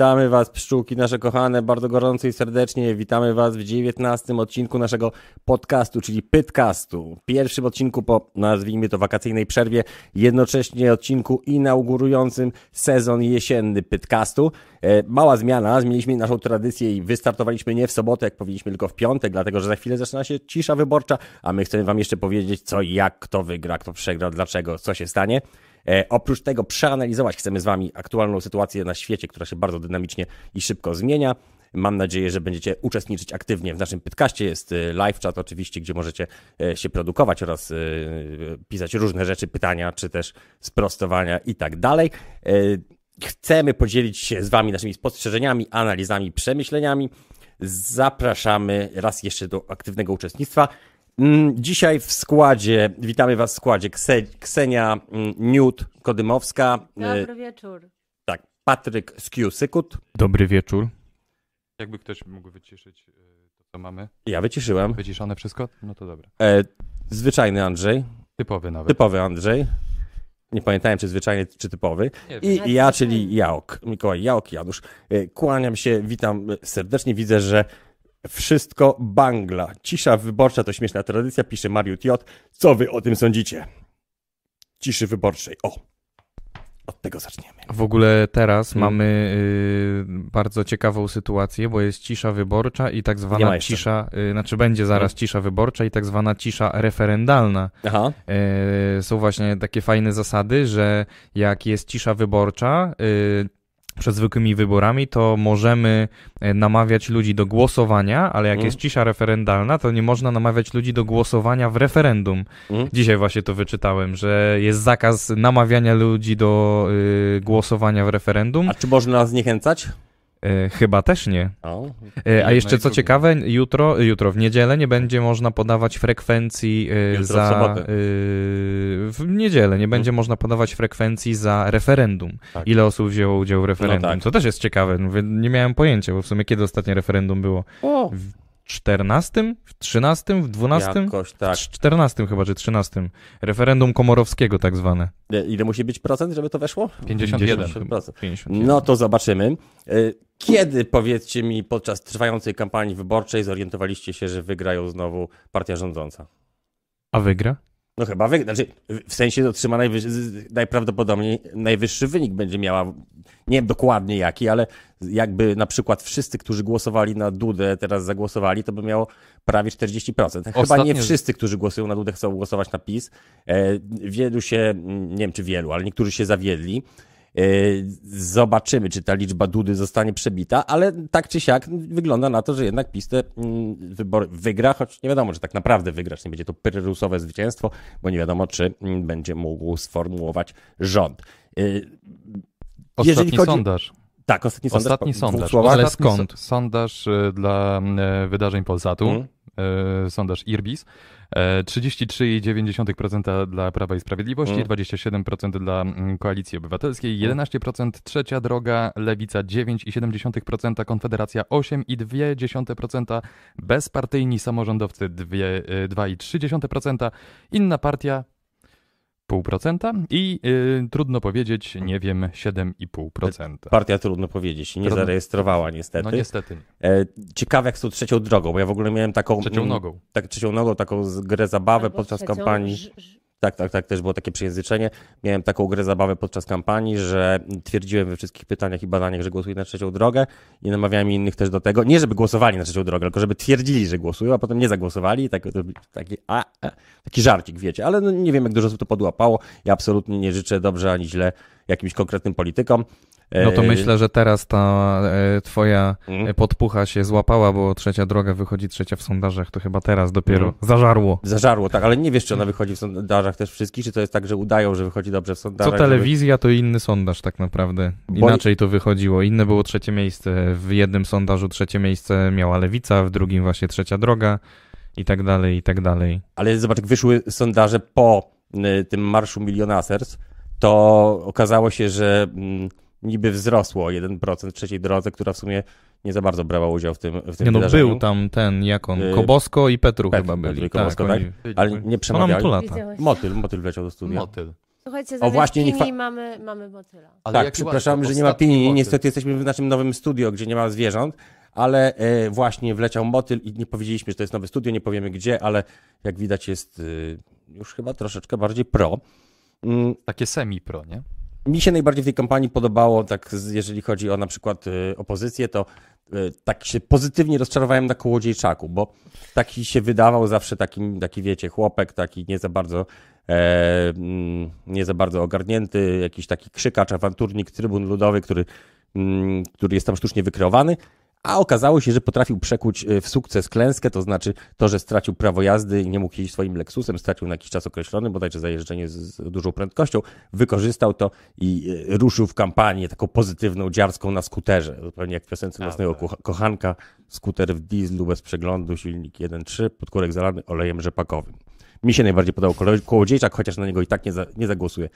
Witamy Was, pszczółki nasze kochane, bardzo gorąco i serdecznie. Witamy Was w 19 odcinku naszego podcastu, czyli Pytcastu. Pierwszym odcinku po, nazwijmy to, wakacyjnej przerwie, jednocześnie odcinku inaugurującym sezon jesienny Pytcastu. E, mała zmiana, zmieniliśmy naszą tradycję i wystartowaliśmy nie w sobotę, jak powinniśmy, tylko w piątek, dlatego że za chwilę zaczyna się cisza wyborcza, a my chcemy Wam jeszcze powiedzieć, co jak, kto wygra, kto przegra, dlaczego, co się stanie. E, oprócz tego przeanalizować chcemy z Wami aktualną sytuację na świecie, która się bardzo dynamicznie i szybko zmienia. Mam nadzieję, że będziecie uczestniczyć aktywnie w naszym podcaście. Jest e, live chat oczywiście, gdzie możecie e, się produkować oraz pisać różne rzeczy, pytania, czy też sprostowania i tak dalej. Chcemy podzielić się z Wami naszymi spostrzeżeniami, analizami, przemyśleniami. Zapraszamy raz jeszcze do aktywnego uczestnictwa. Mm, Dzisiaj w składzie, witamy Was w składzie Kse, Ksenia mm, Newt Kodymowska, e, Dobry wieczór. tak, Patryk Skiu-Sykut, Dobry wieczór. Jakby ktoś mógł wyciszyć y, to, co mamy. ja wyciszyłem, Wyciszone wszystko? No to dobra. e, zwyczajny Andrzej, Typowy nawet. typowy Andrzej, nie pamiętałem czy zwyczajny czy typowy, i ja, czyli Jaok, Mikołaj Jaok Janusz. E, Kłaniam się, witam serdecznie, widzę, że wszystko bangla. Cisza wyborcza to śmieszna tradycja, pisze Mariut J. Co wy o tym sądzicie? Ciszy wyborczej, o, od tego zaczniemy. W ogóle teraz Hmm. mamy y, bardzo ciekawą sytuację, bo jest cisza wyborcza i tak zwana cisza, y, znaczy będzie zaraz Hmm. cisza wyborcza i tak zwana cisza referendalna. Aha, Y, są właśnie takie fajne zasady, że jak jest cisza wyborcza y, przed zwykłymi wyborami, to możemy y, namawiać ludzi do głosowania, ale jak Mhm. jest cisza referendalna, to nie można namawiać ludzi do głosowania w referendum. Mhm. Dzisiaj właśnie to wyczytałem, że jest zakaz namawiania ludzi do y, głosowania w referendum. a czy można zniechęcać? Y, chyba też nie. O, Jedno a jeszcze co ciekawe, jutro, jutro w niedzielę nie będzie można podawać frekwencji w za. w niedzielę nie będzie można podawać frekwencji za referendum. Tak. Ile osób wzięło udział w referendum? tak. Co też jest ciekawe. Mówię, Nie miałem pojęcia, bo w sumie kiedy ostatnie referendum było? o. W 14? W 13? W 12? Jakoś tak. W 14 chyba, czy 13. Referendum komorowskiego tak zwane. E, Ile musi być procent, żeby to weszło? 51. 50%. 51. No to zobaczymy. Kiedy, powiedzcie mi, podczas trwającej kampanii wyborczej zorientowaliście się, że wygrają znowu partia rządząca? A wygra? No chyba wygra. Znaczy, w sensie otrzyma najprawdopodobniej najwyższy wynik będzie miała. Nie wiem dokładnie jaki, ale jakby na przykład wszyscy, którzy głosowali na Dudę, teraz zagłosowali, to by miało prawie 40%. Chyba nie wszyscy, którzy głosują na Dudę, chcą głosować na PiS. E, wielu się, nie wiem czy wielu, ale niektórzy się zawiedli. E, Zobaczymy, czy ta liczba Dudy zostanie przebita, ale tak czy siak wygląda na to, że jednak PiS te mm, wybory wygra, choć nie wiadomo, czy tak naprawdę wygra, czy nie będzie to pyrrusowe zwycięstwo, bo nie wiadomo, czy będzie mógł sformułować rząd. E, Ostatni chodzi- sondaż. Tak, ostatni sondaż. Ostatni sondaż. słowach. Ale skąd? so- Sondaż y, dla wydarzeń Polsatu. Mhm. Y, Sondaż Irbis. E, 33,9% dla Prawa i Sprawiedliwości, Mhm. 27% dla mm, Koalicji Obywatelskiej, 11% Trzecia Droga, Lewica 9,7%, Konfederacja 8,2%, bezpartyjni samorządowcy dwie- y, 2,3%, inna partia 0,5% i y, trudno powiedzieć, nie wiem, 7,5%. Partia trudno powiedzieć, nie Trudno. zarejestrowała niestety. No niestety, nie. E, Ciekawe jak z tą trzecią drogą, bo ja w ogóle miałem taką... trzecią mm, nogą. Tak, trzecią nogą, taką grę zabawę Albo podczas trzecią kampanii. ż- ż- Tak, tak, tak, też było takie przejęzyczenie. Miałem taką grę zabawę podczas kampanii, że twierdziłem we wszystkich pytaniach i badaniach, że głosuję na trzecią drogę i namawiałem innych też do tego, nie żeby głosowali na trzecią drogę, tylko żeby twierdzili, że głosują, a potem nie zagłosowali. Tak, taki, a, a, taki żarcik, wiecie, ale no, nie wiem, jak dużo osób to podłapało. Ja absolutnie nie życzę dobrze ani źle jakimś konkretnym politykom. No to E, myślę, że teraz ta e, twoja mm. podpucha się złapała, bo trzecia droga wychodzi trzecia w sondażach, to chyba teraz dopiero Mhm. zażarło. Zażarło, tak, ale nie wiesz, czy ona wychodzi w sondażach też wszystkich, czy to jest tak, że udają, że wychodzi dobrze w Co sondażach. telewizja, to inny sondaż tak naprawdę. Inaczej to wychodziło. Inne było trzecie miejsce. W jednym sondażu trzecie miejsce miała Lewica, w drugim właśnie trzecia droga i tak dalej, i tak dalej. Ale zobacz, jak wyszły sondaże po y, tym marszu milionasers, to okazało się, że mm, niby wzrosło o 1% w trzeciej drodze, która w sumie nie za bardzo brała udział w tym, w tym Nie no, wydarzeniu. był tam ten, jak on, Y, Kobosko i Petru Petru, chyba byli. Petru i Kobosko, tak? oni- Ale nie przemawiali. tu lata. Widziałeś? Motyl, motyl wleciał do studia. Motyl. Słuchajcie, O, właśnie, nie pini chwa- mamy, mamy motyla. Ale tak, przepraszam, że nie ma pini. motyl. Niestety jesteśmy w naszym nowym studio, gdzie nie ma zwierząt, ale e, właśnie wleciał motyl i nie powiedzieliśmy, że to jest nowe studio, nie powiemy gdzie, ale jak widać jest e, już chyba troszeczkę bardziej pro. Mm, Takie semi-pro, nie? Mi się najbardziej w tej kampanii podobało, tak jeżeli chodzi o na przykład y, opozycję, to y, tak się pozytywnie rozczarowałem na Kołodziejczaku, bo taki się wydawał zawsze takim, taki wiecie, chłopek, taki nie za bardzo e, mm, nie za bardzo ogarnięty, jakiś taki krzykacz, awanturnik, trybun ludowy, który, mm, który jest tam sztucznie wykreowany, a okazało się, że potrafił przekuć y, w sukces klęskę, to znaczy to, że stracił prawo jazdy i nie mógł jeździć swoim Lexusem, stracił na jakiś czas określony, bodajże za jeżdżenie z, z dużą prędkością, wykorzystał to i y, ruszył w kampanię taką pozytywną, dziarską na skuterze, zupełnie jak w piosence tak. ko- kochanka, skuter w dieslu bez przeglądu, silnik 1.3, podkórek zalany olejem rzepakowym. Mi się najbardziej podobał Kołodziejczak, chociaż na niego i tak nie, za, nie zagłosuję,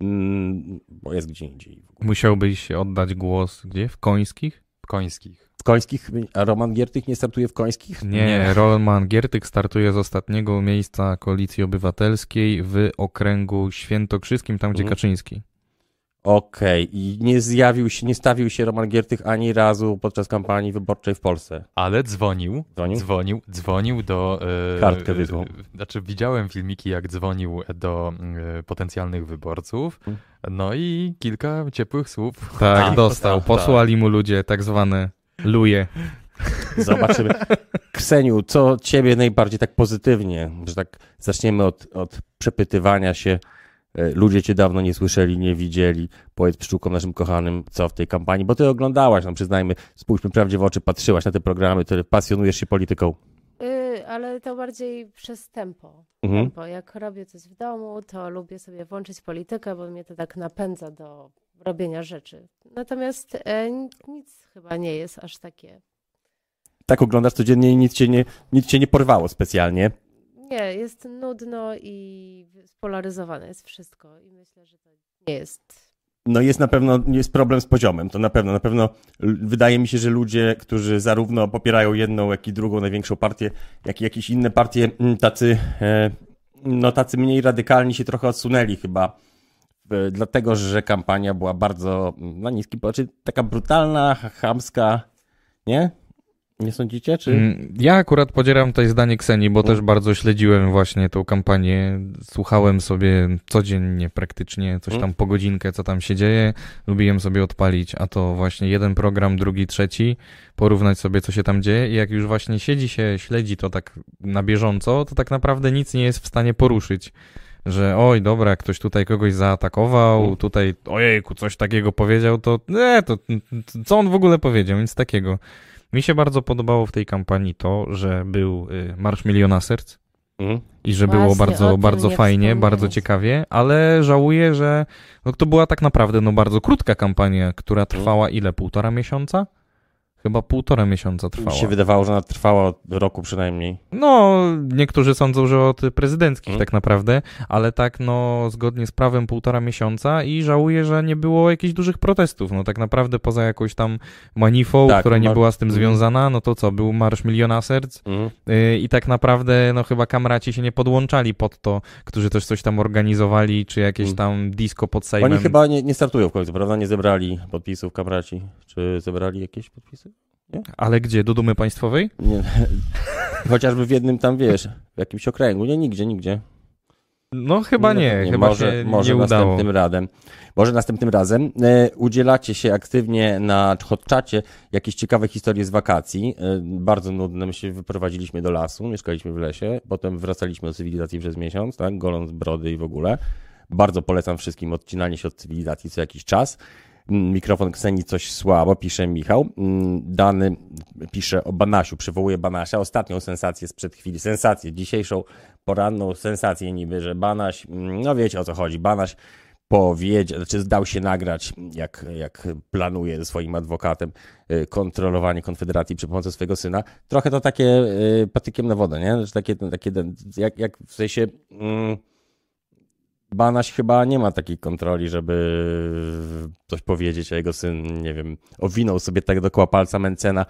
mm, bo jest gdzie indziej. Musiałbyś oddać głos gdzie? W końskich? Końskich. W końskich, a Roman Giertych nie startuje w końskich? Nie, Nie. Roman Giertyk startuje z ostatniego miejsca Koalicji Obywatelskiej w okręgu świętokrzyskim, tam gdzie Mhm. Kaczyński. Okej, i nie zjawił się, nie stawił się Roman Giertych ani razu podczas kampanii wyborczej w Polsce. Ale dzwonił, Dzwonił? dzwonił, dzwonił do... E, Kartkę wysłał. e, Znaczy widziałem filmiki, jak dzwonił do e, potencjalnych wyborców, Mm. no i kilka ciepłych słów. Tak, dostał. tak, Posłali mu ludzie tak zwane luje. Zobaczymy. Kseniu, co ciebie najbardziej tak pozytywnie, że tak zaczniemy od, od przepytywania się. E, Ludzie cię dawno nie słyszeli, nie widzieli. Powiedz pszczółkom naszym kochanym, co w tej kampanii, bo ty oglądałaś, no przyznajmy, spójrzmy prawdzie w oczy, patrzyłaś na te programy, ty pasjonujesz się polityką. Y, ale to bardziej przez tempo. Mhm. tempo. Jak robię coś w domu, to lubię sobie włączyć politykę, bo mnie to tak napędza do robienia rzeczy. Natomiast e, nic chyba nie jest aż takie. Tak oglądasz codziennie i nic cię nie, nic cię nie porwało specjalnie. Nie, jest nudno i spolaryzowane jest wszystko. I myślę, że to nie jest. No jest na pewno, jest problem z poziomem, to na pewno, na pewno wydaje mi się, że ludzie, którzy zarówno popierają jedną, jak i drugą największą partię, jak i jakieś inne partie, tacy, e, no tacy mniej radykalni się trochę odsunęli chyba, dlatego, że kampania była bardzo mm, na niskim, znaczy taka brutalna, ch- chamska, nie? Nie sądzicie, czy? Mm, Ja akurat podzielam tutaj zdanie Ksenii, bo też bardzo śledziłem właśnie tą kampanię. Słuchałem sobie codziennie praktycznie, coś tam po godzinkę, co tam się dzieje. Lubiłem sobie odpalić, a to właśnie jeden program, drugi, trzeci, porównać sobie, co się tam dzieje i jak już właśnie siedzi się, śledzi to tak na bieżąco, to tak naprawdę nic nie jest w stanie poruszyć. Że oj, dobra, ktoś tutaj kogoś zaatakował, Mm. tutaj ojejku, coś takiego powiedział, to nie, to co on w ogóle powiedział, nic takiego. Mi się bardzo podobało w tej kampanii to, że był y, Marsz Miliona Serc Mhm. i że Właśnie, było bardzo, bardzo nie fajnie, bardzo ciekawie, ale żałuję, że no, to była tak naprawdę no, bardzo krótka kampania, która trwała ile? Półtora miesiąca? Chyba półtora miesiąca Mi trwała. się wydawało, że ona trwała od roku przynajmniej. No, niektórzy sądzą, że od prezydenckich Mm. tak naprawdę, ale tak no zgodnie z prawem półtora miesiąca i żałuję, że nie było jakichś dużych protestów. No tak naprawdę poza jakąś tam manifą, Tak, która nie mar- była z tym Mhm. związana, no to co, był Marsz Miliona Serc yy, i tak naprawdę no chyba kamraci się nie podłączali pod to, którzy też coś tam organizowali, czy jakieś Mm. tam disco pod Sejmem. Oni chyba nie, nie startują w końcu, prawda? Nie zebrali podpisów kamraci. Czy zebrali jakieś podpisy? Ale gdzie? Do Dumy Państwowej? Nie. Chociażby w jednym tam, wiesz, w jakimś okręgu. Nie, nigdzie, nigdzie. No chyba nie, chyba może, się może nie udało. następnym razem. Może następnym razem. E, udzielacie się aktywnie na hotczacie jakieś ciekawe historie z wakacji. E, bardzo nudne. My się wyprowadziliśmy do lasu, mieszkaliśmy w lesie, potem wracaliśmy do cywilizacji przez miesiąc, tak, goląc brody i w ogóle. Bardzo polecam wszystkim odcinanie się od cywilizacji co jakiś czas. Mm, Mikrofon Kseni coś słabo, pisze Michał. Mm, Dany pisze o Banasiu, przywołuje Banasia. Ostatnią sensację sprzed chwili, sensację, dzisiejszą poranną sensację niby, że Banaś, mm, no wiecie o co chodzi, Banaś powiedział, znaczy zdał się nagrać, jak, jak planuje ze swoim adwokatem y, kontrolowanie Konfederacji przy pomocy swojego syna. Trochę to takie y, patykiem na wodę, nie? Że takie, takie jak, jak w sensie... Mm, Banaś chyba nie ma takiej kontroli, żeby coś powiedzieć, a jego syn, nie wiem, owinął sobie tak dookoła palca Mencena.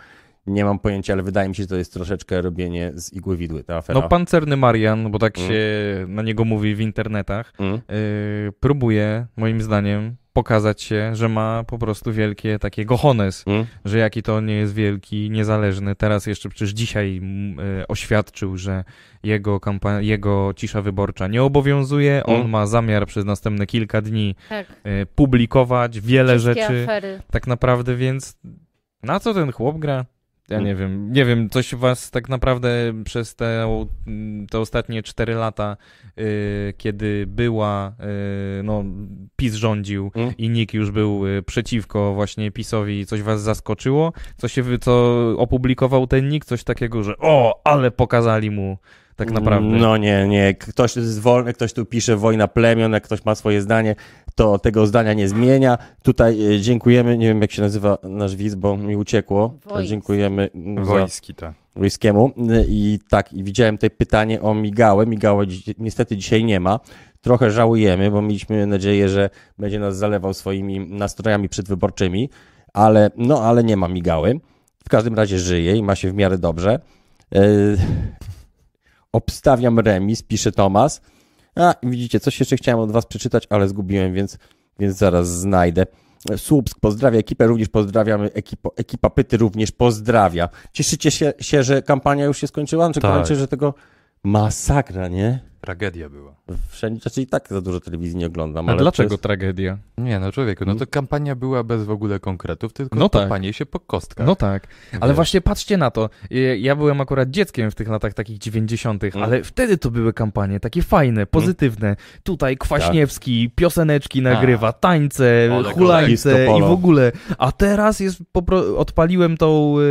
nie mam pojęcia, ale wydaje mi się, że to jest troszeczkę robienie z igły widły, ta afera. No pancerny Marian, bo tak Mm. się na niego mówi w internetach, Mm. yy, próbuje, moim zdaniem, pokazać się, że ma po prostu wielkie takie gochones, Mm. że jaki to nie jest wielki, niezależny. Teraz jeszcze przecież dzisiaj mm, y, oświadczył, że jego, kampa- jego cisza wyborcza nie obowiązuje. On Mm. ma zamiar przez następne kilka dni Tak. y, publikować wiele Wszystkie rzeczy. afery. Tak naprawdę, więc na co ten chłop gra? Ja Mm. nie wiem, nie wiem, coś was tak naprawdę przez te, te ostatnie cztery lata, y, kiedy była, y, no, PiS rządził Mm. i NIK już był y, przeciwko właśnie PiSowi, coś was zaskoczyło? Co się, co opublikował ten NIK? Coś takiego, że o, ale pokazali mu tak naprawdę. No nie, nie. Ktoś jest wolny, ktoś tu pisze wojna plemion, jak ktoś ma swoje zdanie, to tego zdania nie zmienia. Tutaj e, dziękujemy, nie wiem jak się nazywa nasz widz, bo mi uciekło. Wojsk. Dziękujemy Wojski, tak. Wojskiemu. I tak, i widziałem tutaj pytanie o migałę. Migałę niestety dzisiaj nie ma. Trochę żałujemy, bo mieliśmy nadzieję, że będzie nas zalewał swoimi nastrojami przedwyborczymi, ale no, ale nie ma migały. W każdym razie żyje i ma się w miarę dobrze. Obstawiam remis, pisze Tomas. A, widzicie, coś jeszcze chciałem od was przeczytać, ale zgubiłem, więc, więc zaraz znajdę. Słupsk pozdrawia ekipę, również pozdrawiamy ekipo, ekipa Pyty również pozdrawia. Cieszycie się, się, że kampania już się skończyła? Czy Tak. kończy, że tego masakra, nie? Tragedia była. Wszędzie, znaczy i tak za dużo telewizji nie oglądam. A ale dlaczego przez- tragedia? Nie no człowieku, no to kampania była bez w ogóle konkretów, tylko No tak. kopanie się po kostkach. No tak, ale Wiesz. właśnie patrzcie na to. Ja byłem akurat dzieckiem w tych latach takich 90., Mm. ale wtedy to były kampanie takie fajne, pozytywne. Tutaj Kwaśniewski pioseneczki nagrywa, tańce, Ole, hulańce Disco i w ogóle. A teraz jest, popro... odpaliłem tą y,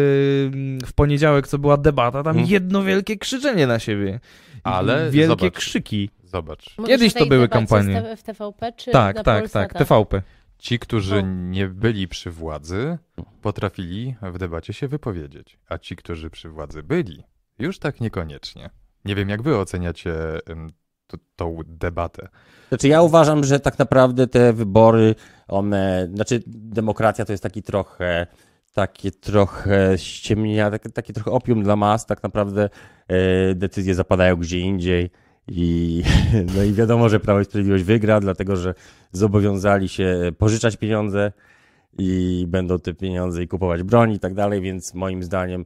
w poniedziałek, co była debata, tam Mm. jedno wielkie krzyczenie na siebie. Ale Wielkie zobacz. krzyki. Zobacz, Kiedyś to były kampanie. W TVP czy Tak, na tak, Polsata? tak, TVP. ci, którzy No. nie byli przy władzy, potrafili w debacie się wypowiedzieć, a ci, którzy przy władzy byli, już tak niekoniecznie. Nie wiem, jak wy oceniacie t- tą debatę. Znaczy ja uważam, że tak naprawdę te wybory, one, znaczy demokracja to jest taki trochę, takie trochę ściemnia, takie, takie trochę opium dla mas, tak naprawdę e, decyzje zapadają gdzie indziej i no i wiadomo, że Prawo i Sprawiedliwość wygra, dlatego że zobowiązali się pożyczać pieniądze i będą te pieniądze i kupować broń i tak dalej, więc moim zdaniem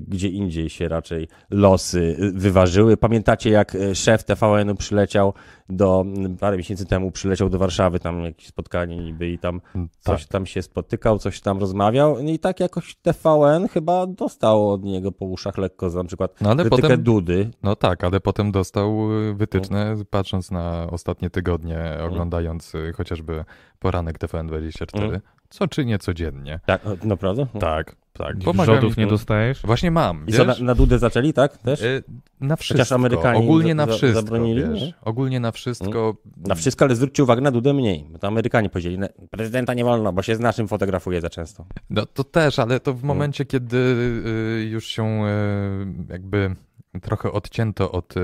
gdzie indziej się raczej losy e, wyważyły. Pamiętacie jak e, szef TVN-u przyleciał do, parę miesięcy temu przyleciał do Warszawy, tam jakieś spotkanie niby i tam coś Tak. tam się spotykał, coś tam rozmawiał i tak jakoś TVN chyba dostał od niego po uszach lekko, za na przykład No ale krytykę potem, Dudy. no tak, ale potem dostał wytyczne, patrząc na ostatnie tygodnie, oglądając y, chociażby poranek TVN24, Mm. co czynię codziennie. Tak, naprawdę? Tak, tak. Pomaga Rzodów nie dostajesz? Właśnie mam, I co, na, na Dudę zaczęli, tak? Też? Y, Na wszystko. Amerykanie Ogólnie za- na wszystko, zabronili, wiesz. nie? Ogólnie na wszystko. Na wszystko, ale zwróćcie uwagę na Dudę mniej, bo to Amerykanie powiedzieli, "Ne, prezydenta nie wolno, bo się z naszym fotografuje za często. No to też, ale to w Mm. momencie, kiedy y, już się y, jakby trochę odcięto od y,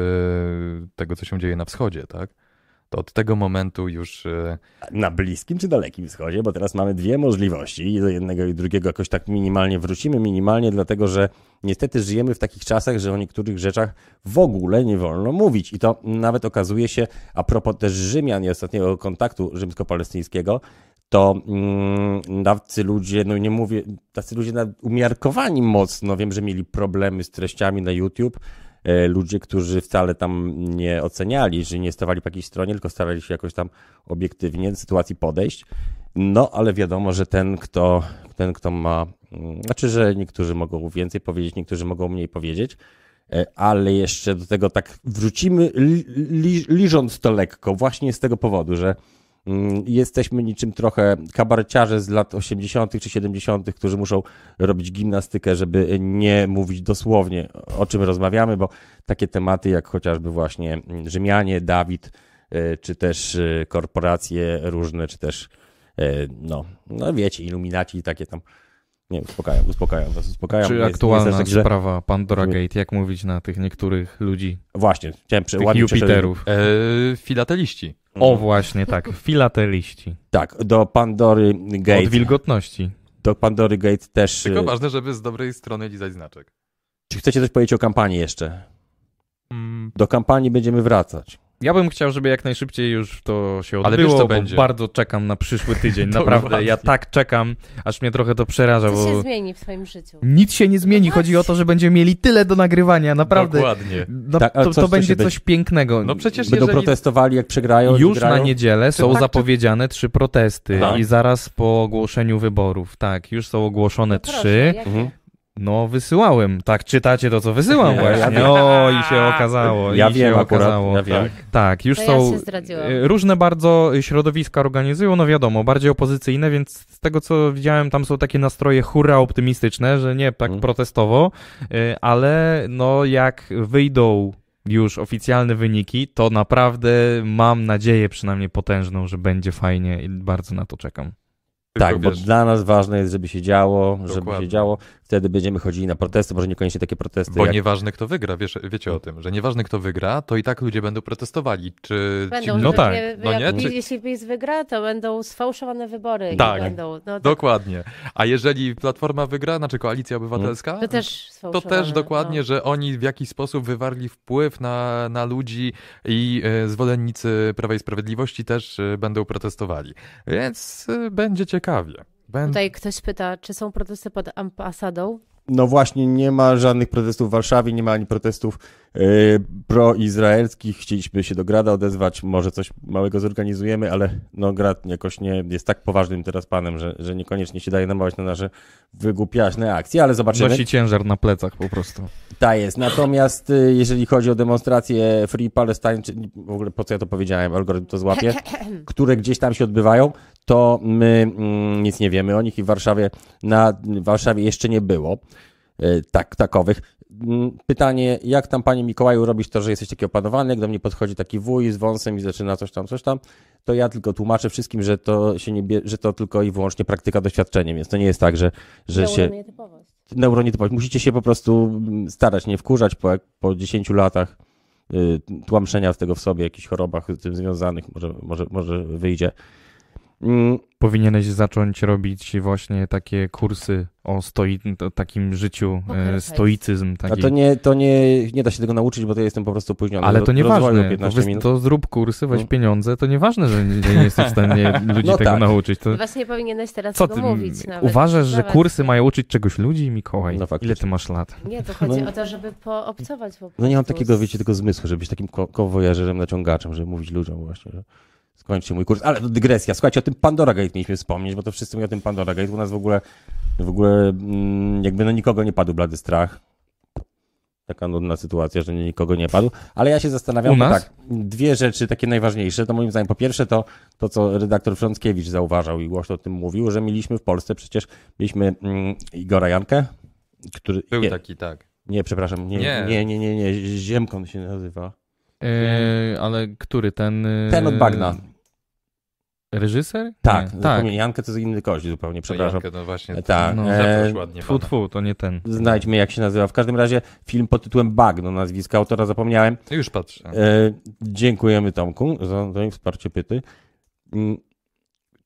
tego, co się dzieje na wschodzie, tak? To od tego momentu już y, Na Bliskim czy Dalekim Wschodzie, bo teraz mamy dwie możliwości do jednego i drugiego jakoś tak minimalnie wrócimy, minimalnie dlatego, że niestety żyjemy w takich czasach, że o niektórych rzeczach w ogóle nie wolno mówić. I to nawet okazuje się, a propos też Rzymian i ostatniego kontaktu rzymsko-palestyńskiego, to mm, tacy ludzie, no nie mówię, tacy ludzie umiarkowani mocno, wiem, że mieli problemy z treściami na YouTube, ludzie, którzy wcale tam nie oceniali, że nie stawali po jakiejś stronie, tylko starali się jakoś tam obiektywnie do sytuacji podejść. No, ale wiadomo, że ten, kto, ten, kto ma, mm, znaczy, że niektórzy mogą więcej powiedzieć, niektórzy mogą mniej powiedzieć, e, ale jeszcze do tego tak wrócimy, li, li, liżąc to lekko, właśnie z tego powodu, że jesteśmy niczym trochę kabareciarze z lat 80. czy 70., którzy muszą robić gimnastykę, żeby nie mówić dosłownie o czym rozmawiamy, bo takie tematy jak chociażby właśnie mm, Rzymianie, Dawid, e, czy też e, korporacje różne, czy też e, no, no wiecie, iluminaci i takie tam nie, uspokają, uspokają was, uspokają. Czy jest- jest aktualna aż tak sprawa Pandora Gate, jak mówić na tych niektórych ludzi, Właśnie, chciałem prze, tych ładnie Jupiterów? e, filateliści. O właśnie, tak, filateliści. Tak, do Pandory Gate. Od wilgotności. do Pandory Gate też... Tylko y, ważne, żeby z dobrej strony lizać znaczek. Czy chcecie coś powiedzieć o kampanii jeszcze? Mm, Do kampanii będziemy wracać. Ja bym chciał, żeby jak najszybciej już to się odbyło, Ale wiesz, co bo będzie? bardzo czekam na przyszły tydzień. Naprawdę, ja tak czekam, aż mnie trochę to przeraża, Co się bo zmieni w twoim życiu? nic się nie zmieni. No Chodzi o to, że będziemy mieli tyle do nagrywania, naprawdę. Dokładnie. No, Tak, to, to się będzie będzie? coś pięknego. No przecież Będą jeżeli... protestowali, jak przegrają? Już wygrają? na niedzielę są tak, czy- zapowiedziane trzy protesty Tak. i zaraz po ogłoszeniu wyborów. Tak, już są ogłoszone No proszę, trzy. jak- Mhm. No, wysyłałem. Tak, czytacie to, co wysyłam Ja właśnie. wiem. O, i się okazało. Ja i wiem się akurat, okazało. ja wiem. Tak, już To ja są się zdradziłam. e, różne bardzo środowiska organizują, no wiadomo, bardziej opozycyjne, więc z tego co widziałem, tam są takie nastroje hurra optymistyczne, że nie tak Mm. protestowo, e, ale no jak wyjdą już oficjalne wyniki, to naprawdę mam nadzieję przynajmniej potężną, że będzie fajnie i bardzo na to czekam. Tylko Tak, bo wiesz, dla nas ważne jest, żeby się działo, żeby się Dokładnie. działo. Wtedy będziemy chodzili na protesty, może niekoniecznie takie protesty Bo jak... nieważne kto wygra, wiesz, wiecie o tym, że nieważne kto wygra, to i tak ludzie będą protestowali. Czy Będą, ci... No tak, nie- no jak, nie? Czy- Jeśli PiS wygra, to będą sfałszowane wybory. Tak. I będą, no, tak, Dokładnie. A jeżeli Platforma wygra, znaczy Koalicja Obywatelska, to też to też dokładnie, no. że oni w jakiś sposób wywarli wpływ na, na ludzi i e, zwolennicy Prawa i Sprawiedliwości też e, będą protestowali. Więc e, będzie ciekawie. Tutaj ktoś pyta, czy są protesty pod ambasadą? No właśnie, nie ma żadnych protestów w Warszawie, nie ma ani protestów proizraelskich. Chcieliśmy się do Grada odezwać, może coś małego zorganizujemy, ale no Grad jakoś nie jest tak poważnym teraz panem, że, że niekoniecznie się daje namawiać na nasze wygłupiaśne akcje, ale zobaczymy. Nosi ciężar na plecach po prostu. Ta jest. Natomiast y, jeżeli chodzi o demonstracje Free Palestine, czy w ogóle po co ja to powiedziałem, algorytm to złapie, które gdzieś tam się odbywają, to my mm, nic nie wiemy o nich i w Warszawie, na w Warszawie jeszcze nie było tak, takowych. Mm, Pytanie, jak tam panie Mikołaju robisz to, że jesteś taki opanowany, jak do mnie podchodzi taki wuj z wąsem i zaczyna coś tam, coś tam, to ja tylko tłumaczę wszystkim, że to się nie bie, że to tylko i wyłącznie praktyka doświadczenie, więc to nie jest tak, że, że się Neuronietypowość. neuronietypowość. Musicie się po prostu starać, nie wkurzać po, po 10 latach y, tłamszenia tego w sobie, jakichś chorobach z tym związanych, może, może, może wyjdzie. Mm, Powinieneś zacząć robić właśnie takie kursy o stoi, o takim życiu, e, stoicyzm A taki. to nie, to nie, nie da się tego nauczyć, bo to jestem po prostu opóźniony. Ale to nieważne, to, 15 wys- minut. to zrób kursy, weź No. pieniądze, to nieważne, że nie, że nie jesteś w stanie ludzi No tego tak. nauczyć. To, Właśnie powinieneś teraz co tego ty mówić nawet. uważasz, że kursy mają uczyć czegoś ludzi, Mikołaj? No faktycznie. Ile ty masz lat? Nie, to chodzi No- o to, żeby poobcować po prostu. No nie mam takiego, wiecie, tego zmysłu, żeby być takim ko- kowojażerem, naciągaczem, żeby mówić ludziom właśnie, że skończcie mój kurs. Ale to dygresja. Słuchajcie, o tym Pandora Gate mieliśmy wspomnieć, bo to wszyscy mówią o tym Pandora Gate. U nas w ogóle, w ogóle mm, jakby na nikogo nie padł blady strach. Taka nudna sytuacja, że nikogo nie padł. Ale ja się zastanawiam, tak, dwie rzeczy takie najważniejsze, to moim zdaniem po pierwsze to, to co redaktor Frąckiewicz zauważał i głośno o tym mówił, że mieliśmy w Polsce przecież, mieliśmy mm, Igora Jankę, który... Był nie, taki, tak. nie, przepraszam, nie, nie, Nie. nie, nie, nie, Ziemką się nazywa. E, ale który? Ten... e, Ten od bagna. Reżyser? Tak, Nie. tak. Jankę to jest inny kość zupełnie, przepraszam. Jankę, No właśnie, Tak, No. e, ładnie Tfu, tfu, to nie ten. Znajdźmy jak się nazywa. W każdym razie film pod tytułem Bagno, nazwiska autora zapomniałem. Już patrzę. E, dziękujemy Tomku za, za wsparcie pyty. Mm. Tu, tu, tu, tu.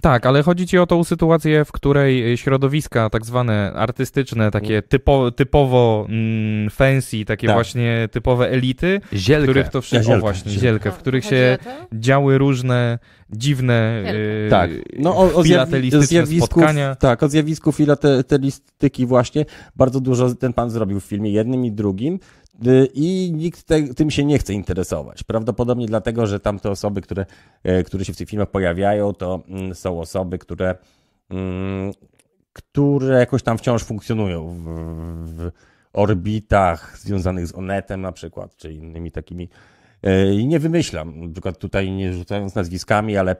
Tak, ale chodzi ci o tą sytuację, w której środowiska tak zwane artystyczne, takie typo, typowo mm, fancy, takie Tak. właśnie typowe elity, w Zielkę. których to Ja wszystko, zielkę, właśnie, zielkę. zielkę, w których się działy różne dziwne e, Tak, no o, o, filatelistyczne zjawisku, spotkania. tak, o zjawisku filatelistyki właśnie bardzo dużo ten pan zrobił w filmie, jednym i drugim i nikt te, tym się nie chce interesować. Prawdopodobnie dlatego, że tamte osoby, które, e, które się w tych filmach pojawiają, to mm, są osoby, które, mm, które jakoś tam wciąż funkcjonują w, w orbitach związanych z Onetem na przykład, czy innymi takimi E, I nie wymyślam, na przykład tutaj nie rzucając nazwiskami, ale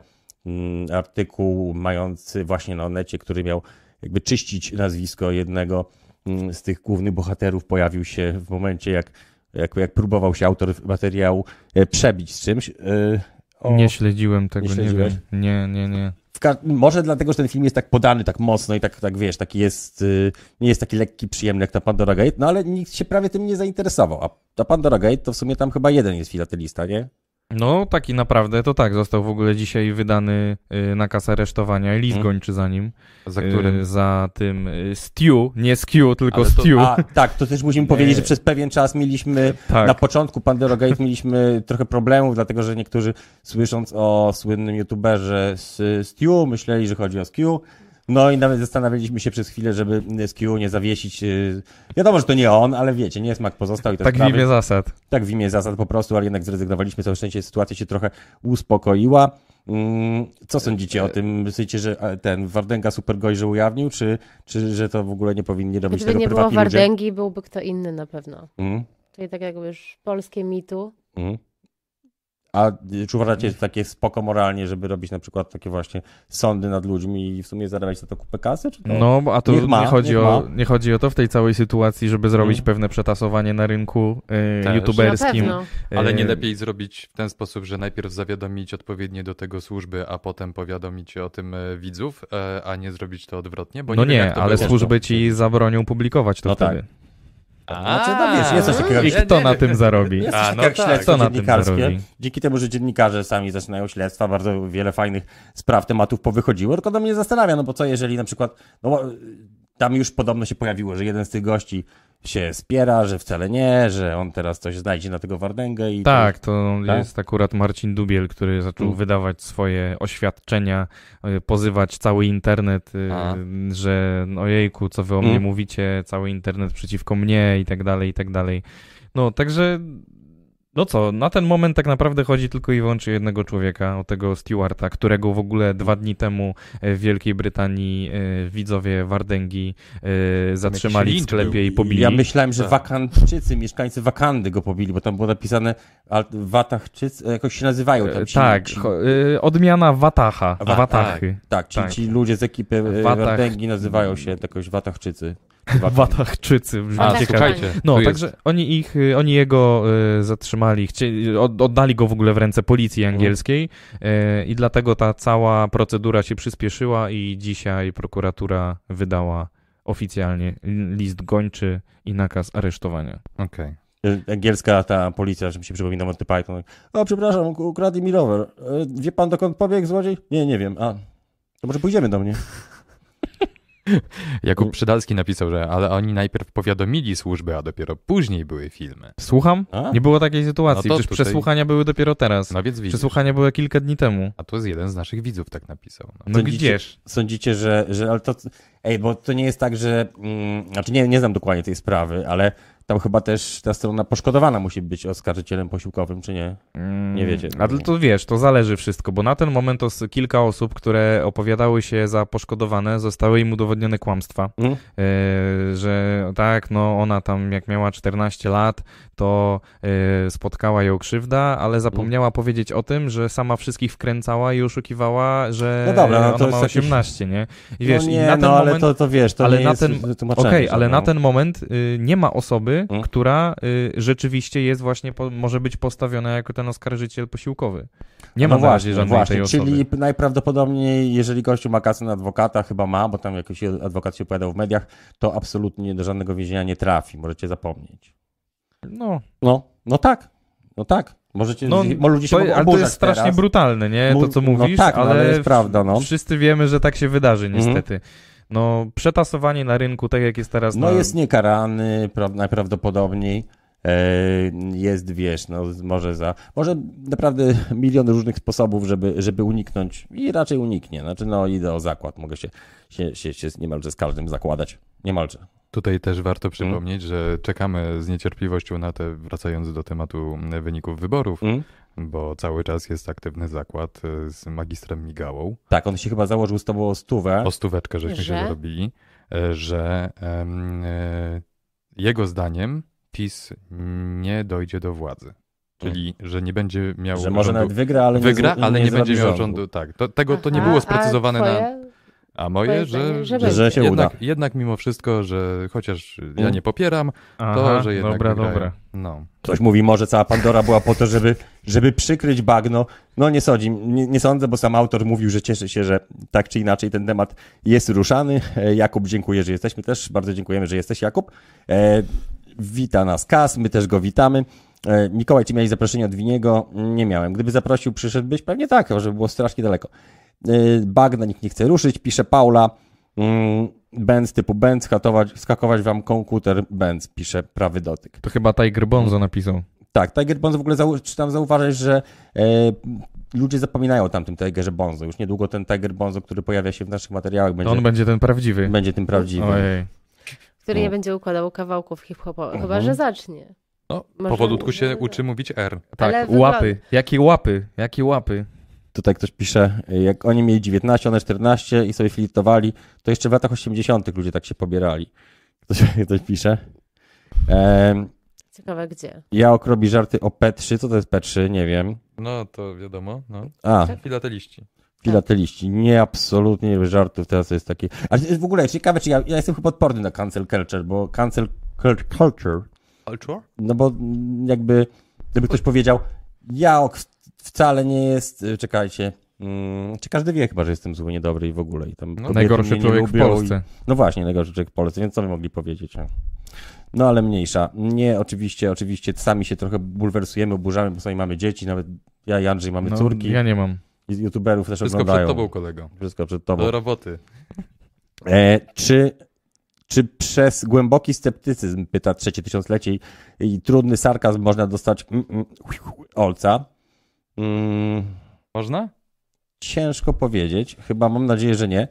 mm, artykuł mający właśnie na Onecie, który miał jakby czyścić nazwisko jednego z tych głównych bohaterów, pojawił się w momencie, jak, jak, jak próbował się autor materiału e, przebić z czymś. E, o- Nie śledziłem tego, Nie nie, wiem. Nie, nie, nie. może dlatego, że ten film jest tak podany tak mocno i tak, tak wiesz, taki jest, y, nie jest taki lekki, przyjemny jak ta Pandora Gate, no ale nikt się prawie tym nie zainteresował. A ta Pandora Gate to w sumie tam chyba jeden jest filatelista, nie? No, taki naprawdę, to tak, został w ogóle dzisiaj wydany y, nakaz aresztowania i list Mm. gończy za nim. Za którym Y, za tym y, Stew, nie Skew, tylko Ale to- Stew. A, tak, to też musimy powiedzieć, że przez pewien czas mieliśmy tak. Na początku Pandora Gate mieliśmy trochę problemów, dlatego że niektórzy słysząc o słynnym youtuberze z Stew, myśleli, że chodzi o Skew. No i nawet zastanawialiśmy się przez chwilę, żeby Skew nie zawiesić. yy, Wiadomo, że to nie on, ale wiecie, nie smak pozostał i tak w sprawy. imię zasad. Tak w imię zasad po prostu, ale jednak zrezygnowaliśmy. Całe szczęście sytuacja się trochę uspokoiła. Mm, Co sądzicie o tym? Myślicie, że e, ten Wardęga super że ujawnił, czy, czy że to w ogóle nie powinni robić Gdyby tego nie było prywatni ludzie? Wardęgi, byłby kto inny na pewno. Mm, Czyli tak jakby już polskie mitu. mm. A y, czy uważacie, że takie spoko moralnie, żeby robić na przykład takie właśnie sądy nad ludźmi i w sumie zarabiać za to kupę kasy? Czy to... No, a to ma, nie, chodzi o, nie chodzi o to w tej całej sytuacji, żeby zrobić pewne przetasowanie na rynku y, youtuberskim. pewno. Ale nie Y, lepiej zrobić w ten sposób, że najpierw zawiadomić odpowiednie do tego służby, a potem powiadomić o tym e, widzów, e, a nie zrobić to odwrotnie? Bo No nie, wiem, nie, jak to ale służby ci zabronią publikować to No tak. Znaczy, no wiesz, jest coś takiego I kto na tym zarobi? Jest coś no takiego jak tak. śledztwo Kto na tym dziennikarskie. zarobi? Dzięki temu, że dziennikarze sami zaczynają śledztwa, bardzo wiele fajnych spraw, tematów powychodziło. Tylko do mnie zastanawia, no bo co jeżeli na przykład, no tam już podobno się pojawiło, że jeden z tych gości się spiera, że wcale nie, że on teraz coś znajdzie na tego Wardęgę i Tak, to Tak? jest akurat Marcin Dubiel, który zaczął Mm. wydawać swoje oświadczenia, y, pozywać cały internet, y, A. że no ojejku, co wy o mnie Mm. mówicie, cały internet przeciwko mnie i tak dalej, i tak dalej. No, także no co, na ten moment tak naprawdę chodzi tylko i wyłącznie jednego człowieka, o tego Stewarta, którego w ogóle dwa dni temu e, w Wielkiej Brytanii e, widzowie Wardęgi e, zatrzymali w sklepie i pobili. Ja myślałem, że Tak. Wakandczycy, mieszkańcy Wakandy go pobili, bo tam było napisane Watachczycy, jakoś się nazywają tam ci, tak, ci, odmiana Watacha, A, Watachy. tak, ci, tak. ci ludzie z ekipy Watach- Wardęgi nazywają się jakoś Watachczycy. Watachczycy, brzmi A, słuchajcie, No, także oni ich, y, oni jego y, zatrzymali, chcieli, od, oddali go w ogóle w ręce policji Mhm. angielskiej y, i dlatego ta cała procedura się przyspieszyła i dzisiaj prokuratura wydała oficjalnie list gończy i nakaz aresztowania. Okej. Y, Angielska ta policja, że mi się przypomina Monty Python. O, przepraszam, uk- ukradli mi rower. Y, Wie pan dokąd pobiegł złodziej? Nie, nie wiem. A, to może pójdziemy do mnie. Jakub Przydalski napisał, że ale oni najpierw powiadomili służby, a dopiero później były filmy. Słucham? A? Nie było takiej sytuacji, No to przecież tutaj- przesłuchania były dopiero teraz. No więc widzisz. Przesłuchania były kilka dni temu. A to jest jeden z naszych widzów tak napisał. No. No Sądzicie- gdzież? Sądzicie, że, że ale to, ej, bo to nie jest tak, że, mm, znaczy nie, nie znam dokładnie tej sprawy, ale tam chyba też ta strona poszkodowana musi być oskarżycielem posiłkowym, czy nie? Nie wiecie. A to- to wiesz, to zależy wszystko, bo na ten moment to kilka osób, które opowiadały się za poszkodowane, zostały im udowodnione kłamstwa. Mhm. E, że tak, no ona tam jak miała 14 lat, to e, spotkała ją krzywda, ale zapomniała Mhm. powiedzieć o tym, że sama wszystkich wkręcała i oszukiwała, że No dobra, no to ona jest ma jakiś- 18, nie? I wiesz, no i nie, na ten no ale moment... to, to wiesz, to ale nie na jest ten- tłumaczenie. Okej, że ale no. na ten moment y, nie ma osoby, Mm. która y, rzeczywiście jest właśnie, po, może być postawiona jako ten oskarżyciel posiłkowy. Nie no ma właśnie, żadnej właśnie, tej osoby. Czyli najprawdopodobniej, jeżeli gościu ma kasę na adwokata, chyba ma, bo tam jakiś adwokat się opowiadał w mediach, to absolutnie do żadnego więzienia nie trafi, możecie zapomnieć. No, No, no tak, no tak. Możecie, No, ludzie się to, ale to jest strasznie teraz. brutalne, nie? To, co no mówisz, tak, no, ale, ale jest prawda, no. wszyscy wiemy, że tak się wydarzy Mhm. niestety. No, przetasowanie na rynku, tak jak jest teraz No na... jest niekarany pra, najprawdopodobniej. E, jest, wiesz, no może za, może naprawdę milion różnych sposobów, żeby, żeby uniknąć i raczej uniknie. Znaczy, no idę o zakład, mogę się, się, się, się niemalże z każdym zakładać. Niemalże. Tutaj też Mhm. warto przypomnieć, że czekamy z niecierpliwością na te, wracając do tematu wyników wyborów, Mm? Bo cały czas jest aktywny zakład e, z magistrem Migałą. Tak, on się chyba założył z tobą o stówę. O stóweczkę żeśmy się Że? zarobili, e, że e, jego zdaniem PiS nie dojdzie do władzy. Czyli, że nie będzie miał że może rządu, nawet wygra, ale wygra, nie, z- ale nie, będzie zrobi miał rządu. rządu. Tak, to, tego to nie Aha, było sprecyzowane na... A moje, że, że Że, że się uda. jednak, jednak mimo wszystko, że chociaż ja nie popieram, Aha, to, że jednak dobra, wygrają. dobra. No. Ktoś mówi, może cała Pandora była po to, żeby, żeby przykryć bagno. No nie sądzi, nie, nie sądzę, bo sam autor mówił, że cieszy się, że tak czy inaczej ten temat jest ruszany. E, Jakub, dziękuję, że jesteśmy też. Bardzo dziękujemy, że jesteś, Jakub. E, wita nas Kas, my też go witamy. E, Mikołaj, czy miałeś zaproszenie od Winiego? Nie miałem. Gdyby zaprosił, przyszedłbyś? Pewnie tak, żeby było strasznie daleko. E, Bagna nikt nie chce ruszyć, pisze Paula. Mm, Benz typu Benz, skatować, skakować wam komputer Benz, pisze prawy dotyk. To chyba Tiger Bonzo napisał. Tak, Tiger Bonzo w ogóle zau- czy tam zauważyć, że e, ludzie zapominają o tamtym Tigerze Bonzo. Już niedługo ten Tiger Bonzo, który pojawia się w naszych materiałach, będzie, No on będzie ten prawdziwy. będzie tym prawdziwym. Ojej. Który No. nie będzie układał kawałków hip-hopu, chyba Mhm. że zacznie. No, Może- powolutku się uczy mówić R. Tak, Ale łapy. wygląda- Jakie łapy? Jakie łapy? Tutaj ktoś pisze, jak oni mieli 19, one 14 i sobie flirtowali, to jeszcze w latach 80. ludzie tak się pobierali. Ktoś, ktoś pisze. Em, Ciekawe gdzie. ja okrobi żarty o P3. Co to jest P3? Nie wiem. No to wiadomo, no. A, Filateliści. filateliści. Nie, absolutnie nie żartów. Teraz to jest takie... Ale w ogóle ciekawe, czy ja, ja jestem chyba odporny na cancel culture, bo cancel cul- culture Culture? No bo jakby, gdyby ktoś powiedział, ja ok, wcale nie jest, y, czekajcie, mm, czy każdy wie chyba, że jestem zły, niedobry i w ogóle. I tam No, Najgorszy człowiek w Polsce. I, no właśnie, najgorszy człowiek w Polsce, więc co by mogli powiedzieć? No ale mniejsza. Nie, oczywiście, oczywiście sami się trochę bulwersujemy, oburzamy, bo sami mamy dzieci, nawet ja i Andrzej mamy No, córki, Ja nie mam. i youtuberów też Wszystko oglądają. przed tobą, kolego. Wszystko przed tobą. Do roboty. E, czy, czy przez głęboki sceptycyzm, pyta trzecie tysiąclecie, i, i trudny sarkazm można dostać mm, mm, olca? Mm, Można? ciężko powiedzieć. Chyba mam nadzieję, że nie.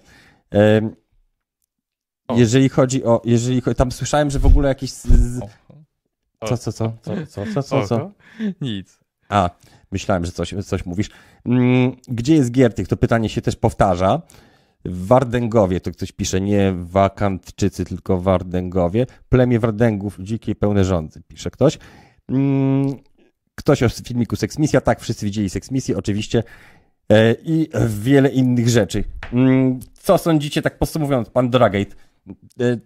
Jeżeli chodzi o. Jeżeli, tam słyszałem, że w ogóle jakieś. Z, co, co, co, co, co, co, co, co? Nic. A, myślałem, że coś, coś mówisz. Mm, Gdzie jest Giertych? To pytanie się też powtarza. W Wardęgowie, to ktoś pisze, nie Wakantczycy, tylko Wardęgowie. Plemię Wardęgów, dzikie pełne rządzy, pisze ktoś. Ktoś o filmiku Seksmisja, tak, wszyscy widzieli Seksmisję, oczywiście. E, I wiele innych rzeczy. Mm, Co sądzicie, tak podsumowując, pan Dragate? E,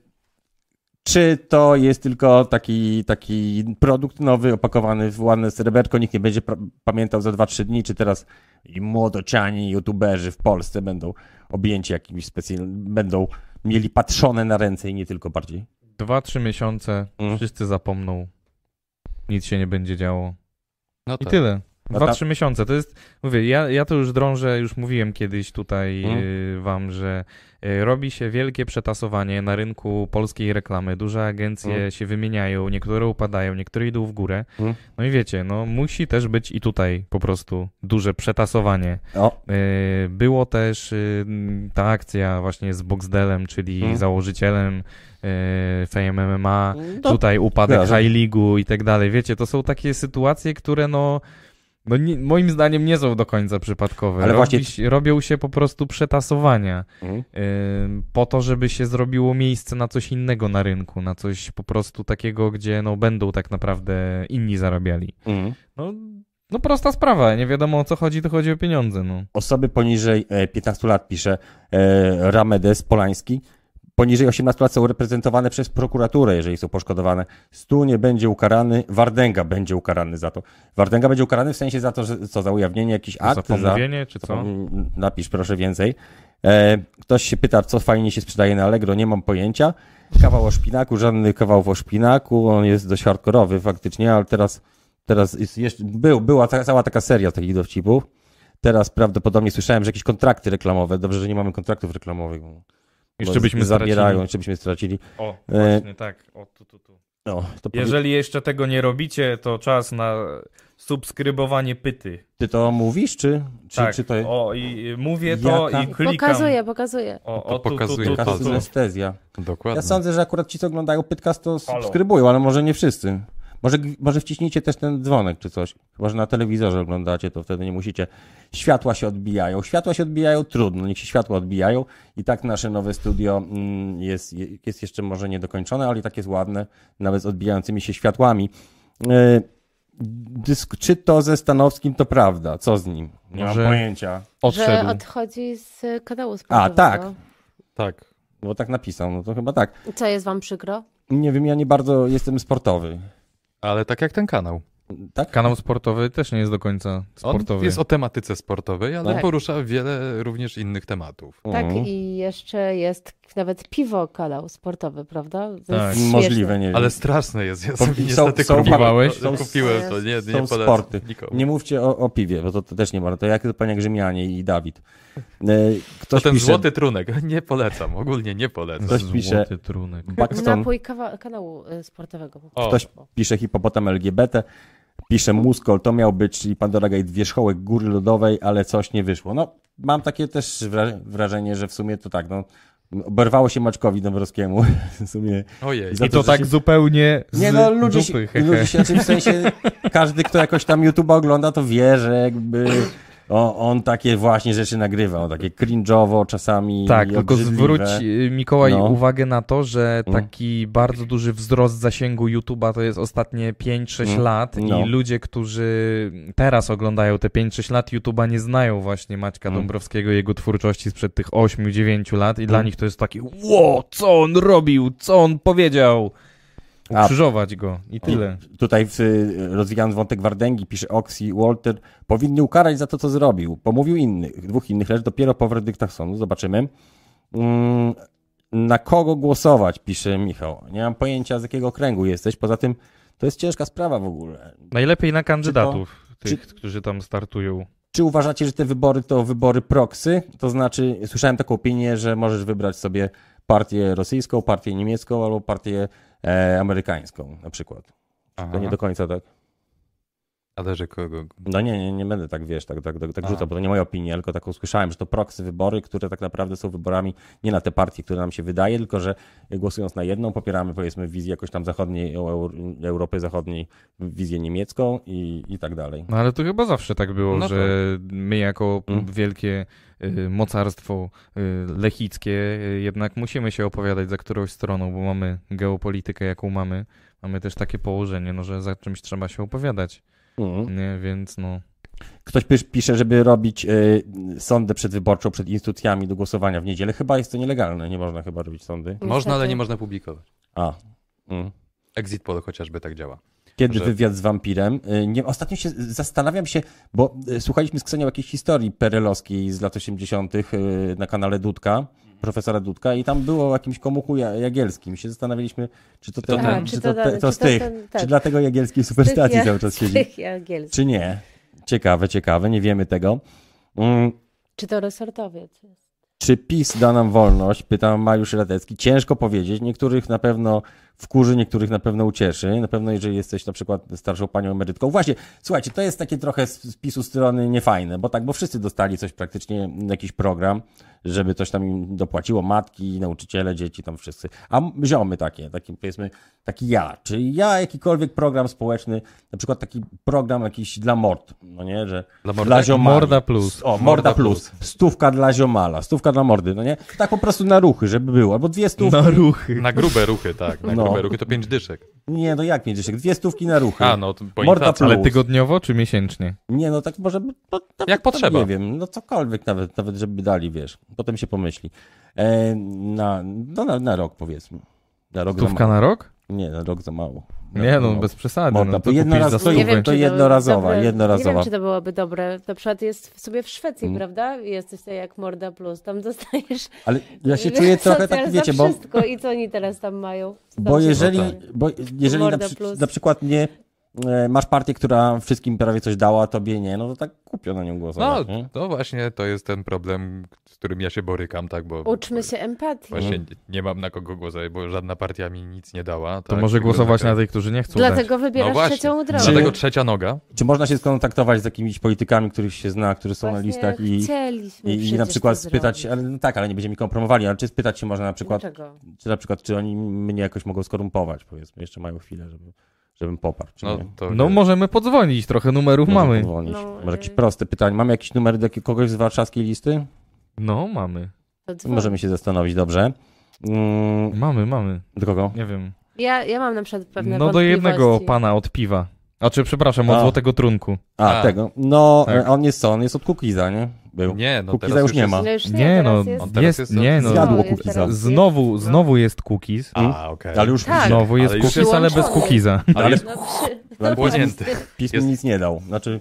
Czy to jest tylko taki, taki produkt nowy, opakowany w ładne sreberko, nikt nie będzie pamiętał za 2-3 dni, czy teraz i młodociani youtuberzy w Polsce będą objęci jakimś specjalnym, będą mieli patrzone na ręce i nie tylko bardziej. Dwa, trzy miesiące, Mm. wszyscy zapomną. Nic się nie będzie działo. No I tak. tyle. No Dwa, trzy miesiące. To jest, mówię, ja, ja to już drążę, już mówiłem kiedyś tutaj Mm. y, wam, że robi się wielkie przetasowanie na rynku polskiej reklamy. Duże agencje Mm. się wymieniają, niektóre upadają, niektóre idą w górę. Mm. No i wiecie, no musi też być i tutaj po prostu duże przetasowanie. O, Y, Było też y, ta akcja właśnie z Boxdelem, czyli Mm. założycielem y, Fame MMA, to, tutaj upadek. High League'u i tak dalej. Wiecie, to są takie sytuacje, które no, no nie, moim zdaniem nie są do końca przypadkowe. Ale właśnie- Robią się po prostu przetasowania Mhm. y, po to, żeby się zrobiło miejsce na coś innego na rynku, na coś po prostu takiego, gdzie no będą tak naprawdę inni zarabiali. Mhm. No, no prosta sprawa, nie wiadomo o co chodzi, to chodzi o pieniądze, no. Osoby poniżej e, 15 lat, pisze e, Ramedes Polański, poniżej 18 lat są reprezentowane przez prokuraturę, jeżeli są poszkodowane. Stu nie będzie ukarany, Wardęga będzie ukarany za to. Wardęga będzie ukarany w sensie za to, że co, za ujawnienie jakichś za akt, za... pomówienie, czy co? Napisz proszę więcej. E, ktoś się pyta, co fajnie się sprzedaje na Allegro, nie mam pojęcia. Kawał o szpinaku, żadny kawał o szpinaku, on jest dość hardkorowy faktycznie, ale teraz, teraz jest był, była ta, cała taka seria takich dowcipów. Teraz prawdopodobnie słyszałem, że jakieś kontrakty reklamowe, dobrze, że nie mamy kontraktów reklamowych. Jeszcze byśmy zabierają, jeszcze byśmy stracili. O, E, właśnie tak. O, tu, tu, tu. No, to powie- Jeżeli jeszcze tego nie robicie, to czas na subskrybowanie pyty. Ty to mówisz, czy, czy, tak, czy to jest o i mówię to Jaka- i klikam. Pokazuję, pokazuję. O, To o, tu, tu, pokazuje tu, tu, palcem. tu. synestezja? Dokładnie. Ja sądzę, że akurat ci, co oglądają Pytcast, to Halo. subskrybują, ale może nie wszyscy. Może, może wciśnijcie też ten dzwonek czy coś. Chyba, że na telewizorze oglądacie, to wtedy nie musicie. Światła się odbijają. Światła się odbijają trudno, niech się światła odbijają. I tak nasze nowe studio mm, jest, jest jeszcze może niedokończone, ale i tak jest ładne, nawet z odbijającymi się światłami. E, Dysk, czy to ze Stanowskim to prawda? Co z nim? Nie mam pojęcia. Że Odszedł. odchodzi z kanału A, sportowego. tak. Tak. Bo tak napisał, no to chyba tak. Co jest wam przykro? Nie wiem, ja nie bardzo jestem sportowy. Ale tak jak ten kanał. Tak? Kanał sportowy też nie jest do końca On sportowy. jest o tematyce sportowej, ale Tak. porusza wiele również innych tematów. Tak, Mhm. i jeszcze jest nawet piwo kanał sportowy, prawda? To Tak. jest Możliwe, nie wiem. Ale straszne jest. Ja sobie są- niestety są- kupiłem, kupiłeś? to- kupiłem to, nie, nie są polecam sporty. nikomu. Nie mówcie o, o piwie, bo to, to też nie ma. To jak pan jak Rzymianie i Dawid. E, To Ktoś ten pisze, złoty trunek, nie polecam, ogólnie nie polecam. Ktoś pisze- Złoty trunek. Buxton, Napój kawa- kanału y, sportowego. po O. Ktoś pisze hipopotam LGBT, pisze Muskol, to miał być, czyli Pandora Gate wierzchołek góry lodowej, ale coś nie wyszło. No, mam takie też wra- wrażenie, że w sumie to tak, no, oberwało się Maczkowi Dąbrowskiemu. W sumie Ojej. I to, tak się- zupełnie z Nie no, ludzie, dupy, się, ludzie się, znaczy w sensie, każdy, kto jakoś tam YouTube ogląda, to wie, że jakby o, on takie właśnie rzeczy nagrywa, on takie cringe'owo czasami Tak, tylko zwróć y, Mikołaj No. uwagę na to, że Mm. taki bardzo duży wzrost zasięgu YouTube'a to jest ostatnie 5-6 Mm. lat No. i ludzie, którzy teraz oglądają te 5-6 lat YouTube'a nie znają właśnie Maćka Mm. Dąbrowskiego jego twórczości sprzed tych 8-9 lat i dla Mm. nich to jest takie ło, co on robił, co on powiedział. A- Ukrzyżować go i tyle. Tutaj w, rozwijając wątek Wardęgi, pisze Oxy Walter, powinni ukarać za to, co zrobił. Pomówił innych, dwóch innych, lecz dopiero po werdyktach sądu. Zobaczymy. Mm, na kogo głosować, pisze Michał. Nie mam pojęcia, z jakiego kręgu jesteś. Poza tym, to jest ciężka sprawa w ogóle. Najlepiej na kandydatów, czy- tych, którzy tam startują. Czy uważacie, że te wybory to wybory proxy? To znaczy, słyszałem taką opinię, że możesz wybrać sobie partię rosyjską, partię niemiecką albo partię e, amerykańską na przykład. Aha. To nie do końca tak. Ale że kogo? No nie, nie, nie będę tak, wiesz, tak, tak, tak, tak A. rzucał, bo to nie moja opinia, tylko taką słyszałem, że to proxy wybory, które tak naprawdę są wyborami nie na te partie, które nam się wydaje, tylko że głosując na jedną popieramy powiedzmy wizję jakoś tam zachodniej, Eur- Europy Zachodniej, wizję niemiecką i, i tak dalej. No ale to chyba zawsze tak było, No że my jako Mm. wielkie mocarstwo y, lechickie y, jednak musimy się opowiadać za którąś stroną, bo mamy geopolitykę jaką mamy. Mamy też takie położenie, no, że za czymś trzeba się opowiadać, Mhm. nie? Więc no... Ktoś pisz, pisze, żeby robić y, sądę przedwyborczą przed instytucjami do głosowania w niedzielę. Chyba jest to nielegalne, nie można chyba robić sądy. Można, ale nie można publikować. A. Mm. Exit poll chociażby tak działa. Kiedy Że- wywiad z wampirem? Y, Nie, ostatnio się zastanawiam się, bo y, słuchaliśmy z Ksenią jakiejś historii perelowskiej z lat 80. y, na kanale Dudka, profesora Dudka i tam było o jakimś komuchu ja- jagielskim. Się zastanawialiśmy, czy to, ten, Aha, czy to, to to czy z to tych, ten- tak. czy dlatego jagielskiej superstacji cały czas siedzi, czy nie. Ciekawe, ciekawe, nie wiemy tego. Mm, Czy to resortowiec? Czy PiS da nam wolność? Pyta Mariusz Radecki. Ciężko powiedzieć. Niektórych na pewno wkurzy, niektórych na pewno ucieszy. Na pewno jeżeli jesteś na przykład starszą panią emerytką. Właśnie, słuchajcie, to jest takie trochę z PiSu strony niefajne, bo tak, bo wszyscy dostali coś praktycznie, jakiś program, żeby coś tam im dopłaciło, matki, nauczyciele, dzieci, tam wszyscy. A ziomy takie, taki powiedzmy, taki ja. Czy ja jakikolwiek program społeczny, na przykład taki program jakiś dla mord, no nie, że Dla dla mordek? ziomali. Morda plus. O, morda Morda plus. Stówka dla ziomala, stówka dla mordy, no nie? Tak po prostu na ruchy, żeby było. Albo dwie stówki. Na ruchy. Na grube ruchy, tak. Na No. Grube ruchy to pięć dyszek. Nie, no jak pięć dyszek? Dwie stówki na ruchy. A, no to Morda inflacji. Ale plus. tygodniowo czy miesięcznie? Nie, no tak może... To, nawet, Jak potrzeba. Nie wiem, no cokolwiek nawet, nawet żeby dali, wiesz. Potem się pomyśli. E, na, no na, na rok powiedzmy. Na rok za Stówka mało. na rok? Nie, na rok za mało. Nie no, No. bez przesady. Morda, No, to jednoraz- za nie wiem, to jednorazowa, dobre, jednorazowa. Nie wiem, czy to byłoby dobre. Na przykład jest sobie w Szwecji, Mm. prawda? Jesteś tutaj jak Morda Plus. Tam dostajesz Ale ja się czuję trochę tak, wiecie, bo... wszystko. I co oni teraz tam mają? Bo jeżeli, bo jeżeli na, przy, na przykład nie masz partię, która wszystkim prawie coś dała, a tobie nie, no to tak kupią na nią No, głosować. nie? to właśnie to jest ten problem, z którym ja się borykam, tak, bo Uczmy się empatii. właśnie nie mam na kogo głosować, bo żadna partia mi nic nie dała. To tak, może tylko głosować na tych, którzy nie chcą dać. Dlatego wybierasz No trzecią drogę. Dlatego trzecia noga. Czy można się skontaktować z jakimiś politykami, których się zna, którzy są na Właśnie listach i, i, i na przykład to spytać, ale no tak, ale nie będziemy nikomu promowali, ale czy spytać się można na przykład, Dlaczego? czy na przykład, czy oni mnie jakoś mogą skorumpować, powiedzmy, jeszcze mają chwilę, żeby, żebym poparł, czy No, nie? to No możemy podzwonić, trochę numerów Można mamy. podzwonić. No, Może jakieś y- proste pytanie. Mamy jakiś numer do kogoś z warszawskiej listy? No, mamy. Możemy się zastanowić, dobrze. Mm, Mamy, mamy. do kogo? Nie wiem. Ja, ja mam na przykład pewne No do jednego pana od piwa. A czy przepraszam, od A. złotego trunku. A, A. tego. No, Tak. on jest co? On jest od Kukiza, nie? Był. Nie, no Kukiza teraz już nie ma. No już nie, Nie no, teraz jest... On teraz jest, nie no. Zjadło Kukiza. Znowu, jest- znowu jest cookies. A, okej. Ale już Tak. Znowu jest Ale już cookies, ale bez przyłączony. cookiesa. Ale No, przy... Ale Jest- nic nie dał. Znaczy,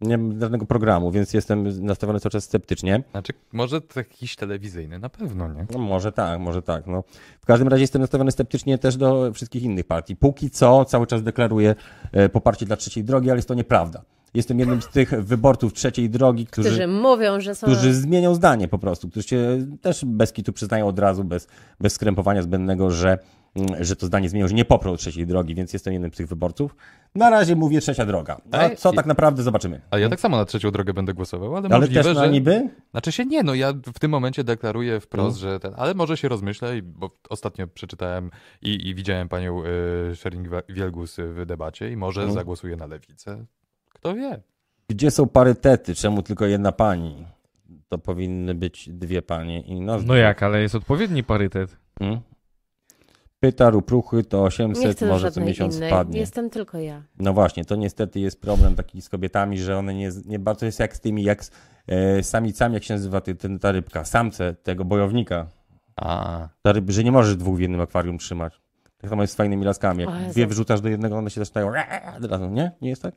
nie mam żadnego programu, więc jestem nastawiony cały czas sceptycznie. Znaczy, może to jakiś telewizyjny, na pewno, nie? No może tak, może tak. No. W każdym razie jestem nastawiony sceptycznie też do wszystkich innych partii. Póki co cały czas deklaruję e, poparcie dla trzeciej drogi, ale jest to nieprawda. Jestem jednym z tych wyborców trzeciej drogi, którzy, Którzy mówią, że są... którzy zmienią zdanie po prostu, którzy się też bez kitu przyznają od razu, bez, bez skrępowania zbędnego, że, mm, że to zdanie zmienią, że nie poprą trzeciej drogi, więc jestem jednym z tych wyborców. Na razie mówię trzecia droga. A Ej, co tak naprawdę zobaczymy. A ja tak samo na trzecią drogę będę głosował, ale, Ale możliwe, też na że... niby? Znaczy się nie, no ja w tym momencie deklaruję wprost, No. że ten, ale może się rozmyślę, i- bo ostatnio przeczytałem i, i widziałem panią y, Schering-Wielgus w debacie i może No. zagłosuję na lewicę. Kto wie? Gdzie są parytety? Czemu tylko jedna pani? To powinny być dwie panie i nas. No jak, ale jest odpowiedni parytet. Hmm? Pyta Rupruchy to Nie 800, chcę do może co miesiąc innej. spadnie. Jestem tylko ja. No właśnie, to niestety jest problem taki z kobietami, że one nie, nie bardzo jest jak z tymi, jak z e, samicami, jak się nazywa ty, ten, ta rybka, samce tego bojownika. A, Ta ryb, że nie możesz dwóch w jednym akwarium trzymać. Tak samo jest z fajnymi laskami. Jak dwie wyrzucasz do jednego, one się zaczynają razu, nie? Nie jest tak?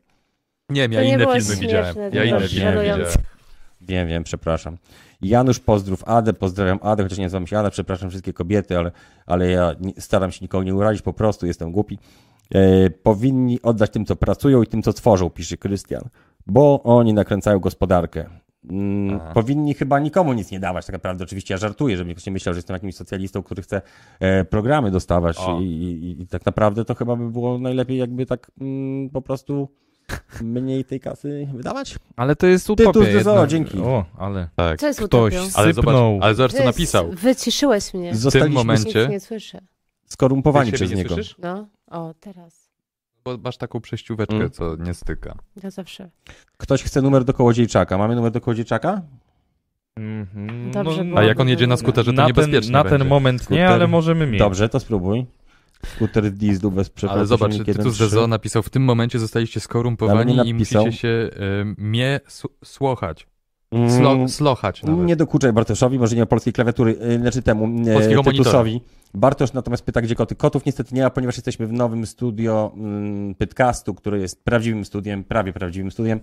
Nie wiem, ja To inne filmy śmieszne, widziałem. Ja inne filmy widziałem. Wiem, wiem, przepraszam. Janusz, pozdrów Adę, pozdrawiam Adę, chociaż nie nazywam się Ada, przepraszam wszystkie kobiety, ale, ale ja nie, staram się nikogo nie urazić, po prostu jestem głupi. E, powinni oddać tym, co pracują i tym, co tworzą, pisze Krystian, bo oni nakręcają gospodarkę. Mm, powinni chyba nikomu nic nie dawać, tak naprawdę. Oczywiście ja żartuję, żeby ktoś nie myślał, że jestem jakimś socjalistą, który chce e, programy dostawać i, i, i tak naprawdę to chyba by było najlepiej, jakby tak mm, po prostu mniej tej kasy wydawać. Ale to jest Tytuł utopia z DZO, jednak. dzięki. O, ale Tak. Co jest ktoś utopią? Ale zobacz, ale zobacz co napisał. Wyciszyłeś mnie. Zostaliśmy momencie- Nic nie słyszę. skorumpowani przez niego. słyszysz? No, o, teraz. Bo masz taką przejścióweczkę, Mm. co nie styka. Ja zawsze. Ktoś chce numer do Kołodziejczaka. Mamy numer do Kołodziejczaka? Mhm, Dobrze no. A jak on jedzie na skuterze, to na ten, niebezpiecznie na będzie. ten moment Skuter. nie, ale możemy mieć. Dobrze, to spróbuj. Skuter dieslu bez przepadu. Ale zobacz, tytuł z 1.3. DZO napisał, w tym momencie zostaliście skorumpowani i musicie się y, mnie słuchać. Mm, Slo, slochać nawet. Nie dokuczaj Bartoszowi, może nie ma polskiej klawiatury, yy, znaczy temu, Polskiego e, Tytusowi. Bartosz natomiast pyta, gdzie koty. Kotów niestety nie ma, ponieważ jesteśmy w nowym studio mm, Pytcastu, które jest prawdziwym studiem, prawie prawdziwym studiem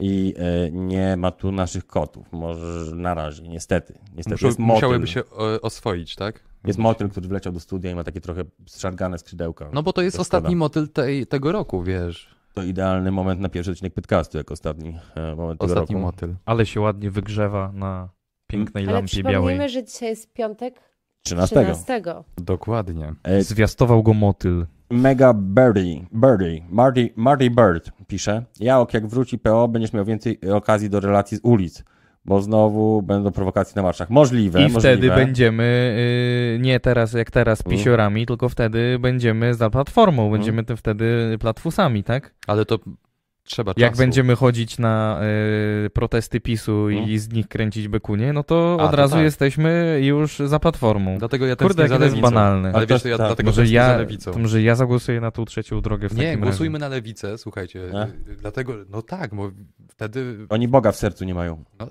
i e, nie ma tu naszych kotów. Może na razie, niestety. Niestety Muszą, musiałyby się o, oswoić, tak? Jest motyl, który wleciał do studia i ma takie trochę zszargane skrzydełka. No bo to jest To ostatni motyl tej, tego roku, wiesz. To idealny moment na pierwszy odcinek Pytcastu, jak ostatni e, moment tego Ostatni roku. motyl. Ale się ładnie wygrzewa na pięknej Ale lampie białej. przypomnijmy, że dzisiaj jest piątek 13. 13. Dokładnie. E, Zwiastował go motyl. Mega Birdie, Birdie, Marty, Marty Bird pisze, Jałok jak wróci PO, będziesz miał więcej okazji do relacji z ulic, bo znowu będą prowokacje na marszach. Możliwe, I możliwe. wtedy będziemy y, nie teraz jak teraz Mm. pisiorami, tylko wtedy będziemy za platformą, będziemy tym wtedy platfusami, tak? Ale to trzeba Jak czasu. będziemy chodzić na y, protesty PiSu i z nich kręcić bekunie, no to A, od to razu tak. jesteśmy już za platformą. Dlatego ja Kurde, jakie to jest lewicą. banalne. Ale wiesz, to- ja tak. dlatego Może tęsknię za ja, lewicą. to może ja zagłosuję na tą trzecią drogę w Nie, takim głosujmy razie. na lewicę, słuchajcie. Dlatego, no tak, bo wtedy... Oni Boga w sercu nie mają. No,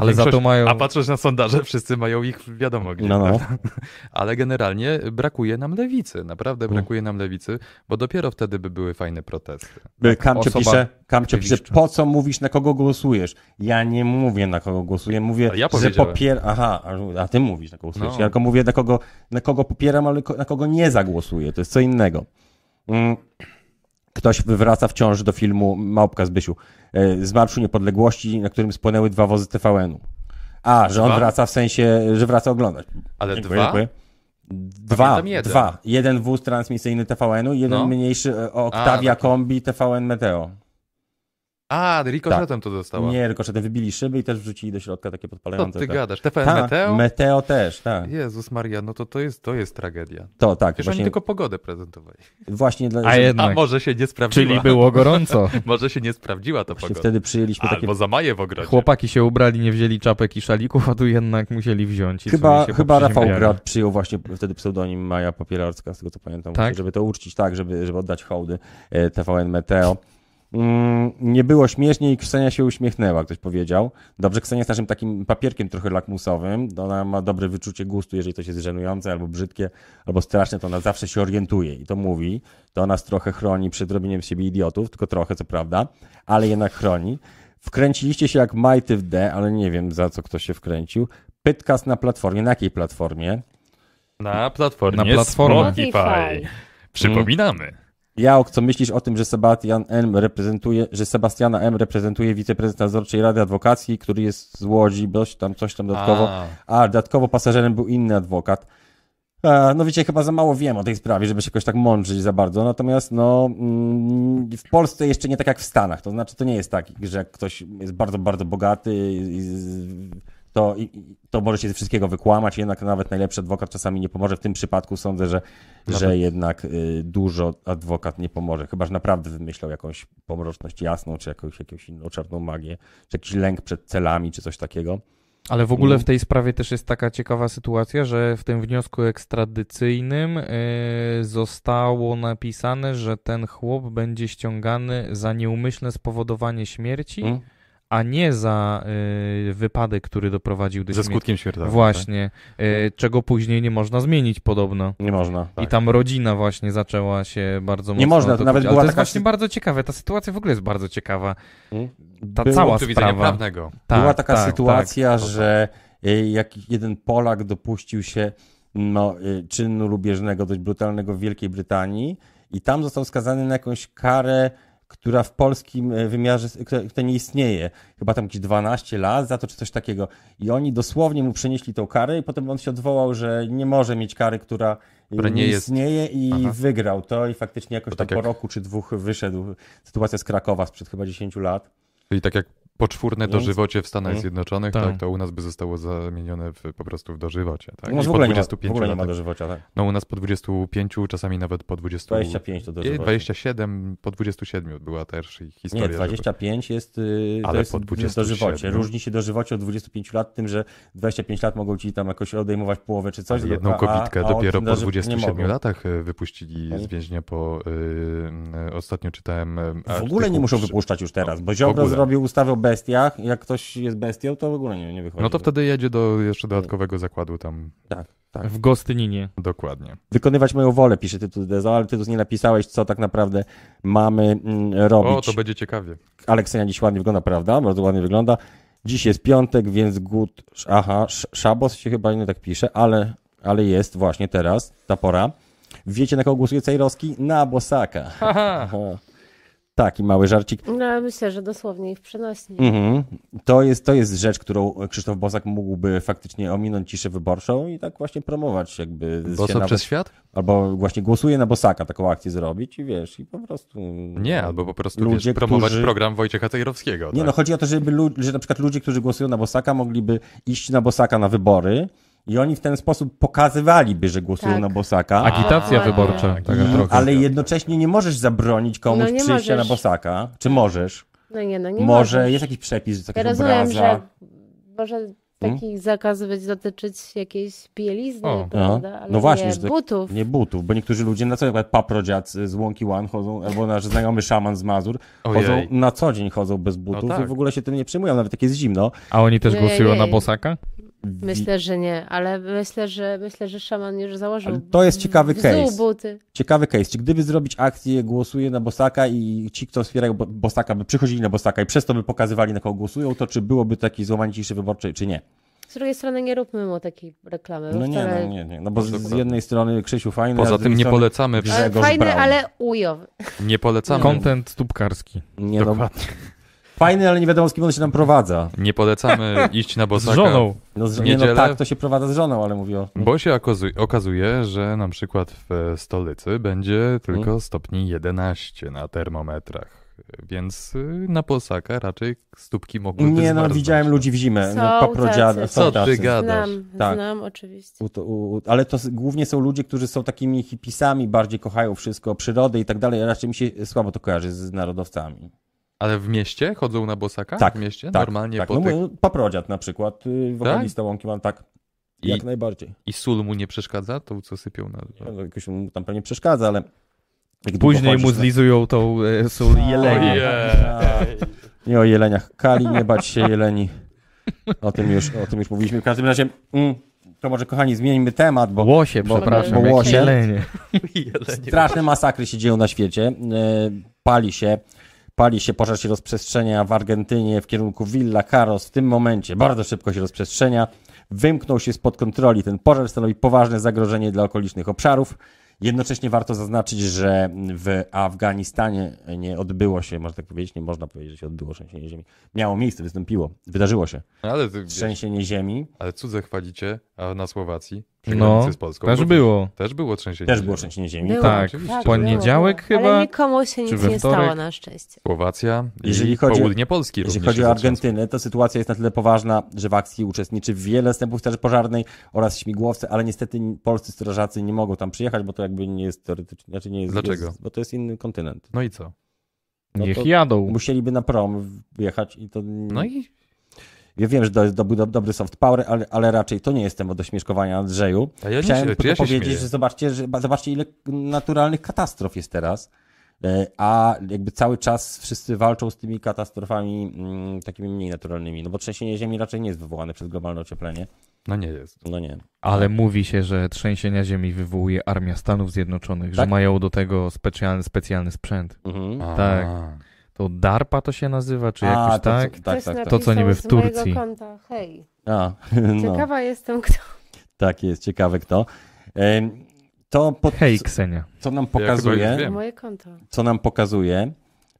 Ale za to mają... A patrząc na sondaże, wszyscy mają ich wiadomo gdzie. No, no. Ale generalnie brakuje nam lewicy. Naprawdę Mm. brakuje nam lewicy, bo dopiero wtedy by były fajne protesty. Kamcio osoba pisze, Kamcio pisze, po co mówisz, na kogo głosujesz? Ja nie mówię, na kogo głosuję, mówię, ja że popieram, aha, a- ty mówisz, na kogo głosujesz. No. Ja tylko mówię, na kogo, na kogo popieram, ale na kogo nie zagłosuję, to jest co innego. Mm. Ktoś wywraca wciąż do filmu Małpka z Bysiu, e, z Marszu Niepodległości, na którym spłonęły dwa wozy TVN-u. A, że on Dwa? wraca w sensie, że wraca oglądać. Ale Dziękuję, dwa? dziękuję. Dwa, jeden. dwa. Jeden wóz transmisyjny TVN-u i jeden No. mniejszy e, Octavia taki. Kombi TVN Meteo. A, rikoszetem to dostała. Tak. Nie, rykoszetem wybili szyby i też wrzucili do środka takie Co podpalające. ty tak. gadasz? TPN Tak, Meteo? Meteo też, tak. Jezus Maria, no to to jest, to jest tragedia. To tak, Wiesz, oni właśnie, tylko pogodę prezentowali. właśnie dla, A że- A jednak, może się nie sprawdziła. czyli było gorąco. Może się nie sprawdziła ta właśnie pogoda. wtedy przyjęliśmy takie... Albo za Maję w ogrodzie. Chłopaki się ubrali, nie wzięli czapek i szalików, a tu jednak musieli wziąć. I Chyba, chyba Rafał. Grad przyjął właśnie wtedy pseudonim Maja Popielarska, z tego co pamiętam, Tak? żeby to uczcić, tak, żeby, żeby oddać hołdy e, TVN Meteo. Mm, nie było śmiesznie i Ksenia się uśmiechnęła, ktoś powiedział. Dobrze, Ksenia jest naszym takim papierkiem trochę lakmusowym. Ona ma dobre wyczucie gustu, jeżeli coś jest żenujące albo brzydkie, albo straszne, to ona zawsze się orientuje i to mówi. To nas trochę chroni przed robieniem z siebie idiotów, tylko trochę, co prawda, ale jednak chroni. Wkręciliście się jak majty w D, ale nie wiem za co ktoś się wkręcił. Pytkas na platformie. Na jakiej platformie? Na platformie Na platformę. Spotify. Spotify. Przypominamy. Jałk, co myślisz o tym, że Sebastian M reprezentuje, że Sebastiana M reprezentuje wiceprezydent nadzorczej Rady Adwokacji, który jest z Łodzi, coś tam, coś tam dodatkowo. A, A, dodatkowo pasażerem był inny adwokat. No wiecie, chyba za mało wiem o tej sprawie, żeby się jakoś tak mądrzyć za bardzo. Natomiast no, mm, w Polsce jeszcze nie tak jak w Stanach. To znaczy, to nie jest tak, że jak ktoś jest bardzo, bardzo bogaty, i- to, to może się ze wszystkiego wykłamać. Jednak nawet najlepszy adwokat czasami nie pomoże. W tym przypadku sądzę, że, że Nawet- jednak y, dużo adwokat nie pomoże. Chyba, że naprawdę wymyślał jakąś pomroczność jasną, czy jakąś, jakąś inną czarną magię, czy jakiś lęk przed celami, czy coś takiego. Ale w ogóle Mhm. w tej sprawie też jest taka ciekawa sytuacja, że w tym wniosku ekstradycyjnym y, zostało napisane, że ten chłop będzie ściągany za nieumyślne spowodowanie śmierci, Mm? A nie za y, wypadek, który doprowadził do ze śmierci. skutkiem śmiertelnym. Właśnie, y, czego później nie można zmienić podobno. Nie można. I tam rodzina właśnie zaczęła się bardzo mocno... Nie można, to nawet była Ale to jest taka właśnie bardzo ciekawe, ta sytuacja w ogóle jest bardzo ciekawa. Mm? Ta Było- cała sprawa. prawnego. Tak, Była taka tak, sytuacja, tak. że y, jak jeden Polak dopuścił się no, y, czynu lubieżnego, dość brutalnego w Wielkiej Brytanii i tam został skazany na jakąś karę, która w polskim y, wymiarze która- nie istnieje. Chyba tam jakieś 12 lat za to, czy coś takiego. I oni dosłownie mu przenieśli tą karę i potem on się odwołał, że nie może mieć kary, która, Która nie nie jest- istnieje i Aha. wygrał to i faktycznie jakoś To tam tak po jak- roku czy dwóch wyszedł. Sytuacja z Krakowa sprzed chyba 10 lat. Czyli tak jak poczwórne dożywocie w Stanach Mm. Zjednoczonych, Tak. tak. to u nas by zostało zamienione w, po prostu w dożywocie. Tak? No, I w, po ogóle nie ma, w 25 ogóle nie ma dożywocia, tak. No u nas po 25, czasami nawet po 20... 25 to dożywocie. 27, po 27 była też historia. Nie, żeby- 25 jest, yy, to Ale jest po 27. dożywocie. Różni się dożywocie od 25 lat tym, że 25 lat mogą ci tam jakoś odejmować połowę czy coś. Ale jedną a- a- kobitkę a od dopiero po doży- nie 27 mogą. latach e, wypuścili No. z więźnia po... y, y, ostatnio czytałem... W ogóle nie muszą przy- wypuszczać już teraz, bo Ziobro zrobił ustawę o bestiach. Jak ktoś jest bestią, to w ogóle nie, nie wychodzi. No to wtedy jedzie do jeszcze dodatkowego zakładu tam. Tak, tak. W Gostyninie. Dokładnie. Wykonywać moją wolę, pisze tytuł Dezo, ale ty tu nie napisałeś, co tak naprawdę mamy mm, robić. O, to będzie ciekawie. Aleksenia dziś ładnie wygląda, prawda? Bardzo ładnie wygląda. Dziś jest piątek, więc gut, aha, sz- szabos się chyba nie tak pisze, ale, ale jest właśnie teraz, ta pora. Wiecie, na kogo głosuje Cejrowski? Na Bosaka. Aha. Taki mały żarcik. No, myślę, że dosłownie ich przenośni. Mhm. To, jest, to jest rzecz, którą Krzysztof Bosak mógłby faktycznie ominąć ciszę wyborczą i tak właśnie promować jakby. Bo się co nawet- przez świat? Albo właśnie głosuje na Bosaka, taką akcję zrobić i wiesz, i po prostu... Nie, albo po prostu Ludzie, wiesz, promować którzy- program Wojciecha Cejrowskiego. Nie, tak? no chodzi o to, żeby lu- że na przykład ludzie, którzy głosują na Bosaka, mogliby iść na Bosaka na wybory i oni w ten sposób pokazywaliby, że głosują Tak. na Bosaka. Agitacja Dokładnie. wyborcza. Trochę. ale jednocześnie nie możesz zabronić komuś No przyjścia możesz. na Bosaka. Czy możesz? No nie, no nie Może możesz. jest jakiś przepis, że Ja taki rozumiem, obraza. że może Hmm? taki zakaz być dotyczyć jakiejś bielizny, O. prawda? Ale No właśnie, nie że tak- butów. Nie butów, bo niektórzy ludzie na co przykład paprodziad z Łąki One chodzą, albo nasz znajomy szaman z Mazur, chodzą, Ojej. na co dzień chodzą bez butów tak. i w ogóle się tym nie przejmują, nawet jak jest zimno. A oni też Nie, głosują nie. na Bosaka? Myślę, że nie, ale myślę, że myślę, że szaman już założył. Ale to jest ciekawy case. buty. Ciekawy case. Czy gdyby zrobić akcję głosuje na Bosaka i ci, kto wspierają Bo- Bosaka, by przychodzili na Bosaka i przez to by pokazywali, na kogo głosują, to czy byłoby takie złamanie ciszy wyborczej, czy nie? Z drugiej strony nie róbmy mu takiej reklamy. No nie, wcale- no nie, nie. No bo z, jednej strony Krzysiu fajny, a Poza z tym nie polecamy, Grzegorz fajny, Braun. ale ujowy. nie polecamy, Content stópkarski. Nie, no, Dokładnie. Fajny, ale nie wiadomo z kim on się tam prowadza. nie polecamy iść na Z Bosaka. żoną. No, z, nie, no tak, to się prowadza z żoną, ale mówię o... Bo się okazu- okazuje, że na przykład w e, stolicy będzie tylko Hmm? stopni 11 na termometrach. Więc y, na Bosaka raczej stópki mogłyby Nie, no zmarznąć. widziałem ludzi w zimę. Są no, paprodziada, tacy. są Co ty tacy. gadasz? Znam, Tak. znam oczywiście. U, u, ale to głównie są ludzie, którzy są takimi hipisami, bardziej kochają wszystko, przyrodę i tak dalej. Raczej mi się słabo to kojarzy z narodowcami. Ale w mieście chodzą na Bosaka? Tak, W mieście? Tak, Normalnie tak. po No, tych... paprodziad na przykład, y, wokalista Łąki mam tak, I, jak najbardziej. I sól mu nie przeszkadza? To co sypią na... No, Jakoś mu tam pewnie przeszkadza, ale Później mu na- zlizują tą e, jelenie. Ojej. Nie o jeleniach Kali, nie bać się jeleni. O tym już, o tym już mówiliśmy. W każdym razie, mm, to może kochani zmieńmy temat, bo Łosie, bo- przepraszam, bo łosie. jelenie. straszne masakry się dzieją na świecie. E, Pali się, pali się, pożar się rozprzestrzenia w Argentynie w kierunku Villa Caros. W tym momencie bardzo szybko się rozprzestrzenia. Wymknął się spod kontroli. Ten pożar stanowi poważne zagrożenie dla okolicznych obszarów. Jednocześnie warto zaznaczyć, że w Afganistanie nie odbyło się, można tak powiedzieć, nie można powiedzieć, że się odbyło trzęsienie ziemi. Miało miejsce, wystąpiło, wydarzyło się ale, ty, wiesz, trzęsienie ziemi. ale cudze chwalicie, a na Słowacji, przy No, z Polską, Też było. Też było trzęsienie Też ziemi. było trzęsienie ziemi. Było. Tak, oczywiście. w poniedziałek było, chyba. Ale nikomu się nic nie stało na szczęście. Słowacja Jeżeli i chodzi- południe Polski również chodzi o. Argentynę, to sytuacja jest na tyle poważna, że w akcji uczestniczy wiele zastępów straży pożarnej oraz śmigłowce, ale niestety polscy strażacy nie mogą tam przyjechać, bo to jakby nie jest teoretycznie, znaczy nie jest... Dlaczego? Jest, bo to jest inny kontynent. No i co? No Niech jadą. Musieliby na prom wjechać i to... No i Ja wiem, że to jest dobry, dobry soft power, ale, ale raczej to nie jest temat do śmieszkowania Andrzeju. a ja Chciałem się, tylko ja powiedzieć, śmieję? że zobaczcie, że zobaczcie, ile naturalnych katastrof jest teraz. E, A jakby cały czas wszyscy walczą z tymi katastrofami mm, takimi mniej naturalnymi. No bo trzęsienie ziemi raczej nie jest wywołane przez globalne ocieplenie. No nie jest. No nie. Ale mówi się, że trzęsienia ziemi wywołuje Armia Stanów Zjednoczonych, że Tak? mają do tego specjalny, specjalny sprzęt. Mhm. A, Tak. To DARPA to się nazywa, czy jakoś to, tak? co- tak, tak, tak. To, co niby w Turcji. konta. Hej, A, no, ciekawa jestem, kto. tak jest, ciekawe kto. To, pod, Hej, Ksenia. co nam pokazuje, wiem. Moje konto. co nam pokazuje,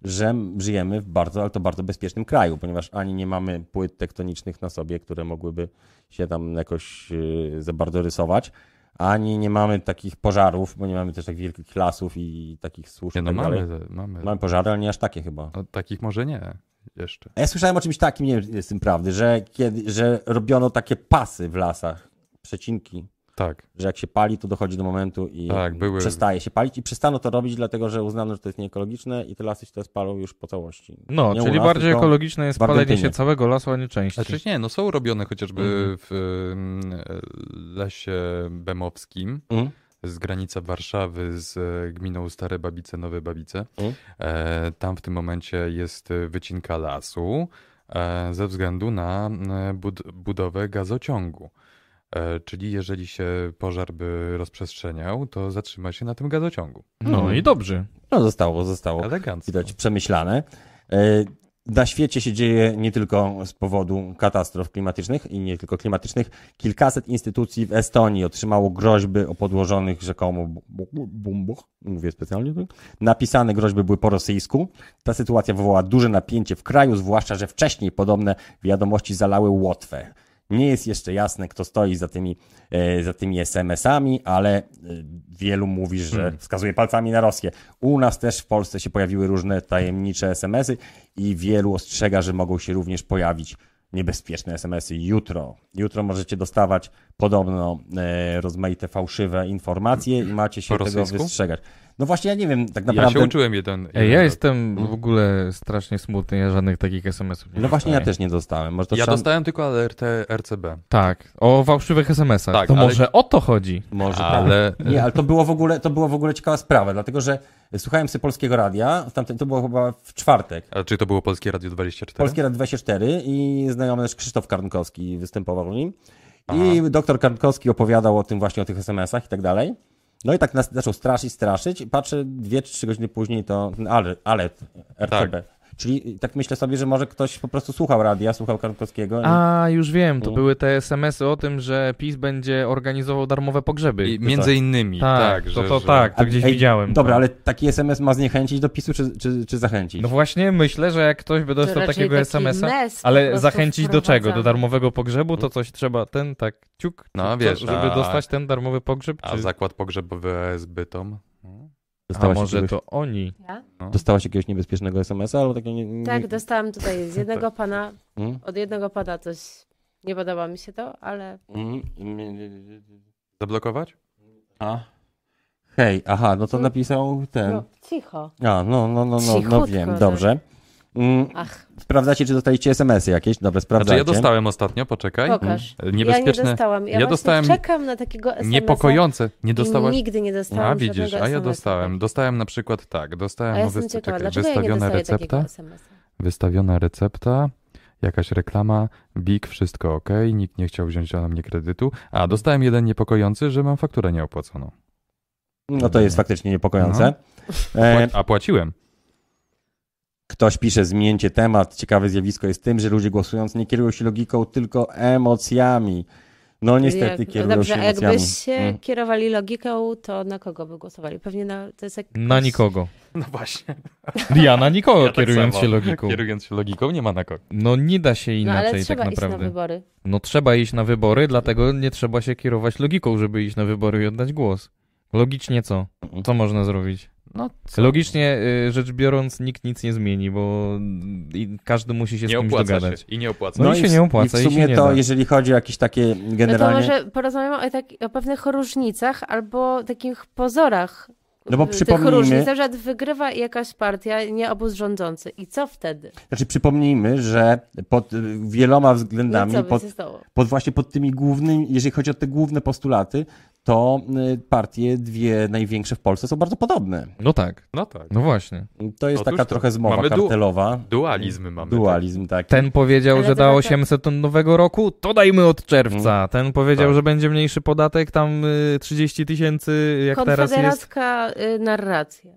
że żyjemy w bardzo, ale to bardzo bezpiecznym kraju, ponieważ ani nie mamy płyt tektonicznych na sobie, które mogłyby się tam jakoś yy, za bardzo rysować, ani nie mamy takich pożarów, bo nie mamy też tak wielkich lasów i takich służb. Nie, no tak mamy, dalej. mamy. mamy pożary, ale nie aż takie chyba. No, takich może nie jeszcze. Ja słyszałem o czymś takim, nie wiem, z tym prawdy, że, kiedy, że robiono takie pasy w lasach, przecinki, Tak. że jak się pali, to dochodzi do momentu i Tak, były- przestaje się palić i przestano to robić, dlatego że uznano, że to jest nieekologiczne i te lasy się teraz palą już po całości. No, Nie czyli nas, bardziej ekologiczne jest palenie się całego lasu, a nie części. Znaczy nie, no są robione chociażby Mhm. w lesie bemowskim Mhm. z granicy Warszawy z e, gminą Stare Babice, Nowe Babice. Mhm. E, tam w tym momencie jest wycinka lasu e, ze względu na bud budowę gazociągu. E, czyli jeżeli się pożar by rozprzestrzeniał, to zatrzyma się na tym gazociągu. No i dobrze. No zostało, zostało. Elegancko. Widać przemyślane. E, Na świecie się dzieje nie tylko z powodu katastrof klimatycznych i nie tylko klimatycznych. Kilkaset instytucji w Estonii otrzymało groźby o podłożonych rzekomo bombach. Mówię specjalnie. tak? Napisane groźby były po rosyjsku. Ta sytuacja wywołała duże napięcie w kraju, zwłaszcza, że wcześniej podobne wiadomości zalały Łotwę. Nie jest jeszcze jasne, kto stoi za tymi, e, za tymi SMS-ami, ale e, wielu mówi, że Hmm. wskazuje palcami na Rosję. U nas też w Polsce się pojawiły różne tajemnicze SMS-y i wielu ostrzega, że mogą się również pojawić niebezpieczne SMS-y jutro. Jutro możecie dostawać podobno e, rozmaite fałszywe informacje i macie się tego wystrzegać. No właśnie, ja nie wiem, tak Ja naprawdę. się uczyłem jeden. Ja jestem w ogóle strasznie smutny, ja żadnych takich SMS-ów nie No właśnie, ja też nie dostałem. Może to Ja trzeba... dostałem tylko alertę RCB. Tak, o fałszywych SMS-ach. Tak, to ale- może o to chodzi. Może tak. Ale Nie, ale to było w ogóle, to było w ogóle ciekawa sprawa, dlatego że słuchałem sobie polskiego radia, tamten, to było chyba w czwartek. A czy to było Polskie Radio 24? Polskie Radio 24 i znajomy też Krzysztof Karnkowski występował w nim. Aha. I doktor Karnkowski opowiadał o tym właśnie, o tych SMS-ach i tak dalej. No i tak nas zaczął straszyć, straszyć. I patrzę, dwie czy trzy godziny później to ten alert, alert RCB. Tak. Czyli tak myślę sobie, że może ktoś po prostu słuchał radia, słuchał Karnkowskiego. i- A, już wiem, to były te SMS-y o tym, że PiS będzie organizował darmowe pogrzeby. I między innymi, tak, tak, to, że, to że... tak, to A- gdzieś ej, widziałem. Dobra, to. ale taki SMS ma zniechęcić do PiSu, czy, czy, czy zachęcić? No właśnie, myślę, że jak ktoś by To dostał takiego taki SMS-a, ale zachęcić do czego? Do darmowego pogrzebu, to coś trzeba, ten tak, ciuk, No, wiesz, żeby a- dostać ten darmowy pogrzeb? A Czy... zakład pogrzebowy z Bytom? A Dostałaś może jakiegoś, to oni? Ja? No. dostałaś jakiegoś niebezpiecznego SMS-a albo takiego nie, nie... Tak, dostałam tutaj z jednego pana, Mm? od jednego pana coś, nie podoba mi się to, ale Mm? Zablokować? A? Hej, aha, no to napisał ten. no, cicho. A, no, no, no, no, no Cichutko, wiem, tak. dobrze. Mm, Ach, sprawdzacie, czy dostaliście SMS-y jakieś? Dobra, Znaczy sprawdzacie. ja dostałem ostatnio, poczekaj. pokaż. Mm, Niebezpieczne. Ja nie dostałam. Ja, Ja dostałem czekam na takiego SMS-a Niepokojące. Nie dostałaś? I nigdy nie dostałam A widzisz, a ja dostałem. Dostałem na przykład tak, A dostałem ja no, ciekawa, czekaj, dlaczego ja nie wystawiona takiego recepta, SMS-a? wystawiona recepta, jakaś reklama, BIG, wszystko ok, nikt nie chciał wziąć na mnie kredytu. A, dostałem jeden niepokojący, że mam fakturę nieopłaconą. No to jest faktycznie niepokojące. No. E, A płaciłem. Ktoś pisze, zmieńcie temat. Ciekawe zjawisko jest tym, że ludzie głosując nie kierują się logiką, tylko emocjami. No niestety Jak- kierują Dobrze, się emocjami. jakbyś się Mm. kierowali logiką, to na kogo by głosowali? Pewnie na... To jest jak Na nikogo. No właśnie. Ja na nikogo, Ja tak kierując samo. się logiką. Kierując się logiką, nie ma na kogo. No nie da się No inaczej ale trzeba tak iść na naprawdę. wybory. No trzeba iść na wybory, dlatego nie trzeba się kierować logiką, żeby iść na wybory i oddać głos. Logicznie co? Co można zrobić? No, co? Logicznie y, rzecz biorąc nikt nic nie zmieni, bo i każdy musi się z nie kimś opłaca dogadać. się. I nie opłaca No i się w- nie opłaca, I i w się sumie nie to, da. jeżeli chodzi o jakieś takie No to generalnie... może porozmawiamy o, tak, o pewnych różnicach albo takich pozorach No bo tych przypomnijmy- różnic. Na przykład wygrywa jakaś partia, nie obóz rządzący. I co wtedy? Znaczy przypomnijmy, że pod y, wieloma No względami, pod, pod właśnie pod tymi głównymi, jeżeli chodzi o te główne postulaty, to y, partie dwie największe w Polsce są bardzo podobne. No tak, No tak. no właśnie. To jest Otóż taka to. trochę zmowa Mamy du- kartelowa. Dualizmy mamy. Dualizm, tak. Ten powiedział, Ale że da to- 800 ton nowego roku, to dajmy od czerwca. Mm. Ten powiedział, Tak. że będzie mniejszy podatek, tam y, 30 tysięcy, jak teraz jest. Konfederacka y, narracja.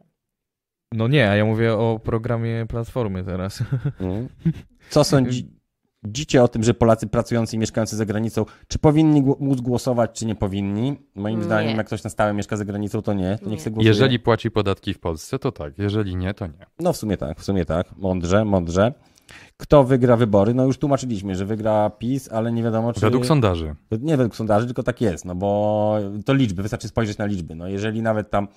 No nie, a ja mówię o programie Platformy teraz. Mm. Co sądzicie o tym, że Polacy pracujący i mieszkający za granicą, czy powinni móc głosować, czy nie powinni? Moim Nie. zdaniem, jak ktoś na stałe mieszka za granicą, to nie, to niech Nie. głosuje. Jeżeli płaci podatki w Polsce, to tak. Jeżeli nie, to nie. No w sumie tak, w sumie tak. Mądrze, mądrze. Kto wygra wybory? No już tłumaczyliśmy, że wygra PiS, ale nie wiadomo czy... Według sondaży. Nie według sondaży, tylko tak jest, no bo to liczby, wystarczy spojrzeć na liczby. No jeżeli nawet tam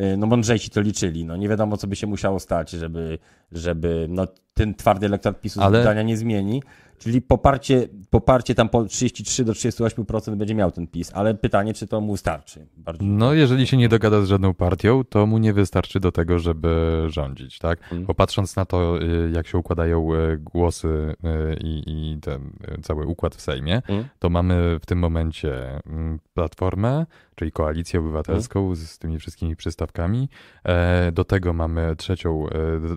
y, no mądrzejsi to liczyli, no nie wiadomo co by się musiało stać, żeby, żeby no ten twardy elektorat PiSu Ale- zdania nie zmieni. Czyli poparcie, poparcie tam po 33 do 38% będzie miał ten PiS, ale pytanie, czy to mu starczy. Bardziej. No, jeżeli się nie dogada z żadną partią, to mu nie wystarczy do tego, żeby rządzić, tak? Mm. Bo patrząc na to, y, jak się układają y, głosy y, i, i ten cały układ w Sejmie, Mm. to mamy w tym momencie mm, Platformę, czyli Koalicję Obywatelską z, z tymi wszystkimi przystawkami. E, Do tego mamy trzecią e,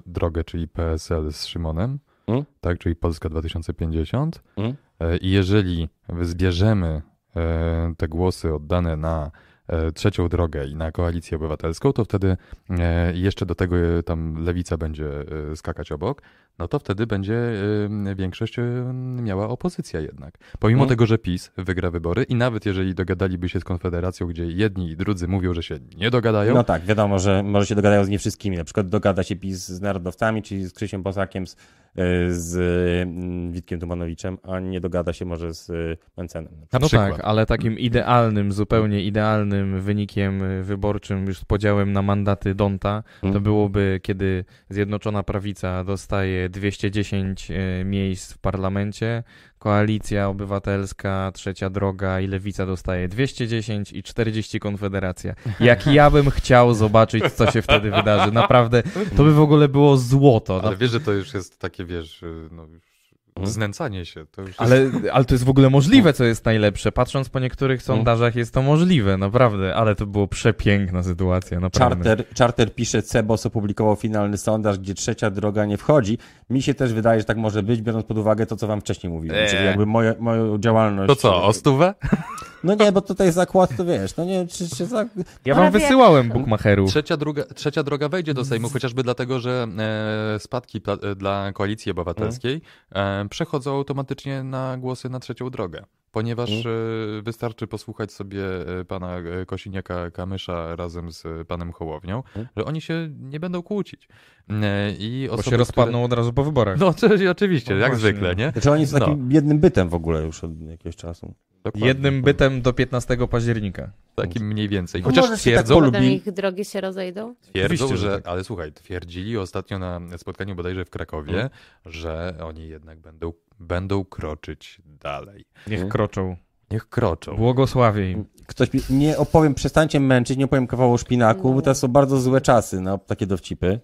drogę, czyli PSL z Szymonem, Mm. tak, czyli Polska 2050. Mm. E, I jeżeli zbierzemy e, te głosy oddane na e, trzecią drogę i na koalicję obywatelską, to wtedy jeszcze do tego tam lewica będzie skakać obok, no to wtedy będzie e, większość e, miała opozycja jednak. Pomimo Mhm. tego, że PiS wygra wybory i nawet jeżeli dogadaliby się z Konfederacją, gdzie jedni i drudzy mówią, że się nie dogadają, No tak, wiadomo, że może się dogadają z nie wszystkimi. Na przykład dogada się PiS z narodowcami, czyli z Krzysiem Bosakiem, z, y, z mm, Witkiem Tumanowiczem, a nie dogada się może z y, Mencenem. na no przykład. tak, ale takim idealnym, zupełnie idealnym wynikiem y, wyborczym, już z podziałem na mandaty Donta, to Mm. byłoby, kiedy Zjednoczona Prawica dostaje 210 y, miejsc w parlamencie, Koalicja Obywatelska, Trzecia Droga i Lewica dostaje 210 i 40 Konfederacja. Jak ja bym chciał zobaczyć, co się wtedy wydarzy. Naprawdę, to by w ogóle było złoto. ale wiesz, że to już jest takie, wiesz, y, no już. Znęcanie się. To już jest... Ale, ale to jest w ogóle możliwe, co jest najlepsze. Patrząc po niektórych sondażach, jest to możliwe, naprawdę. Ale to było przepiękna sytuacja, naprawdę. Charter, Charter pisze, Cebos opublikował finalny sondaż, gdzie trzecia droga nie wchodzi. Mi się też wydaje, że tak może być, biorąc pod uwagę to, co wam wcześniej mówiłem. Eee. Czyli jakby moje, moją działalność. To co, o stówę? No nie, bo tutaj zakład, to wiesz, no nie, czy, czy za... Ja wam Prawie wysyłałem bukmacherów. Trzecia, druga, trzecia droga wejdzie do Sejmu, chociażby dlatego, że e, spadki e, dla Koalicji Obywatelskiej e, przechodzą automatycznie na głosy na trzecią drogę. Ponieważ e, wystarczy posłuchać sobie e, pana e, Kosiniaka-Kamysza razem z panem Hołownią, Mhm. że oni się nie będą kłócić. I Bo osoby, się rozpadną od razu po wyborach. Które... No, czy- oczywiście, No jak właśnie. zwykle, nie? Znaczy oni są No. takim jednym bytem w ogóle już od jakiegoś czasu. Dokładnie. Jednym bytem do 15 października. Takim mniej więcej. No Chociaż tak twierdzą, polu- Potem Lubi- ich drogi się rozejdą? Twierdzą, Oczywiście, że tak. ale słuchaj, twierdzili ostatnio na spotkaniu bodajże w Krakowie, Mhm. że oni jednak będą, będą kroczyć dalej. Niech Mhm. kroczą. Niech kroczą. Błogosławię im. Ktoś, mi- nie opowiem, przestańcie męczyć, nie opowiem kawału o szpinaku, bo to są bardzo złe czasy na takie dowcipy.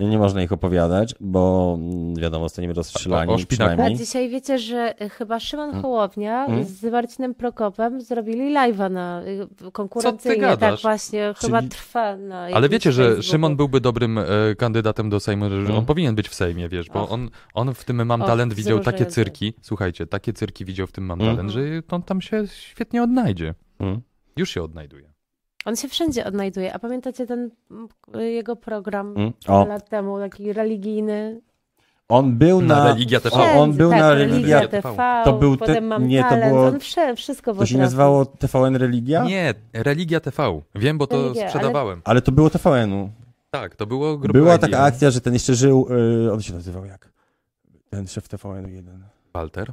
Nie można ich opowiadać, bo mm, wiadomo, zostaniemy rozstrzelani O- o szpinaku? A przynajmniej. dzisiaj wiecie, że y, chyba Szymon Mm. Hołownia Mm. z Marcinem Prokopem zrobili live'a na y, konkurencyjnie. Tak gadasz? właśnie, Czyli- chyba trwa na Ale wiecie, że Facebooku. Szymon byłby dobrym e, kandydatem do Sejmu, że No. on powinien być w Sejmie, wiesz, bo Och. on, on w tym Mam Och, Talent widział takie cyrki, słuchajcie, takie cyrki widział w tym Mam Mhm. Talent, że on tam się świetnie odnajdzie. Mm. Już się odnajduje. On się wszędzie odnajduje. A pamiętacie ten mm, jego program Mm. lat temu, taki religijny? on był Na na... Religia TV. O, on był tak, na Religia Religia TV, To był te- potem mam nie, to talent. było- On wsze, wszystko To się nazywało TVN Religia? Nie, Religia TV. Wiem, bo to Religia, ale- sprzedawałem. Ale to było TVN-u. Tak, to było grupa Była taka akcja, że ten jeszcze żył, y, on się nazywał jak? Ten szef TVN-u jeden. Walter.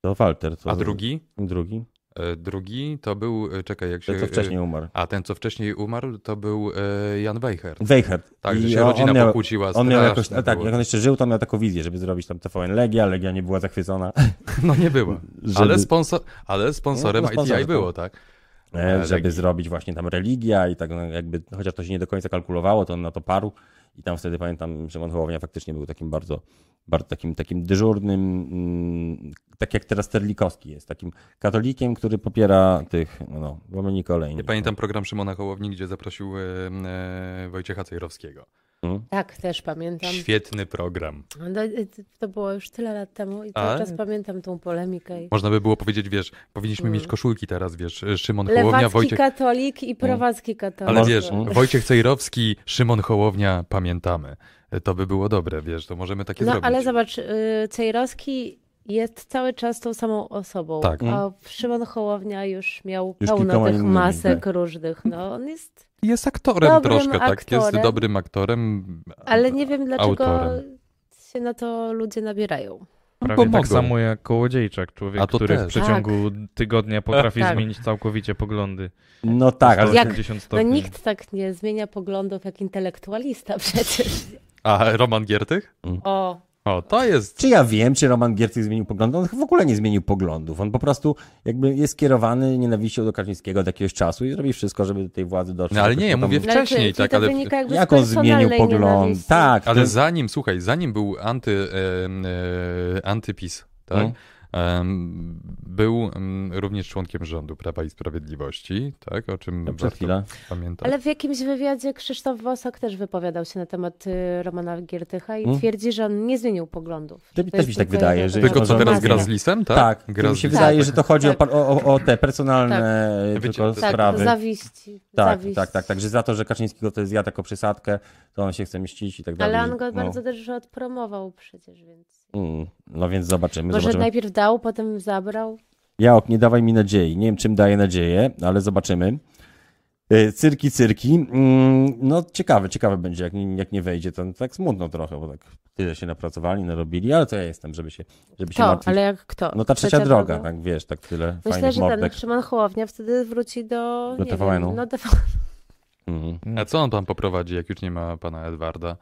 To Walter. To A drugi? Drugi. E, Drugi to był, e, czekaj, jak się... Ten, co wcześniej umarł. A ten, co wcześniej umarł, to był e, Jan Weichert. Weichert. Tak, że się on- rodzina on miał, pokłóciła. On miał jakoś, tak, było. jak on jeszcze żył, to miał taką wizję, żeby zrobić tam TVN Legia, Legia nie była zachwycona. No nie było. Żeby, Ale, sponsor, ale sponsorem No, ITI było, tak? e, żeby Legii. zrobić właśnie tam religia i tak no, jakby, chociaż to się nie do końca kalkulowało, to on na to parł i tam wtedy pamiętam, Szymon Hołownia faktycznie był takim bardzo, bardzo takim, takim dyżurnym, mm, tak jak teraz Terlikowski jest, takim katolikiem, który popiera tych, no, no łamani olejni. Ja pamiętam program Szymona Hołowni, gdzie zaprosił e, Wojciecha Cejrowskiego. Mm. Tak, też pamiętam. Świetny program. No, y, To było już tyle lat temu i cały A? czas pamiętam tą polemikę. i- Można by było powiedzieć, wiesz, powinniśmy Mm. mieć koszulki teraz, wiesz, Szymon Hołownia, Lewacki Wojciech... katolik i prowadzki katolik. Ale wiesz, Mm. Wojciech Cejrowski, Szymon Hołownia, pamiętamy. E, To by było dobre, wiesz, to możemy takie No zrobić. ale zobacz, y, Cejrowski jest cały czas tą samą osobą, Tak. a Szymon Hołownia już miał Już pełno tych masek tak. różnych. No, on jest, Jest aktorem Dobrym troszkę, tak? Jest aktorem. dobrym aktorem. ale nie wiem dlaczego Autorem. się na to ludzie nabierają. Prawie bo tak mogą. samo jak Kołodziejczak, człowiek, A to który w też. przeciągu tygodnia potrafi Tak. zmienić całkowicie poglądy. No tak, ale Jak- 180 No nikt tak nie zmienia poglądów jak intelektualista przecież. A Roman Giertych? O, O, to jest. Czy ja wiem, czy Roman Giertych zmienił poglądy? On w ogóle nie zmienił poglądów. On po prostu jakby jest skierowany nienawiścią do Kaczyńskiego od jakiegoś czasu i robi wszystko, żeby do tej władzy dotrzeć. No, ale nie, ja mówię ale Wcześniej, tak, ale- Jak on zmienił pogląd? Tak, Ale to- zanim, słuchaj, zanim był anty, e, e, antypis, tak? No. Był również członkiem rządu Prawa i Sprawiedliwości, tak? O czym No, Przez chwilę. pamiętać. Ale w jakimś wywiadzie Krzysztof Wosak też wypowiadał się na temat y, Romana Giertycha i Mm. twierdzi, że on nie zmienił poglądów. To To mi jest też mi się tak tylko wydaje, że- Tylko co teraz gra z lisem, tak? Tak, gra mi się wydaje, Tak. że to chodzi Tak. o, o, o te personalne Wiecie, tylko to- Tak, sprawy. zawiści. Tak, zawiść. tak, tak, tak, że za to, że Kaczyńskiego to jest ja jako przysadkę, to on się chce mścić i tak dalej. Ale on go no. bardzo też odpromował przecież, więc... Mm, no więc zobaczymy, Może zobaczymy. najpierw dał, potem zabrał. Jałok, nie dawaj mi nadziei. Nie wiem, czym daje nadzieję, ale zobaczymy. E, Cyrki, cyrki. Mm, No ciekawe, ciekawe będzie, jak nie, jak nie wejdzie, to tak smutno trochę, bo tak tyle się napracowali, narobili, ale to ja jestem, żeby się, żeby się To, martwić. ale jak kto? No ta trzecia, droga, droga. tak wiesz, tak tyle Myślę, fajnych że ten mordek. Szymon Hołownia wtedy wróci do... Do TVN-u. Wiem, no, do... Mhm. A co on tam poprowadzi, jak już nie ma pana Edwarda?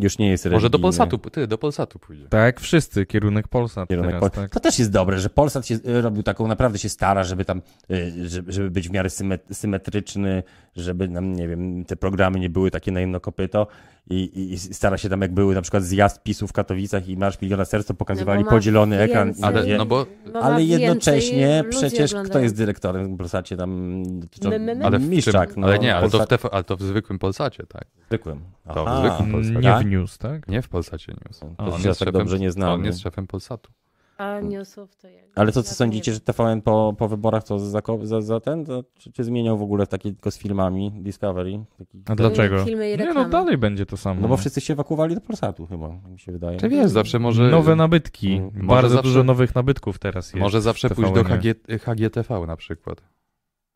Już nie jest Może do religijny Polsatu, ty, do Polsatu pójdzie. Tak wszyscy, kierunek Polsat kierunek teraz, Pol- tak? To też jest dobre, że Polsat się y, robił taką, naprawdę się stara, żeby tam, y, żeby, być w miarę symet- symetryczny, żeby nam, nie wiem, te programy nie były takie na jedno kopyto i, i, i stara się tam, jak były na przykład zjazd PiSu w Katowicach i Marsz Miliona Serc, to pokazywali No podzielony ekran. więcej- Ale- gdzie- no bo- no ale jednocześnie przecież kto oglądają. jest dyrektorem w Polsacie tam? To, My, my, my. Ale w Miszczak, no, ale nie, ale to, TV, ale to w zwykłym Polsacie, tak? zwykłym. To w zwykłym Polsacie. Nie Tak? w news, tak? Nie w Polsacie News. On jest tak szefem- dobrze nie. On jest szefem Polsatu. A newsów to ja... Ale to co sądzicie, że TVN po, po wyborach to za, za, za ten? To, czy, czy zmieniał w ogóle takie tylko z filmami Discovery? Taki... A dlaczego? Filmy i Nie, no dalej będzie to samo. No bo wszyscy się ewakuowali do Polsatu chyba, mi się wydaje. Czy wiesz, zawsze może... Nowe nabytki. Mm, może Bardzo zawsze- dużo nowych nabytków teraz jest. Może zawsze w pójść do TVN-ie. HG, HGTV na przykład.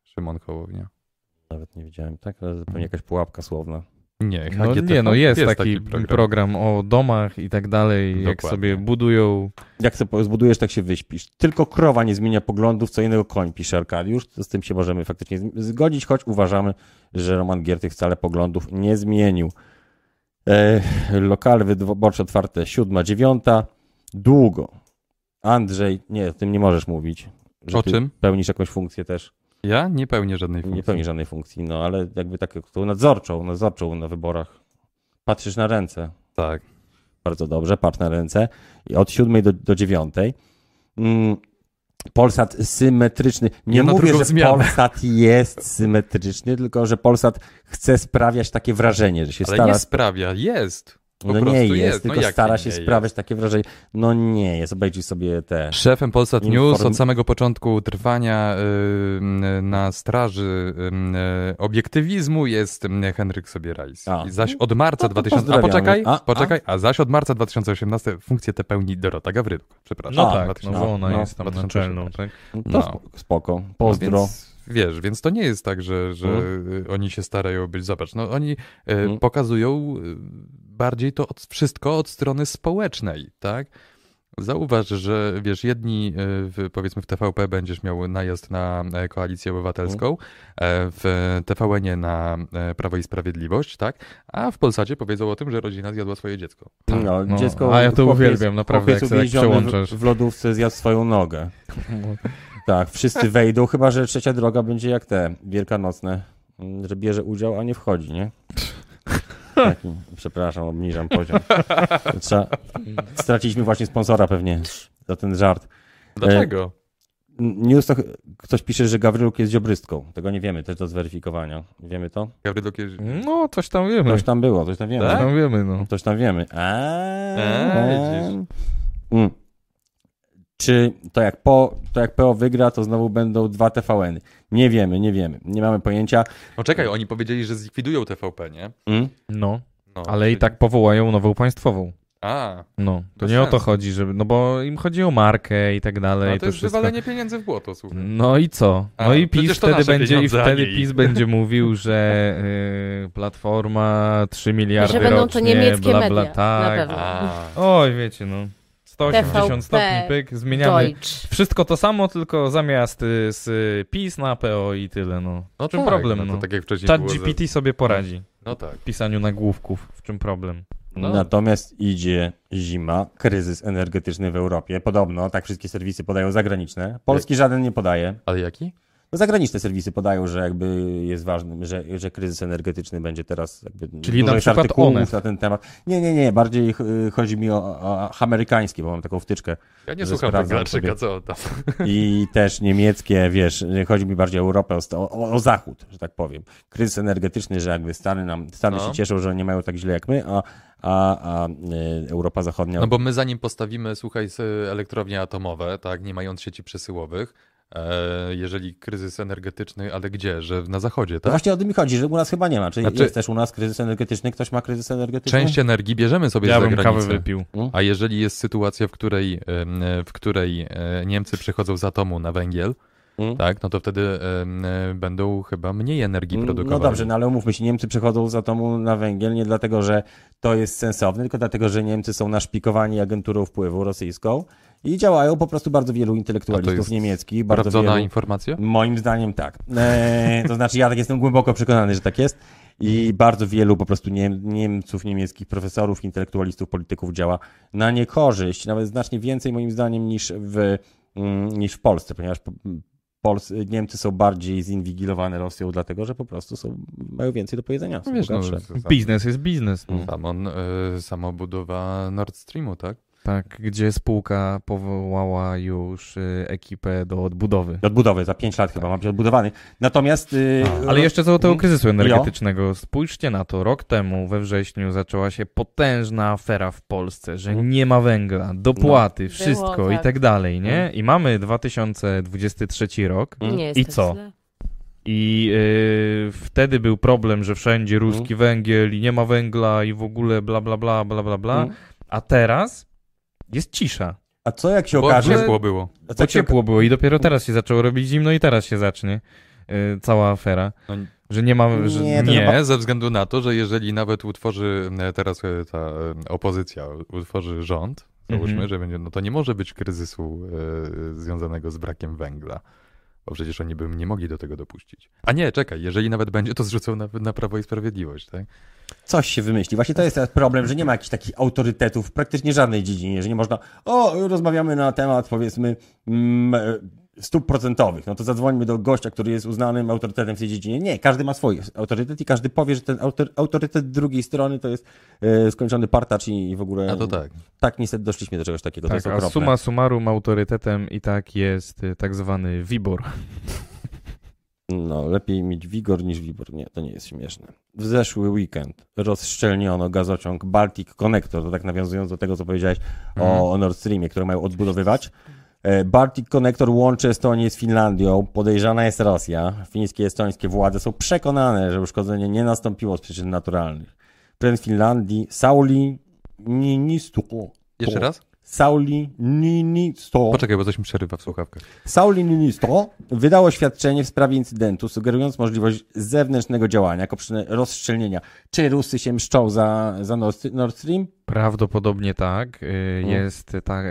Szymon Hołownia. Nawet nie wiedziałem, tak? Ale pewnie jakaś pułapka słowna. Nie, No HGTV nie, no jest, taki, program. program. o domach i tak dalej, jak Dokładnie. sobie budują. Jak sobie zbudujesz, tak się wyśpisz. Tylko krowa nie zmienia poglądów, co innego koń, pisze Arkadiusz. Z tym się możemy faktycznie zgodzić, choć uważamy, że Roman Giertych wcale poglądów nie zmienił. E, lokale wyborcze otwarte siódma, dziewiąta. Długo. Andrzej, nie, o tym nie możesz mówić. Że O ty czym? Pełnisz jakąś funkcję też. Ja nie pełnię żadnej funkcji. Nie pełni żadnej funkcji, no ale jakby tak tą nadzorczą, nadzorczą na wyborach Patrzysz na ręce. Tak. Bardzo dobrze, patrz na ręce. I od siódmej do, do dziewiątej. Mm, Polsat symetryczny. Nie Ja mówię, że zmianę. Polsat jest symetryczny, tylko że Polsat chce sprawiać takie wrażenie, że się Ale stara. nie sprawia, jest. Po no nie jest, jest. No tylko jak stara się jest? sprawiać takie wrażenie. No nie jest, obejrzyj sobie te. Szefem Polsat Inform- News od samego początku trwania y, na straży y, obiektywizmu jest y, Henryk Sobierajs. A. I zaś od marca No to 2000... A poczekaj, A, a? poczekaj, a zaś od marca 2018 funkcję tę pełni Dorota Gawryduk. Przepraszam. No tak, no 2000. bo ona no, jest tam 2018. naczelną, tak? To No. spo- spoko. No Pozdro. więc, wiesz, więc to nie jest tak, że, że y, oni się starają być, zobacz, no oni y, Mhm. pokazują bardziej to od, wszystko od strony społecznej, tak? Zauważ, że wiesz, jedni y, w, powiedzmy w TVP będziesz miał najazd na e, koalicję obywatelską, e, w TVN-ie na e, Prawo i Sprawiedliwość, tak? A w Polsacie powiedzą o tym, że rodzina zjadła swoje dziecko. No, No, dziecko, a ja to chłopiec- uwielbiam, naprawdę, jak sobie tak przełączasz. W, w lodówce zjadł swoją nogę. Tak, wszyscy wejdą, chyba że trzecia droga będzie jak te wielkanocne, że bierze udział, a nie wchodzi, nie? Taki, przepraszam, obniżam poziom. Trzeba, straciliśmy właśnie sponsora pewnie za ten żart. Dlaczego? News to ktoś pisze, że Gawryluk jest dziobrystką. Tego nie wiemy, jest do zweryfikowania. Wiemy to? Gawrydok jest... No, coś tam wiemy. Coś tam było, coś tam wiemy. Coś Tak? tam wiemy, no. Coś tam wiemy. A, widzisz. Mm. Czy to jak, po, to jak PO wygra, to znowu będą dwa TVN-y? Nie wiemy, nie wiemy. Nie mamy pojęcia. No czekaj, oni powiedzieli, że zlikwidują TVP, nie? Mm? No, No, ale i czyli- tak powołają nową państwową. A, No, to nie o to chodzi, żeby, no bo im chodzi o markę i tak dalej. no to jest wszystko. wywalenie pieniędzy w błoto, słuchaj. No i co? A, No i przecież PiS to wtedy będzie, i a wtedy. PiS będzie mówił, że y, Platforma 3 miliardy Że będą to rocznie, niemieckie bla, media, bla, na tak. A, Oj, wiecie, no. 180 TVP, stopni pyk, zmieniamy. Deutsch. Wszystko to samo, tylko zamiast y, z y, PiS na PO i tyle, no. no W czym tak, problem, no? no? To tak jak wcześniej Chat było ze- GPT sobie poradzi No tak. w pisaniu nagłówków. W czym problem? No. Natomiast idzie zima, kryzys energetyczny w Europie. Podobno, tak wszystkie serwisy podają zagraniczne. Polski żaden nie podaje. Ale jaki? No, zagraniczne serwisy podają, że jakby jest ważny, że, że kryzys energetyczny będzie teraz jakby Czyli na przykład artykułów Onet. na ten temat. Nie, nie, nie, bardziej chodzi mi o, o amerykańskie, bo mam taką wtyczkę Ja nie słucham sobie. co tam. i też niemieckie, wiesz, chodzi mi bardziej o Europę, o, o, o Zachód, że tak powiem. Kryzys energetyczny, że jakby Stany nam, Stany No. się cieszą, że nie mają tak źle jak my, a, a, a y, Europa Zachodnia... No bo my zanim postawimy, słuchaj, elektrownie atomowe, tak, nie mając sieci przesyłowych, e, jeżeli kryzys energetyczny, ale gdzie? Że na zachodzie, tak? właśnie o tym mi chodzi, że u nas chyba nie ma. Czy Znaczy- jest też u nas kryzys energetyczny? Ktoś ma kryzys energetyczny? Część energii bierzemy sobie Ja z bym kawę zagranicy. wypił. A jeżeli jest sytuacja, w której, w której e, Niemcy przechodzą z atomu na węgiel, Mm. tak, no to wtedy em, e, będą chyba mniej energii produkowali. No dobrze, no ale umówmy się, Niemcy przechodzą z atomu na węgiel nie dlatego, że to jest sensowne, tylko dlatego, że Niemcy są naszpikowani agenturą wpływu rosyjską i działają po prostu bardzo wielu intelektualistów niemieckich, bardzo wielu... informacja? Moim zdaniem tak. E, to znaczy ja tak jestem głęboko przekonany, że tak jest i bardzo wielu po prostu Niem, Niemców, niemieckich profesorów, intelektualistów, polityków działa na niekorzyść, nawet znacznie więcej moim zdaniem niż w, mm, niż w Polsce, ponieważ Niemcy są bardziej zinwigilowane Rosją, dlatego że po prostu są, mają więcej do powiedzenia. Są Wiesz, no, Biznes jest biznes. No. Mm. Samo, e, samo budowa Nord Streamu, tak? Tak, gdzie spółka powołała już y, ekipę do odbudowy. Odbudowy, za 5 lat chyba ma być odbudowany. Natomiast... y, Ale jeszcze co do tego Mhm. kryzysu energetycznego. Spójrzcie na to. Rok temu, we wrześniu, zaczęła się potężna afera w Polsce, że Mhm. nie ma węgla, dopłaty, wszystko i tak. tak dalej, nie? Mhm. I mamy 2023 rok. Mm. Nie jest I tak co? źle. I y, wtedy był problem, że wszędzie ruski Mhm. węgiel i nie ma węgla i w ogóle bla bla bla bla bla bla. Mm. A teraz jest cisza. A co jak się Bo okaże... ciepło było. A co Bo ciepło było i dopiero teraz się zaczęło robić zimno i teraz się zacznie y, cała afera. No, Że nie ma... Że, Nie, Nie, chyba- ze względu na to, że jeżeli nawet utworzy e, teraz e, ta e, opozycja utworzy rząd, załóżmy, Mhm. że będzie, no to nie może być kryzysu e, związanego z brakiem węgla. Bo przecież oni by nie mogli do tego dopuścić. A nie, czekaj, jeżeli nawet będzie, to zrzucą na, na Prawo i Sprawiedliwość, tak? Coś się wymyśli. Właśnie to jest teraz problem, że nie ma jakichś takich autorytetów w praktycznie żadnej dziedzinie, że nie można, o, rozmawiamy na temat, powiedzmy, mm, stóp procentowych, no to zadzwońmy do gościa, który jest uznanym autorytetem w tej dziedzinie. Nie, każdy ma swój autorytet i każdy powie, że ten autor, autorytet drugiej strony to jest e, skończony partacz i, w ogóle... A to tak. Tak, niestety doszliśmy do czegoś takiego, to Tak, jest a summa summarum autorytetem i tak jest y, tak zwany WIBOR. No, lepiej mieć wigor niż wibor. Nie, to nie jest śmieszne. W zeszły weekend rozszczelniono gazociąg Baltic Connector, to tak nawiązując do tego, co powiedziałeś Mhm. o Nord Streamie, który mają odbudowywać. E, Baltic Connector łączy Estonię z Finlandią. Podejrzana jest Rosja. Fińskie i estońskie władze są przekonane, że uszkodzenie nie nastąpiło z przyczyn naturalnych. Prezydent Finlandii Sauli Niinisto. Jeszcze raz? Sauli Niinisto. Poczekaj, bo coś mi przerywa w słuchawkach. Sauli Niinisto wydało oświadczenie w sprawie incydentu, sugerując możliwość zewnętrznego działania jako przyczynę rozszczelnienia. Czy Rusy się mszczą za, za Nord Stream? Prawdopodobnie tak. Y, Jest, ta,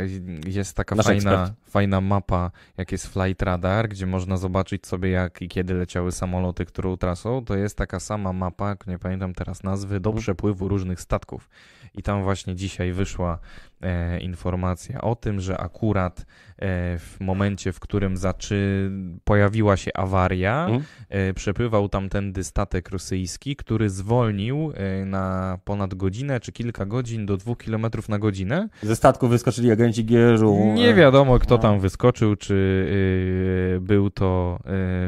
jest taka Nasz fajna, ekspert. fajna mapa, jak jest Flight Radar, gdzie można zobaczyć sobie, jak i kiedy leciały samoloty, którą trasą. To jest taka sama mapa, nie pamiętam teraz nazwy, do Mhm. przepływu różnych statków. I tam właśnie dzisiaj wyszła e, informacja o tym, że akurat e, w momencie, w którym zaczy... pojawiła się awaria, Mhm. e, przepływał tamtędy statek rosyjski, który zwolnił e, na ponad godzinę czy kilka godzin do 2 km na godzinę. Ze statku wyskoczyli agenci GRU. Nie wiadomo, kto no. tam wyskoczył, czy y, był to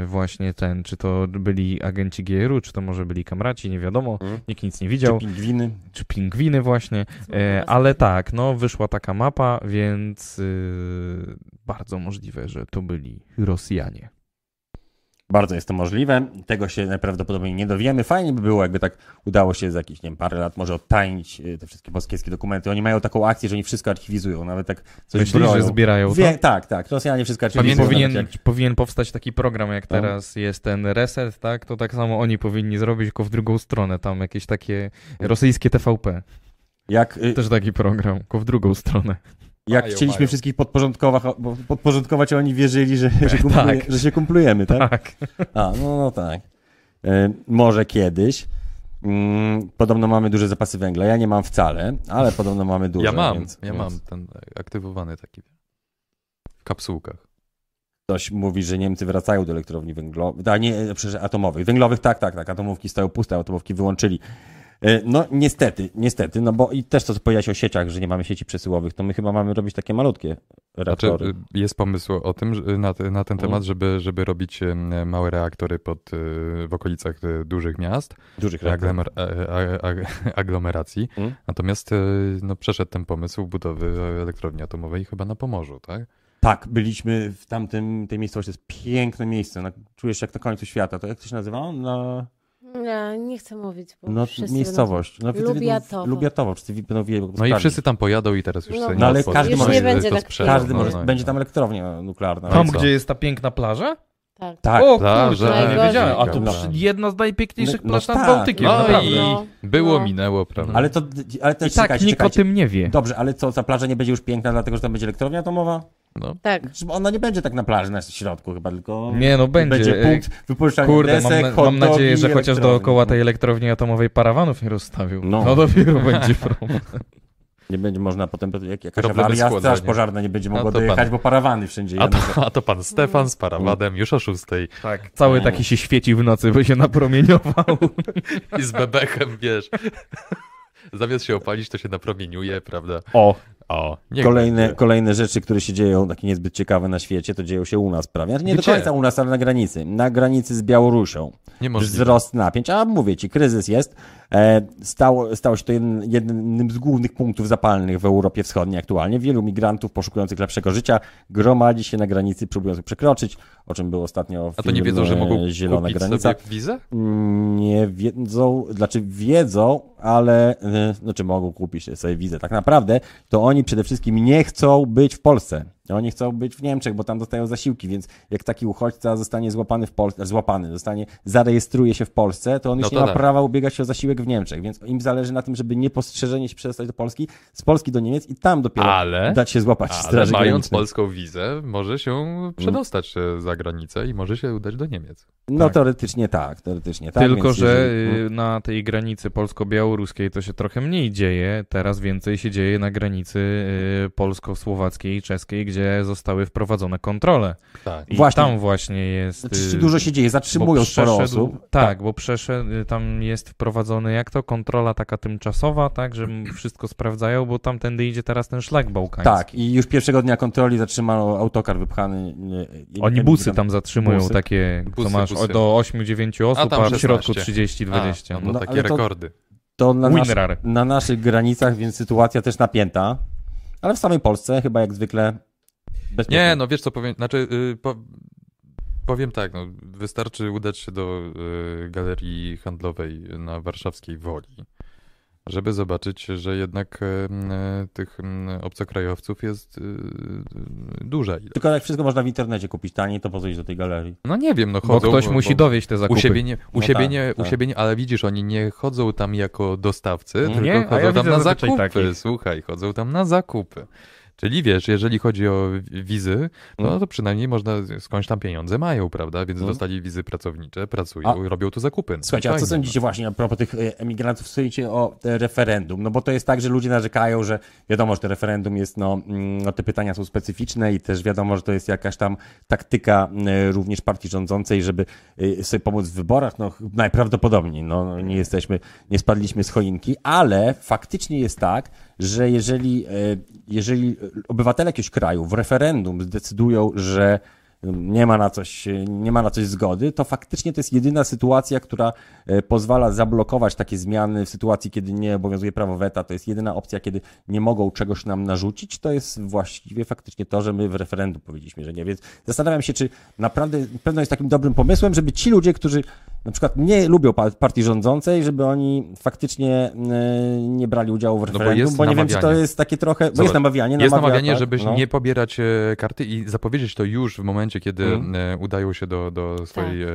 y, właśnie ten, czy to byli agenci GRU, czy to może byli kamraci, nie wiadomo. Mhm. Nikt nic nie Czy widział, pingwiny. czy pingwiny właśnie. E, ale tak, no wyszła taka mapa, więc y, bardzo możliwe, że to byli Rosjanie. Bardzo jest to możliwe. Tego się najprawdopodobniej nie dowiemy. Fajnie by było, jakby tak udało się za jakieś, nie wiem, parę lat może odtajnić y, te wszystkie moskiewskie dokumenty. Oni mają taką akcję, że oni wszystko archiwizują, nawet tak coś Myślisz, broją. że zbierają to? Wie, tak, tak. Rosjanie wszystko archiwizują. powinien, nawet jak- powinien powstać taki program, jak No. teraz jest ten reset, tak? To tak samo oni powinni zrobić, tylko w drugą stronę. Tam jakieś takie rosyjskie TVP. Jak, y, Też taki program, tylko w drugą stronę. Jak Mają, chcieliśmy mają. wszystkich podporządkować, podporządkować, oni wierzyli, że, że, kumpluje, Tak. że się kumplujemy, tak? Tak. A, no, no tak. E, może kiedyś. Mm, podobno mamy duże zapasy węgla. Ja nie mam wcale, ale podobno mamy duże. Ja mam, więc, ja więc mam ten aktywowany taki w kapsułkach. Ktoś mówi, że Niemcy wracają do elektrowni węglowych, a nie, przecież atomowych. Węglowych tak, tak, tak. Atomówki stoją puste, atomówki wyłączyli. E, No niestety, niestety, no bo i też to, co powiedziałeś o sieciach, że nie mamy sieci przesyłowych, to my chyba mamy robić takie malutkie Znaczy, reaktory. y, jest pomysł o tym, na, na ten temat, żeby, żeby robić em, małe reaktory pod, y, w okolicach y, dużych miast, Dużych aglomer, aglomeracji. Mhm. Natomiast y, no, przeszedł ten pomysł budowy elektrowni atomowej chyba na Pomorzu, tak? Tak, byliśmy w tamtym, tej miejscowości, to jest piękne miejsce, na, czujesz się jak na końcu świata. To jak to się nazywa? Na, Nie, nie chcę mówić, bo no, miejscowość. No, Lubiatowo. Lubiatowo, wszyscy będą wiedzieć. No i wszyscy tam pojadą i teraz już No, sobie no nie ale każdy może- będzie to tak Każdy no, może, no, będzie no. tam elektrownia nuklearna. Tam, gdzie jest ta piękna plaża? Tak. Tak. O Tak, kurczę, że- nie wiedziałem. A to No. przy- jedna z najpiękniejszych No- plaż no nad tak. Bałtykiem, No naprawdę. i No. było, No. minęło, prawda? Ale to, ale też I tak czekajcie, nikt o czekajcie. tym nie wie. Dobrze, ale co, ta plaża nie będzie już piękna, dlatego że tam będzie elektrownia atomowa? No. Tak. Ona nie będzie tak na plaży, na środku chyba, tylko Nie, no będzie. będzie punkt wypuszczania Kurde, desek, mam, na, hot mam nadzieję, że i chociaż elektrowni. dookoła tej elektrowni atomowej parawanów nie rozstawił. No. No, dopiero będzie problem. Nie będzie można potem, jak jakaś Problemy awaria, straż pożarna nie będzie A mogła pan- dojechać, bo parawany wszędzie A to, a to pan Stefan z parawadem już o szóstej Tak. Cały taki się świeci w nocy, by się napromieniował. i z bebechem, wiesz. Zamiast się opalić, to się napromieniuje, prawda? O, O, Kolejne, będzie. kolejne rzeczy, które się dzieją, takie niezbyt ciekawe na świecie, to dzieją się u nas prawie. Znaczy nie Gdzie? do końca u nas, ale na granicy. Na granicy z Białorusią. Wzrost napięć, a mówię ci, kryzys jest. E, stało, stało się to jednym, jednym z głównych punktów zapalnych w Europie Wschodniej aktualnie. Wielu migrantów poszukujących lepszego życia gromadzi się na granicy, próbując przekroczyć, o czym był ostatnio A to nie wiedzą, że mogą Zielona kupić granica. sobie wizę? Nie wiedzą, znaczy wiedzą, ale e, znaczy mogą kupić sobie wizę. Tak naprawdę to oni przede wszystkim nie chcą być w Polsce. Oni chcą być w Niemczech, bo tam dostają zasiłki, więc jak taki uchodźca zostanie złapany w Polsce, złapany, zostanie, zarejestruje się w Polsce, to on No już to nie ma tak. prawa ubiegać się o zasiłek w Niemczech, więc im zależy na tym, żeby niepostrzeżenie się przedostać do Polski, z Polski do Niemiec i tam dopiero Ale, dać się złapać w ale Straży mając Granicznej. polską wizę, może się przedostać za granicę i może się udać do Niemiec. No Tak. teoretycznie tak, teoretycznie tak. Tylko, więc że jeżeli- y, na tej granicy polsko-białoruskiej to się trochę mniej dzieje. Teraz więcej się dzieje na granicy y, polsko-słowackiej i czeskiej, gdzie gdzie zostały wprowadzone kontrole. Tak. I Właśnie. tam właśnie jest... Rzeczywiście y, dużo się dzieje, zatrzymują sporo osób. Tak, bo przeszedł, y, tam jest wprowadzony, jak to, kontrola taka tymczasowa, tak, że wszystko sprawdzają, bo tamtędy idzie teraz ten szlak bałkański. Tak, i już pierwszego dnia kontroli zatrzymano autokar wypchany. nie- nie- Oni busy tam zatrzymują Busy. takie, co Busy, masz busy. do 8-9 osób, tam a, w środku 16. 30-20. A, no, No, takie rekordy. To na, Winrar. na naszych granicach, więc sytuacja też napięta. Ale w samej Polsce chyba jak zwykle bezpiecznie. Nie, no wiesz co powiem, znaczy y, po, powiem tak, no, wystarczy udać się do y, galerii handlowej na warszawskiej Woli, żeby zobaczyć, że jednak y, y, tych y, obcokrajowców jest y, duża ilość. Tylko jak wszystko można w internecie kupić taniej, to po co iść do tej galerii? No nie wiem, no Bo chodzą... ktoś musi dowieść te u zakupy. siebie, nie, u, No siebie tak, nie, u tak. siebie nie, ale widzisz, oni nie chodzą tam jako dostawcy, tylko Nie? A chodzą ja tam na zakupy. takich. Słuchaj, chodzą tam na zakupy. Czyli wiesz, jeżeli chodzi o wi- wizy, no Mm. to przynajmniej można, skądś tam pieniądze mają, prawda? Więc Mm. dostali wizy pracownicze, pracują, A- robią tu zakupy. Słuchajcie, a co sądzicie właśnie a propos tych e, emigrantów, sądzicie o te referendum? No bo to jest tak, że ludzie narzekają, że wiadomo, że to referendum jest, no, mm, no te pytania są specyficzne i też wiadomo, że to jest jakaś tam taktyka e, również partii rządzącej, żeby e, sobie pomóc w wyborach. No najprawdopodobniej, no no, nie jesteśmy, nie spadliśmy z choinki, ale faktycznie jest tak, że jeżeli, e, jeżeli obywatele jakiegoś kraju w referendum zdecydują, że nie ma na coś, nie ma na coś zgody, to faktycznie to jest jedyna sytuacja, która e, pozwala zablokować takie zmiany w sytuacji, kiedy nie obowiązuje prawo weta. To jest jedyna opcja, kiedy nie mogą czegoś nam narzucić. To jest właściwie faktycznie to, że my w referendum powiedzieliśmy, że nie. Więc zastanawiam się, czy naprawdę pewno jest takim dobrym pomysłem, żeby ci ludzie, którzy na przykład nie lubią pa- partii rządzącej, żeby oni faktycznie e, nie brali udziału w bo referendum, jest bo nie wiem, czy to jest takie trochę, bo Zobacz, jest namawianie, Jest namawia, namawianie, tak? żeby No. nie pobierać e, karty i zapowiedzieć to już w momencie, kiedy Mhm. e, udają się do, do swojej e,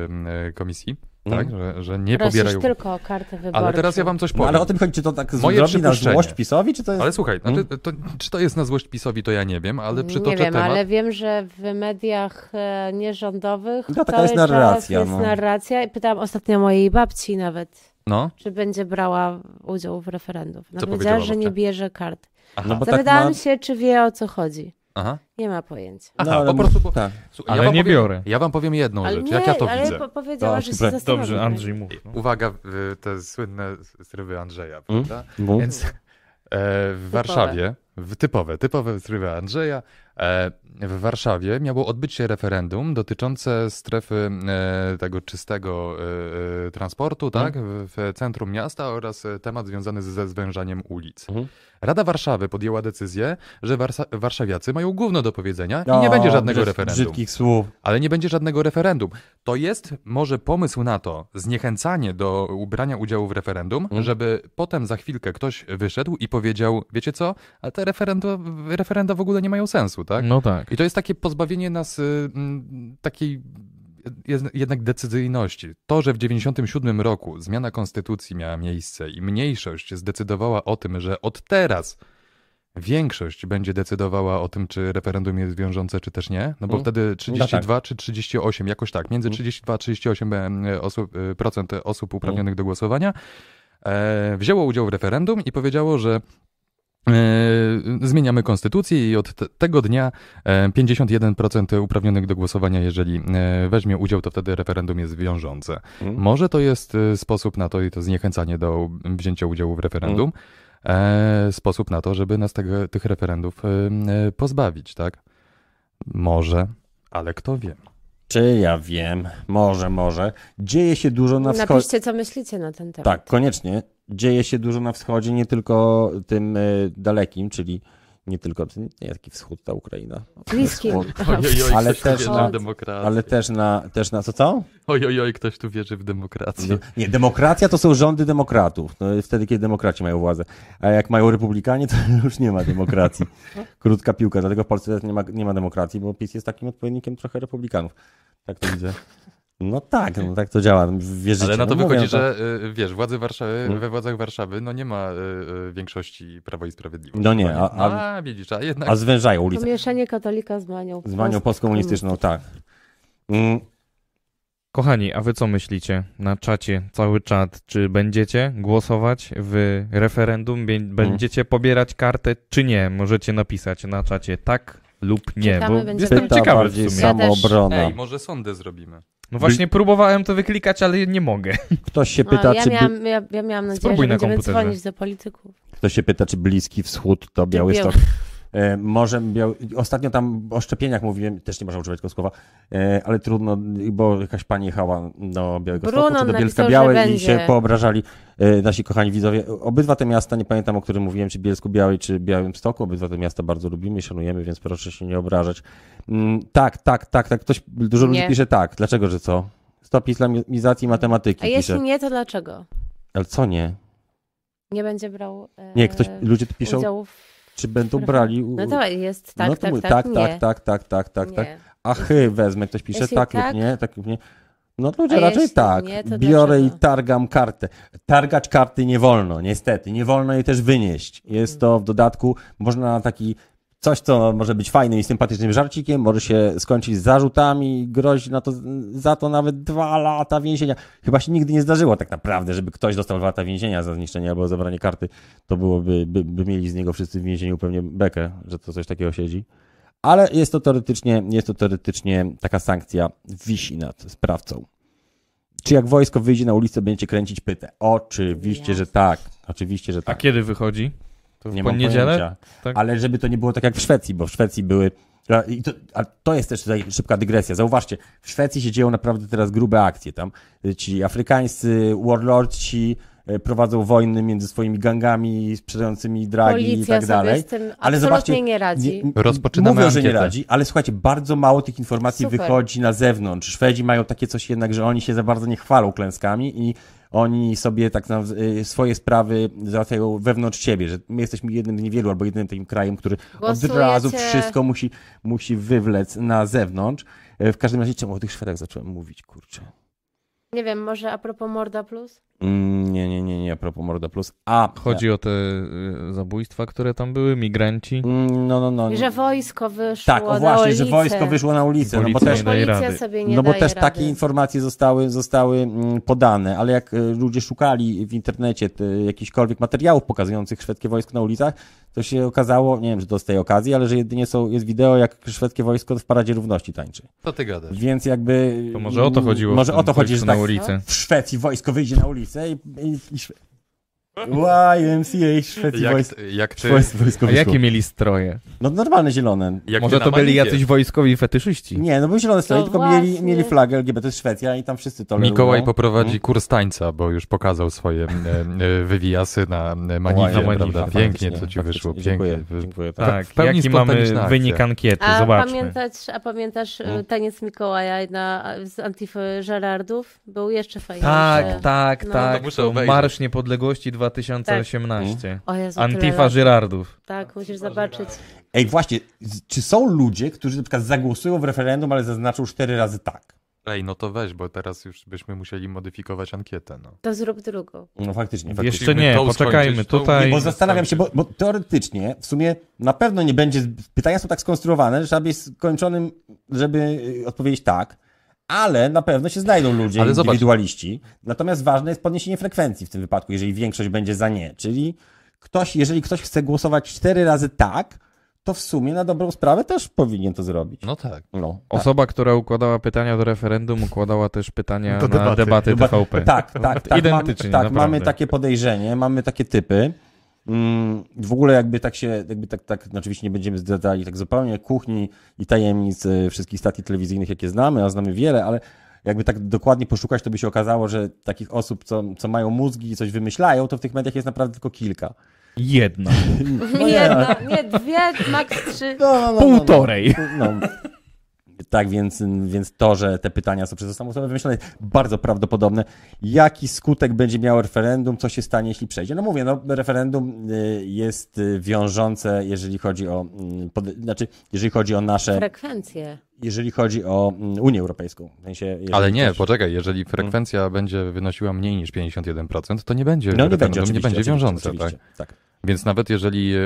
e, komisji. Tak? Że, że nie Prosisz pobierają. tylko o kartę wyborczą. Ale teraz ja wam coś No, powiem. ale o tym chodzi, czy to tak Moje zrobi na złość PiSowi, czy to jest... Ale słuchaj, Hmm? znaczy, to, czy to jest na złość PiSowi, to ja nie wiem, ale przytoczę Nie wiem, temat. ale wiem, że w mediach e, nierządowych No, taka cały jest czas narracja, jest no. narracja i pytałam ostatnio mojej babci nawet, No, czy będzie brała udział w referendum. Ona Co powiedziała, że nie bierze kart. aha, No tak Zapytałam ma- się, czy wie o co chodzi. Aha. Nie ma pojęcia. Aha, No, ale po prostu... Bo, Tak. Słuchaj, Ale wam nie powiem, biorę. Ja wam powiem jedną Ale rzecz, nie, jak ja to ale widzę. po powiedziała, To że się. Dobrze, Andrzej mów. No. Uwaga, te słynne strywy Andrzeja, Mm. prawda? Mów. Więc e, w Warszawie, w typowe, typowe strywy Andrzeja, e, w Warszawie miało odbyć się referendum dotyczące strefy e, tego czystego e, e, transportu, tak, w, w centrum miasta oraz temat związany ze zwężaniem ulic. Mhm. Rada Warszawy podjęła decyzję, że Warsa- warszawiacy mają gówno do powiedzenia i O, nie będzie żadnego brzyd- referendum. Brzydkich słów. Ale nie będzie żadnego referendum. To jest może pomysł na to, zniechęcanie do ubrania udziału w referendum, Mhm. żeby potem za chwilkę ktoś wyszedł i powiedział, wiecie co, ale te referenda, referenda w ogóle nie mają sensu, tak? No tak. I to jest takie pozbawienie nas y, mm, takiej jednak decyzyjności. To, że w 97 roku zmiana konstytucji miała miejsce i mniejszość zdecydowała o tym, że od teraz większość będzie decydowała o tym, czy referendum jest wiążące, czy też nie, no bo Mm. wtedy 32 czy 38, jakoś tak, między 32 a 38 e, osób, e, procent osób uprawnionych do głosowania e, wzięło udział w referendum i powiedziało, że zmieniamy konstytucję i od te, tego dnia e, 51% uprawnionych do głosowania, jeżeli e, weźmie udział, to wtedy referendum jest wiążące. Mhm. Może to jest e, sposób na to i to zniechęcanie do wzięcia udziału w referendum, e, sposób na to, żeby nas tego, tych referendów e, e, pozbawić, tak? Może, ale kto wie. Czy ja wiem, może, może. Dzieje się dużo na wschodzie. Napiszcie, co myślicie na ten temat. Tak, koniecznie. Dzieje się dużo na wschodzie, nie tylko tym e, dalekim, czyli nie tylko, nie taki wschód, ta Ukraina. Ktoś Ale też wierzy na, ale też na, też na, co co? Oj, oj, oj, ktoś tu wierzy w demokrację. No, Nie, demokracja to są rządy demokratów. No, wtedy, kiedy demokraci mają władzę. A jak mają republikanie, to już nie ma demokracji. Krótka piłka. Dlatego w Polsce nie ma, nie ma demokracji, bo PiS jest takim odpowiednikiem trochę republikanów. Tak to widzę. No tak, no tak to działa. Wierzycie. Ale na to no, wychodzi, że y, wiesz, władze Warszawy, Mm. we władzach Warszawy no nie ma y, y, większości Prawa i Sprawiedliwości. No nie, Chyba a- No, a widzisz, a jednak A zwężają ulicę. Pomieszanie katolika z manią. Z manią postkomunistyczną, tak. Mm, Kochani, a wy co myślicie na czacie, cały czat? Czy będziecie głosować w referendum? Bie- Będziecie pobierać kartę, czy nie? Możecie napisać na czacie tak lub nie, Czekamy, bo jestem ciekawy w sumie. sam- samoobrona. Ej, może sądy zrobimy. No właśnie próbowałem to wyklikać, ale nie mogę. Ktoś się No, pyta, ja, czy, miałam, ja, ja miałam nadzieję, Spróbuj że na będziemy komputerze. dzwonić do polityków. ktoś się pyta, czy Bliski Wschód to Białystok. E, może biał... Ostatnio tam o szczepieniach mówiłem, też nie można używać tego słowa, e, ale trudno, bo jakaś pani jechała do Białego Brunon Stoku, czy do Bielska Białej i będzie. się poobrażali e, nasi kochani widzowie. Obydwa te miasta, nie pamiętam o którym mówiłem, czy Bielsku Białej, czy Białym Stoku, obydwa te miasta bardzo lubimy i szanujemy, więc proszę się nie obrażać. Mm, tak, tak, tak, tak, ktoś, dużo ludzi Nie. pisze tak. Dlaczego, że co? Stop islamizacji matematyki A jeśli pisze. nie, to dlaczego? Ale co nie? Nie będzie brał e, Nie, ktoś, ludzie tu piszą, udziału w... czy będą w brali... No to jest tak, no to tak, mówię, tak, tak, tak, tak, tak, tak, tak, tak. Achy wezmę, ktoś pisze Jeśli tak, tak- lub nie, tak lub nie. No ludzie raczej tak. nie, Biorę i dlaczego? targam kartę. Targać karty nie wolno, niestety. Nie wolno jej też wynieść. Jest to w dodatku, można na taki coś, co może być fajnym i sympatycznym żarcikiem, może się skończyć z zarzutami, grozi na to, za to nawet dwa lata więzienia. Chyba się nigdy nie zdarzyło tak naprawdę, żeby ktoś dostał dwa lata więzienia za zniszczenie albo zabranie karty. To byłoby, by, by mieli z niego wszyscy w więzieniu pewnie bekę, że to coś takiego siedzi. Ale jest to teoretycznie, jest to teoretycznie taka sankcja wisi nad sprawcą. Czy jak wojsko wyjdzie na ulicę, będziecie kręcić pytę? Oczywiście, że tak. Oczywiście, że A tak. kiedy wychodzi? To w Nie mam poniedziałek? pojęcia. Tak? Ale żeby to nie było tak jak w Szwecji, bo w Szwecji były. a, I to, a to jest też tutaj szybka dygresja. Zauważcie, w Szwecji się dzieją naprawdę teraz grube akcje. Tam ci afrykańscy warlordci y, prowadzą wojny między swoimi gangami sprzedającymi dragi i Policja tak dalej. sobie z tym Ale absolutnie zobaczcie, nie radzi. Nie- Rozpoczynamy Mówią, że nie radzi, ale słuchajcie, bardzo mało tych informacji Super. wychodzi na zewnątrz. Szwedzi mają takie coś jednak, że oni się za bardzo nie chwalą klęskami i oni sobie tak na, y, swoje sprawy załatwiają wewnątrz siebie, że my jesteśmy jednym z niewielu albo jedynym takim krajem, który od Głosujecie- razu wszystko musi, musi wywlec na zewnątrz. E, W każdym razie, czemu o tych Szwedach zacząłem mówić, kurczę? Nie wiem, może a propos Morda Plus? Mm, nie, nie, nie, nie, a propos Morda Plus. A, Chodzi o te y, zabójstwa, które tam były, migranci. Mm, no, no, no. I że wojsko wyszło Tak, o na właśnie, ulicę. że wojsko wyszło na ulicę, no bo też daje rady. sobie nie no bo też rady. takie informacje zostały, zostały mm, podane, ale jak y, ludzie szukali w internecie te, jakichkolwiek materiałów pokazujących szwedzkie wojsko na ulicach, to się okazało, nie wiem, czy to z tej okazji, ale że jedynie są, jest wideo, jak szwedzkie wojsko w paradzie równości tańczy. Co ty gadasz? Więc jakby... To może o to chodziło. Może o to chodzi, że na tak ulicę. w Szwecji wojsko wyjdzie na ulicę i... i, i. YMCA Szwecji Jak, wojsko, jak ty, A jakie mieli stroje? No normalne zielone. jak Może to byli jacyś wojskowi fetyszyści? Nie, no były zielone stroje, To tylko mieli, właśnie. mieli flagę LGBT, to jest Szwecja i tam wszyscy to Mikołaj lubią. poprowadzi Mhm. kurs tańca, bo już pokazał swoje e, e, wywijasy na e, Manifie, na Manifie, prawda? Pięknie to ci wyszło, pięknie. dziękuję. Tak, Tak, jaki mamy wynik ankiety? A Zobaczmy. pamiętać, a pamiętasz No. y, taniec Mikołaja na, z Antify Żerardów? Był jeszcze fajniejszy. Tak, tak, No. tak. Obejrzeć. Marsz Niepodległości 2018. O Jezu, Antifa. Żyrardów. Tak, musisz zobaczyć. Ej, właśnie, czy są ludzie, którzy na przykład zagłosują w referendum, ale zaznaczą cztery razy tak? Ej, no to weź, bo teraz już byśmy musieli modyfikować ankietę. No. To zrób drugą. No faktycznie. faktycznie. Jeszcze nie, to poczekajmy. Tutaj Nie, bo zastanawiam się, bo, bo teoretycznie w sumie na pewno nie będzie, pytania są tak skonstruowane, że trzeba być skończonym, żeby y, odpowiedzieć tak, ale na pewno się znajdą ludzie, Ale zobacz. indywidualiści. Natomiast ważne jest podniesienie frekwencji w tym wypadku, jeżeli większość będzie za nie. Czyli ktoś, jeżeli ktoś chce głosować cztery razy tak, to w sumie na dobrą sprawę też powinien to zrobić. no tak. No, tak. osoba, która układała pytania do referendum, układała też pytania Do na debaty. debaty TVP. Tak, tak, tak. Identycznie, Mamy, tak, naprawdę. mamy takie podejrzenie, mamy takie typy. Mm, W ogóle jakby tak się, jakby tak, tak, no oczywiście nie będziemy zdradzali tak zupełnie kuchni i tajemnic e, wszystkich stacji telewizyjnych, jakie znamy, a znamy wiele, ale jakby tak dokładnie poszukać, to by się okazało, że takich osób, co, co mają mózgi i coś wymyślają, to w tych mediach jest naprawdę tylko kilka. Jedna. No nie, ale- no, nie, dwie, max trzy. No, no, no, Półtorej. No, no. Tak, więc, więc to, że te pytania są przez samą osobę wymyślone, bardzo prawdopodobne. Jaki skutek będzie miało referendum? Co się stanie, jeśli przejdzie? No mówię, no, referendum y, jest y, wiążące, jeżeli chodzi o, pod, znaczy, jeżeli chodzi o nasze, Frekwencje. Jeżeli chodzi o mm, Unię Europejską. W sensie, Ale nie, ktoś- poczekaj, jeżeli frekwencja będzie wynosiła mniej niż 51%, to nie będzie No nie będzie, nie będzie wiążące, oczywiście, tak? tak. Więc nawet jeżeli e,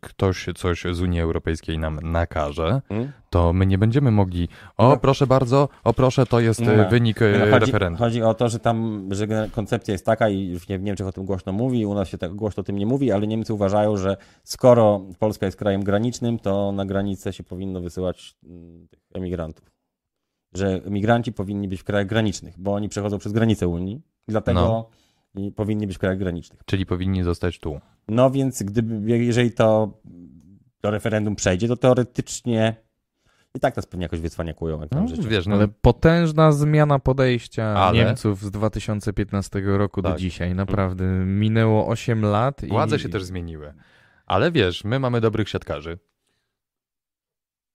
ktoś coś z Unii Europejskiej nam nakaże, Mm? to my nie będziemy mogli, o No. proszę bardzo, o proszę, to jest Nie. wynik No, chodzi, referendum. chodzi o to, że tam że koncepcja jest taka i już nie, w Niemczech o tym głośno mówi, u nas się tak głośno o tym nie mówi, ale Niemcy uważają, że skoro Polska jest krajem granicznym, to na granicę się powinno wysyłać mm, tych emigrantów. Że emigranci powinni być w krajach granicznych, bo oni przechodzą przez granicę Unii, dlatego No. i powinni być w krajach granicznych. Czyli powinni zostać tu. No więc gdyby, jeżeli to, to referendum przejdzie, to teoretycznie i tak nas pewnie jakoś wycwaniakują. Jak No, życie. wiesz, no, Ale potężna zmiana podejścia Ale- Niemców z 2015 roku do Tak. dzisiaj. Naprawdę minęło 8 lat. i- władze się też zmieniły. Ale wiesz, my mamy dobrych siatkarzy.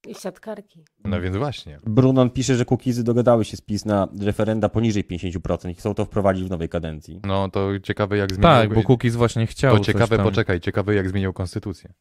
I siatkarki. No więc właśnie. Brunon pisze, że Kukizy dogadały się z PiS na referenda poniżej 50% i chcą to wprowadzić w nowej kadencji. No to ciekawe jak zmienił... Tak, bo Kukiz właśnie chciał. To coś ciekawe, tam. poczekaj, ciekawe jak zmienił konstytucję.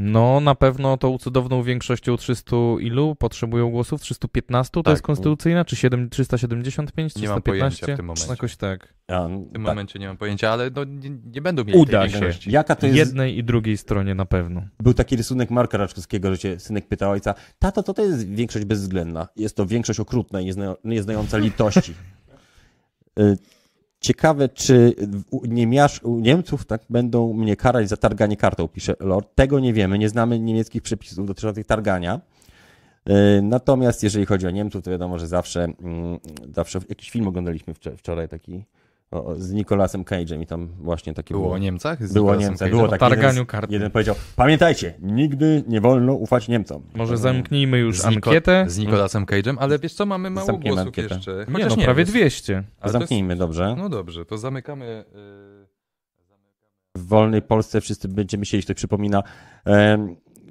No, na pewno tą cudowną większością 300 ilu potrzebują głosów? 315 to Tak. jest konstytucyjna? Czy 7, 375? Nie mam 315? pojęcia w tym momencie. Jakoś tak. A, W tym tak. momencie nie mam pojęcia, ale no, nie, nie będą mieli Uda tej się. większości. Jaka to jest... Jednej i drugiej stronie na pewno. Był taki rysunek Marka Raczkowskiego, że cię synek pyta ojca, tato, to to jest większość bezwzględna. Jest to większość okrutna i niezna, nieznająca litości. Ciekawe, czy niemiasz, Niemców tak będą mnie karać za targanie kartą, pisze Lord. Tego nie wiemy, nie znamy niemieckich przepisów dotyczących targania. Y, Natomiast jeżeli chodzi o Niemców, to wiadomo, że zawsze, mm, zawsze jakiś film oglądaliśmy wczor- wczoraj taki o, z Nicolasem Cage'em i tam właśnie takie Było o Niemcach? Z Było o Niemcach, Cage'em? było tak. targaniu jeden, z- kart. Jeden powiedział, pamiętajcie, nigdy nie wolno ufać Niemcom. Może zamknijmy już Z ankietę? Z Nicolasem Cage'em, ale wiesz co, mamy mało Zamkniemy głosów ankietę. jeszcze. Nie, Chociaż no prawie jest- 200. ale to jest- Zamknijmy, dobrze. No dobrze, to zamykamy... y, W wolnej Polsce wszyscy będziemy siedzieć, to przypomina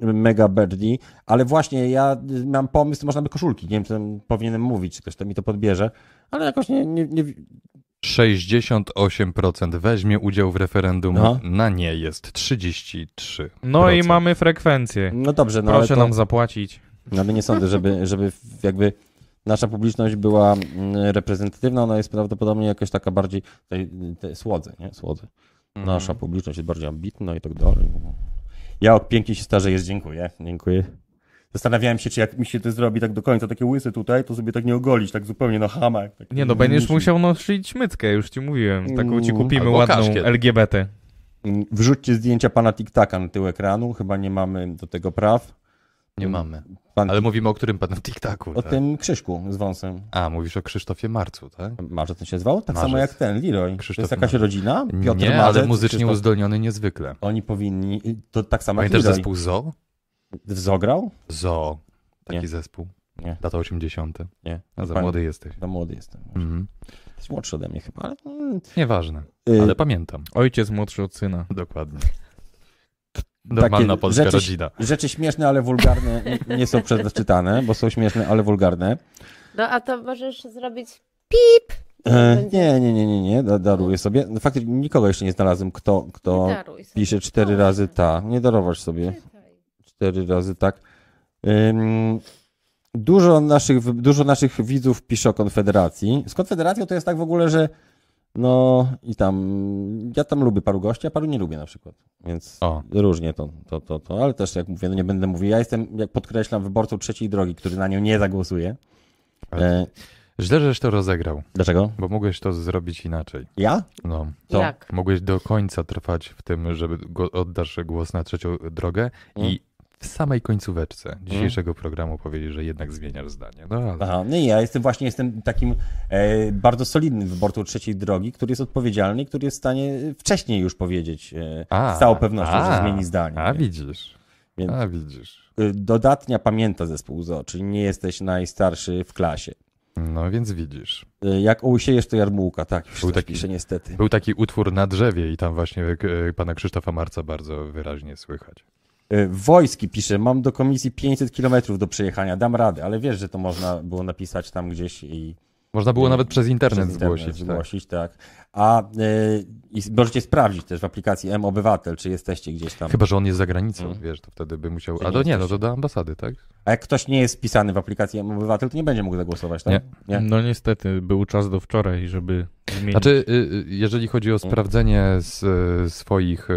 Mega Birdie, ale właśnie ja y, mam pomysł, można by koszulki, nie wiem, czy powinienem mówić, czy ktoś to mi to podbierze, ale jakoś nie, nie, nie 68% weźmie udział w referendum, No. na nie jest 33%. No i mamy frekwencję. no dobrze, no Proszę ale, to, nam zapłacić. no ale nie sądzę, żeby, żeby jakby nasza publiczność była mm, reprezentatywna, ona jest prawdopodobnie jakaś taka bardziej, te, te słodze, nie, słodze. Mhm. Nasza publiczność jest bardziej ambitna i tak dalej. Ja ok, pięknie się starzejesz, dziękuję, dziękuję. Zastanawiałem się, czy jak mi się to zrobi tak do końca, takie łysy tutaj, to sobie tak nie ogolić, tak zupełnie na hamak. Tak Nie no, będziesz musi. musiał nosić mytkę, już ci mówiłem. Taką ci Mm, kupimy albo ładną kaszkiet. LGBT. Mm, Wrzućcie zdjęcia pana TikTaka na tył ekranu, chyba nie mamy do tego praw. Nie mamy. Pan Ale mówimy o którym panu TikTaku, o tak? tym Krzyżku z wąsem. A, mówisz o Krzysztofie Marcu, tak? Marzec ten się zwał? Tak Marzec. samo jak ten, Leroy. Krzysztof to jest jakaś Marzec. rodzina? Piotr nie, Marzec, ale muzycznie Krzysztof- uzdolniony niezwykle. Oni powinni, to tak samo jak Pamiętasz Leroy. zespół ZO? Wzograł? ZO. Taki Nie. zespół. Nie. Lata 80. Nie. A za młody jesteś. Za młody jestem. Mhm. Jesteś młodszy ode mnie chyba, ale... mm, Nieważne, y, ale pamiętam. Ojciec młodszy od syna. Dokładnie. Normalna polska rzeczy, rodzina. Rzeczy śmieszne, ale wulgarne nie- są przez nas czytane, bo są śmieszne, ale wulgarne. No a to możesz zrobić pip. E, nie, nie, nie, nie, nie, da- daruję sobie. No, faktycznie nikogo jeszcze nie znalazłem, kto, kto Nie daruj sobie. pisze cztery razy ta. Nie darować sobie. Cztery razy tak. Dużo, naszych, dużo naszych widzów pisze o Konfederacji. Z Konfederacją to jest tak w ogóle, że no i tam, ja tam lubię paru gości, a paru nie lubię na przykład. Więc O. różnie to, to, to, to, ale też jak mówię, no nie będę mówił. Ja jestem, jak podkreślam, wyborcą trzeciej drogi, który na nią nie zagłosuje. E, Źle, żeś to rozegrał, dlaczego? bo mogłeś to zrobić inaczej. Ja? No. Co? Jak? Mogłeś do końca trwać w tym, żeby go, oddasz głos na trzecią drogę Mm. i w samej końcóweczce dzisiejszego programu powiedzieć, że jednak zmieniasz zdanie. No ale Aha, no i ja jestem właśnie jestem takim e, bardzo solidnym wyborcą trzeciej drogi, który jest odpowiedzialny i który jest w stanie wcześniej już powiedzieć e, A, z całą pewnością, że a, zmieni zdanie. A nie? widzisz, Więc, a widzisz. y, dodatnia pamięta zespół ZO, czyli nie jesteś najstarszy w klasie. No więc widzisz. Y, Jak usiejesz, to jarmułka, tak, już Był Był taki- pisze niestety. Był taki utwór na drzewie i tam właśnie e, pana Krzysztofa Marca bardzo wyraźnie słychać. Y, Wojski pisze, mam do komisji 500 kilometrów do przejechania, dam radę, ale wiesz, że to można było napisać tam gdzieś i Można było Nie, nawet przez internet, przez internet zgłosić. Tak. zgłosić tak. A y, i możecie sprawdzić też w aplikacji M-Obywatel, czy jesteście gdzieś tam. Chyba, że on jest za granicą, Mm. wiesz, to wtedy by musiał... Czy A nie to nie, no to do ambasady, tak? A jak ktoś nie jest wpisany w aplikacji M-Obywatel, to nie będzie mógł zagłosować, tak? Nie. No niestety, był czas do wczoraj, żeby zmienić. Znaczy, y, y, jeżeli chodzi o Mm. sprawdzenie swoich,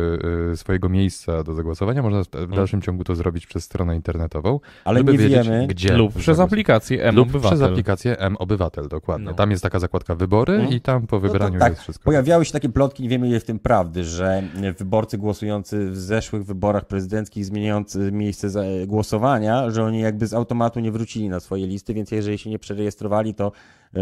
y, swojego miejsca do zagłosowania, można w dalszym ciągu to zrobić przez stronę internetową, Ale nie wiedzieć, wiemy. gdzie Lub przez aplikację M Lub Obywatel. przez aplikację M-Obywatel, dokładnie. No. Tam jest taka zakładka wybory Mhm. i tam po to wybraniu tak, jest wszystko. Pojawiały się takie plotki, nie wiemy ile w tym prawdy, że wyborcy głosujący w zeszłych wyborach prezydenckich zmieniający miejsce głosowania, że oni jakby z automatu nie wrócili na swoje listy, więc jeżeli się nie przerejestrowali, to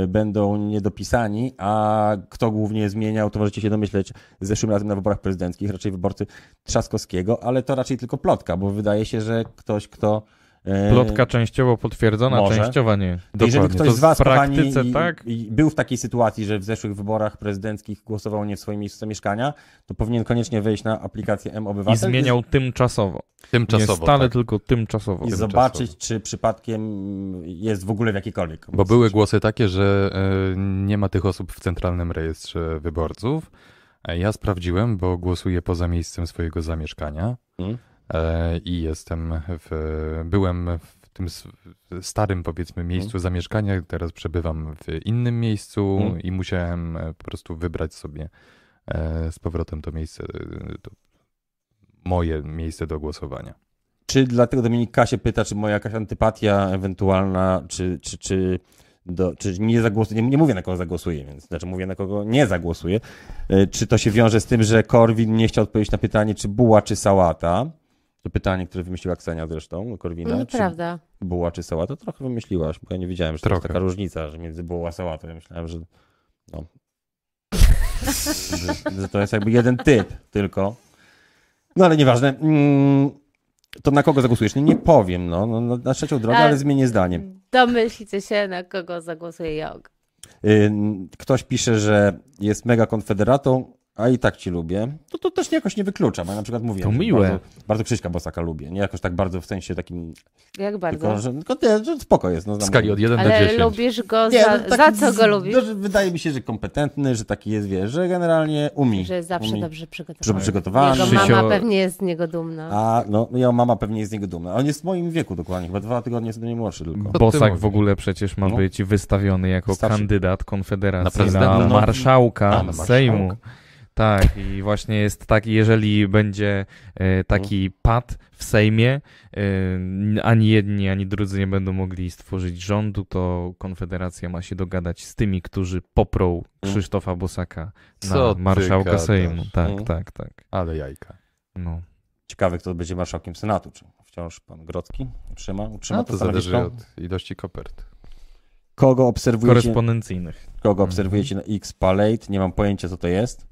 będą niedopisani, a kto głównie zmieniał, to możecie się domyśleć zeszłym razem na wyborach prezydenckich, raczej wyborcy Trzaskowskiego, ale to raczej tylko plotka, bo wydaje się, że ktoś, kto... e, Plotka częściowo potwierdzona, Może. częściowo nie. jeżeli Dokładnie. ktoś To z Was, w praktyce kochani, i, tak? i był w takiej sytuacji, że w zeszłych wyborach prezydenckich głosował nie w swoim miejscu zamieszkania, to powinien koniecznie wejść na aplikację I M-Obywatel zmieniał tymczasowo. Tymczasowo, nie stale, tak. tylko tymczasowo. i tymczasowo. zobaczyć, czy przypadkiem jest w ogóle w jakiejkolwiek. Bo były głosy takie, że e, nie ma tych osób w centralnym rejestrze wyborców. E, Ja sprawdziłem, bo głosuję poza miejscem swojego zamieszkania Mhm. E, i jestem w, byłem w tym starym, powiedzmy, miejscu zamieszkania, teraz przebywam w innym miejscu Mhm. i musiałem e, po prostu wybrać sobie e, z powrotem to miejsce, to moje miejsce do głosowania. Czy dlatego Dominik K. się pyta, czy moja jakaś antypatia ewentualna, czy, czy, czy, do, czy nie zagłosuję, nie, nie mówię na kogo zagłosuję, więc znaczy mówię na kogo nie zagłosuję. Czy to się wiąże z tym, że Korwin nie chciał odpowiedzieć na pytanie, czy buła, czy sałata? To pytanie, które wymyśliła Ksenia zresztą, Korwina. czy Nieprawda. buła, czy sałata? Trochę wymyśliłaś, bo ja nie wiedziałem, że to jest taka różnica, że między bułą a sałatą. Ja myślałem, że no. że, że to jest jakby jeden typ tylko. No ale nieważne. Mm, To na kogo zagłosujesz? Nie, nie powiem, no, no, no na trzecią drogę, Ale- ale zmienię zdanie. Domyślcie się, na kogo zagłosuje Jog. Ktoś pisze, że jest mega konfederatą, a i tak ci lubię. To to też jakoś nie wyklucza, bo ja na przykład mówię, To miłe. Bardzo, bardzo Krzyśka Bosaka lubię. Nie jakoś tak bardzo w sensie takim, Jak bardzo. tylko że, tylko nie, że spoko jest. No, W skali od 1 do Ale 10. lubisz go Nie, za, no taki za co go lubisz? no, że wydaje mi się, że kompetentny, że taki jest, wiesz, że generalnie umi. Że jest zawsze umi. dobrze przygotowany. przygotowany. Jego Krzysio- mama pewnie jest z niego dumna. A, no, jego mama pewnie jest z niego dumna. On jest w moim wieku dokładnie, chyba dwa tygodnie jest ode mnie młodszy tylko. ty Bosak w ogóle przecież ma No. być wystawiony jako Starszy. kandydat Konfederacji Na na? No. marszałka na Sejmu. Tak, i właśnie jest tak, jeżeli będzie e, taki pad w Sejmie, e, ani jedni, ani drudzy nie będą mogli stworzyć rządu, to Konfederacja ma się dogadać z tymi, którzy poprą Krzysztofa Bosaka na Co ty marszałka? Sejmu. Tak, Mm. tak, tak. Ale jajka. No. Ciekawy, kto będzie marszałkiem Senatu. Czy wciąż pan Grodzki utrzyma, utrzyma No to, to zależy od ilości kopert. Kogo obserwujecie, Korespondencyjnych. kogo obserwujecie na X Palate? Nie mam pojęcia, co to jest.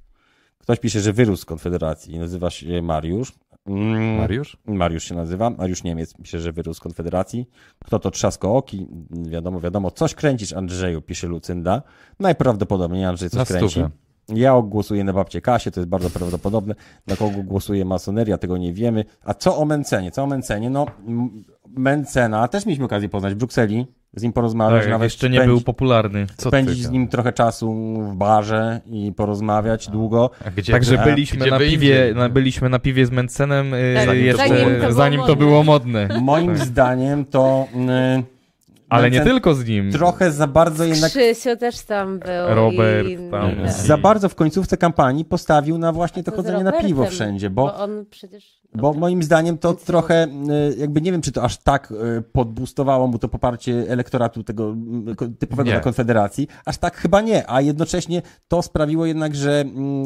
Ktoś pisze, że wyrósł z Konfederacji. Nazywa się Mariusz. Mm, Mariusz? Mariusz się nazywa. Mariusz Niemiec pisze, że wyrósł z Konfederacji. Kto to trzasko oki? Wiadomo, wiadomo. Coś kręcisz, Andrzeju, pisze Lucynda. Najprawdopodobniej Andrzej coś kręci. stówę. Ja głosuję na babcię Kasię, to jest bardzo prawdopodobne. Na kogo głosuje masoneria, tego nie wiemy. A co o Mencenie? Co o Mencenie? No, Mencena też mieliśmy okazję poznać w Brukseli, z nim porozmawiać, Tak, nawet jeszcze nie spędzić- był popularny. Co spędzić z nim trochę czasu w barze i porozmawiać długo. Gdzie Także byliśmy gdzie na, piwie, na, byliśmy na piwie z Mencenem y, Zanim to jeszcze, było zanim to modne. było modne. Moim zdaniem to y, Ale nie tylko z nim. trochę za bardzo jednak Krzysiu też tam był. Robert i... tam. Tak. za bardzo w końcówce kampanii postawił na właśnie to z chodzenie na piwo wszędzie, Bo bo on przecież... Bo moim zdaniem to trochę, y, jakby nie wiem, czy to aż tak y, podbustowało mu to poparcie elektoratu tego typowego Nie. dla Konfederacji. Aż tak chyba nie, a jednocześnie to sprawiło jednak, że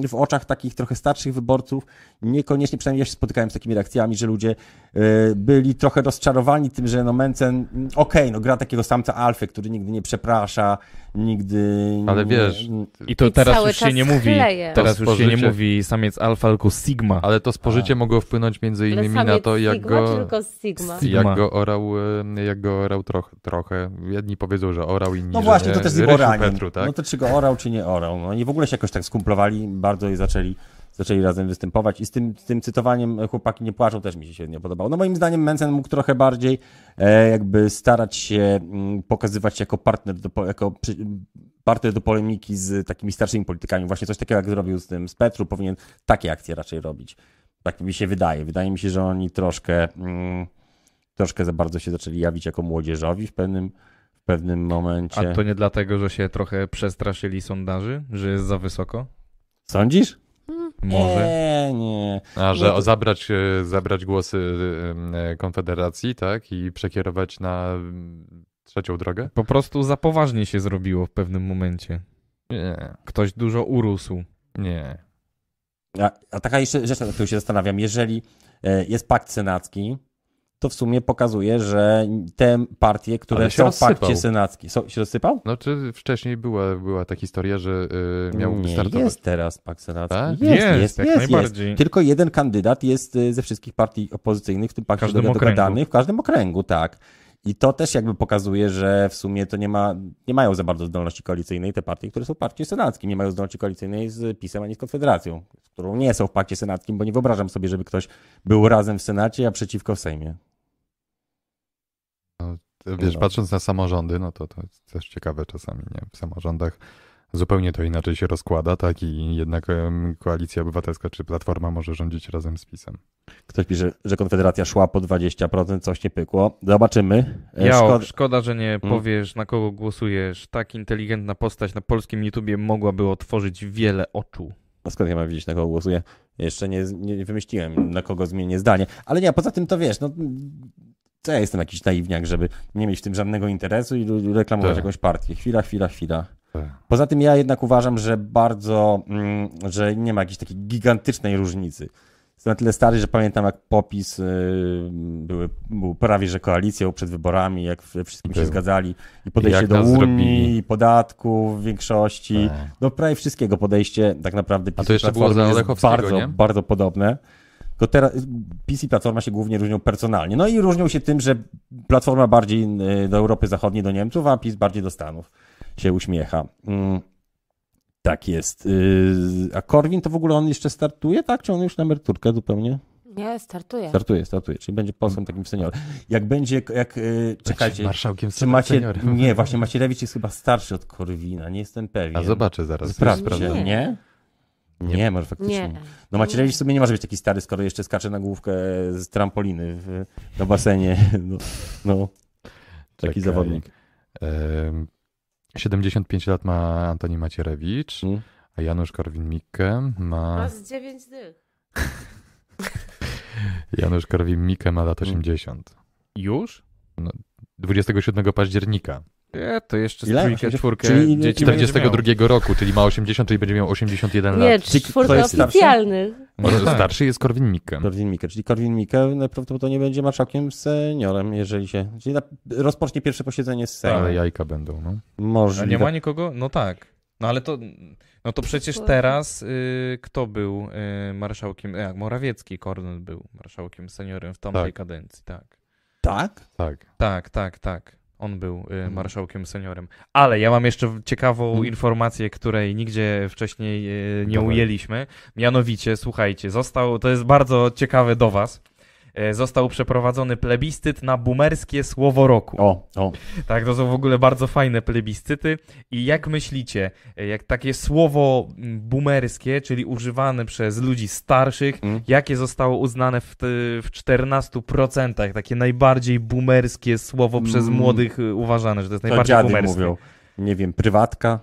w oczach takich trochę starszych wyborców niekoniecznie, przynajmniej ja się spotykałem z takimi reakcjami, że ludzie y, byli trochę rozczarowani tym, że no Mencen, okej, no gra takiego samca alfy, który nigdy nie przeprasza, nigdy... Ale wiesz, I to teraz już się nie mówi. Teraz już się nie mówi samiec alfa, tylko sigma. Ale to spożycie mogło wpłynąć między innymi na to, jak Sigma, go, czy tylko Sigma? Sigma. jak go orał, e, jak go orał trochę, trochę. Jedni powiedzą, że orał, inni, No że właśnie, nie. to też z. Petru, tak? No to czy go orał, czy nie orał. No i w ogóle się jakoś tak skumplowali bardzo i zaczęli, zaczęli razem występować. I z tym, z tym cytowaniem chłopaki nie płaczą też mi się średnio podobało. No moim zdaniem Mencen mógł trochę bardziej e, jakby starać się mm, pokazywać jako partner, do, jako przy, parte do polemiki z takimi starszymi politykami. Właśnie coś takiego, jak zrobił z tym z Petru, powinien takie akcje raczej robić. Tak mi się wydaje. Wydaje mi się, że oni troszkę, mm, troszkę za bardzo się zaczęli jawić jako młodzieżowi w pewnym, w pewnym momencie. A to nie dlatego, że się trochę przestraszyli sondaży, że jest za wysoko? Sądzisz? Może. Nie, nie. A, że No to- o zabrać, e, zabrać głosy e, Konfederacji, tak? I przekierować na mm, trzecią drogę? Po prostu za poważnie się zrobiło w pewnym momencie. Nie, Ktoś dużo urósł. nie. A, a taka jeszcze rzecz, nad którą się zastanawiam. Jeżeli e, jest pakt senacki, to w sumie pokazuje, że te partie, które są w rozsypał. pakcie senackim... Są, się rozsypał? No czy wcześniej była, była ta historia, że y, miał nie, startować? jest teraz pakt senacki. Tak? Jest, jest, jak jest, najbardziej. jest. Tylko jeden kandydat jest y, ze wszystkich partii opozycyjnych w tym pakcie każdym dogadanych, w każdym okręgu, tak. I to też jakby pokazuje, że w sumie to nie ma, nie mają za bardzo zdolności koalicyjnej te partie, które są w pakcie senackim. Nie mają zdolności koalicyjnej z PiSem ani z Konfederacją, z którą nie są w pakcie senackim, bo nie wyobrażam sobie, żeby ktoś był razem w Senacie, a przeciwko w Sejmie. Wiesz, No. patrząc na samorządy, no to to jest też ciekawe czasami, nie? W samorządach zupełnie to inaczej się rozkłada, tak? I jednak Koalicja Obywatelska czy Platforma może rządzić razem z PiSem. Ktoś pisze, że Konfederacja szła po 20%, coś nie pykło. Zobaczymy. E, Ja, szkoda- szkoda, że nie Mm. powiesz, na kogo głosujesz. Tak inteligentna postać na polskim YouTubie mogłaby otworzyć wiele oczu. No skąd ja mam wiedzieć, na kogo głosuję? Jeszcze nie, nie wymyśliłem, na kogo zmienię zdanie. Ale nie, poza tym to wiesz, no co ja jestem jakiś naiwniak, żeby nie mieć w tym żadnego interesu i reklamować Tak. jakąś partię. Chwila, chwila, chwila. Tak. Poza tym ja jednak uważam, że bardzo, mm, że nie ma jakiejś takiej gigantycznej różnicy. Jestem na tyle stary, że pamiętam jak popis y, były, był prawie że koalicją przed wyborami, jak wszystkim się zgadzali i podejście do Unii, zrobili. podatków w większości. Tak. No prawie wszystkiego podejście tak naprawdę A PiS to i jeszcze było za jest bardzo, nie? bardzo podobne. Tylko teraz PiS i Platforma się głównie różnią personalnie. No i różnią się tym, że Platforma bardziej y, do Europy Zachodniej, do Niemców, a PiS bardziej do Stanów się uśmiecha. Mm, tak jest. Y, A Korwin to w ogóle on jeszcze startuje, tak? Czy on już na emeryturkę zupełnie? Nie, startuję. Startuje, startuje. Czyli będzie posłem takim seniorem. Jak będzie, jak, y, czekajcie, Marszałkiem czy macie, seniorem. nie, właśnie Macierewicz jest chyba starszy od Korwina, nie jestem pewien. A zobaczę zaraz. Sprawdźcie. sprawdzę. Nie? Nie, może faktycznie. Nie. No Macierewicz sobie nie może być taki stary, skoro jeszcze skacze na główkę z trampoliny w, na basenie. No, no taki Czekaj. zawodnik. 75 lat ma Antoni Macierewicz, Mm. a Janusz Korwin-Mikke ma... Ma z dziewięć dych. Janusz Korwin-Mikke ma lat Mm. 80. Już? 27 października. Nie, to jeszcze Ile? trójkę, 80? czwórkę Czyli dzieci będzie 42 roku, czyli ma 80, czyli będzie miał 81 Nie, lat. Czyli kto czwórka jest starszy? oficjalnych. Może No tak. starszy jest Korwin-Mikke. Korwin-Mikke, czyli Korwin-Mikke najprawdopodobniej będzie marszałkiem seniorem, jeżeli się... Czyli na, rozpocznie pierwsze posiedzenie z Sejmu. Ale jajka będą, no. A Możliwe. nie ma nikogo? No tak. No ale to, no to przecież teraz y, kto był y, marszałkiem? Jak Morawiecki, Kornel był marszałkiem seniorem w tamtej Tak. kadencji, tak. Tak? Tak. Tak, tak, tak. On był y, Mhm. marszałkiem seniorem. Ale ja mam jeszcze ciekawą Mhm. informację, której nigdzie wcześniej y, nie Dawaj. ujęliśmy. Mianowicie, słuchajcie, został, to jest bardzo ciekawe do was, został przeprowadzony plebiscyt na boomerskie słowo roku. O, o. Tak, to są w ogóle bardzo fajne plebiscyty. I jak myślicie, e, jak takie słowo mm, boomerskie, czyli używane przez ludzi starszych, Mm. jakie zostało uznane w, te- w 14%, takie najbardziej boomerskie słowo przez Mm. młodych y, uważane, że to jest To najbardziej dziady boomerskie? mówią. Nie wiem, prywatka.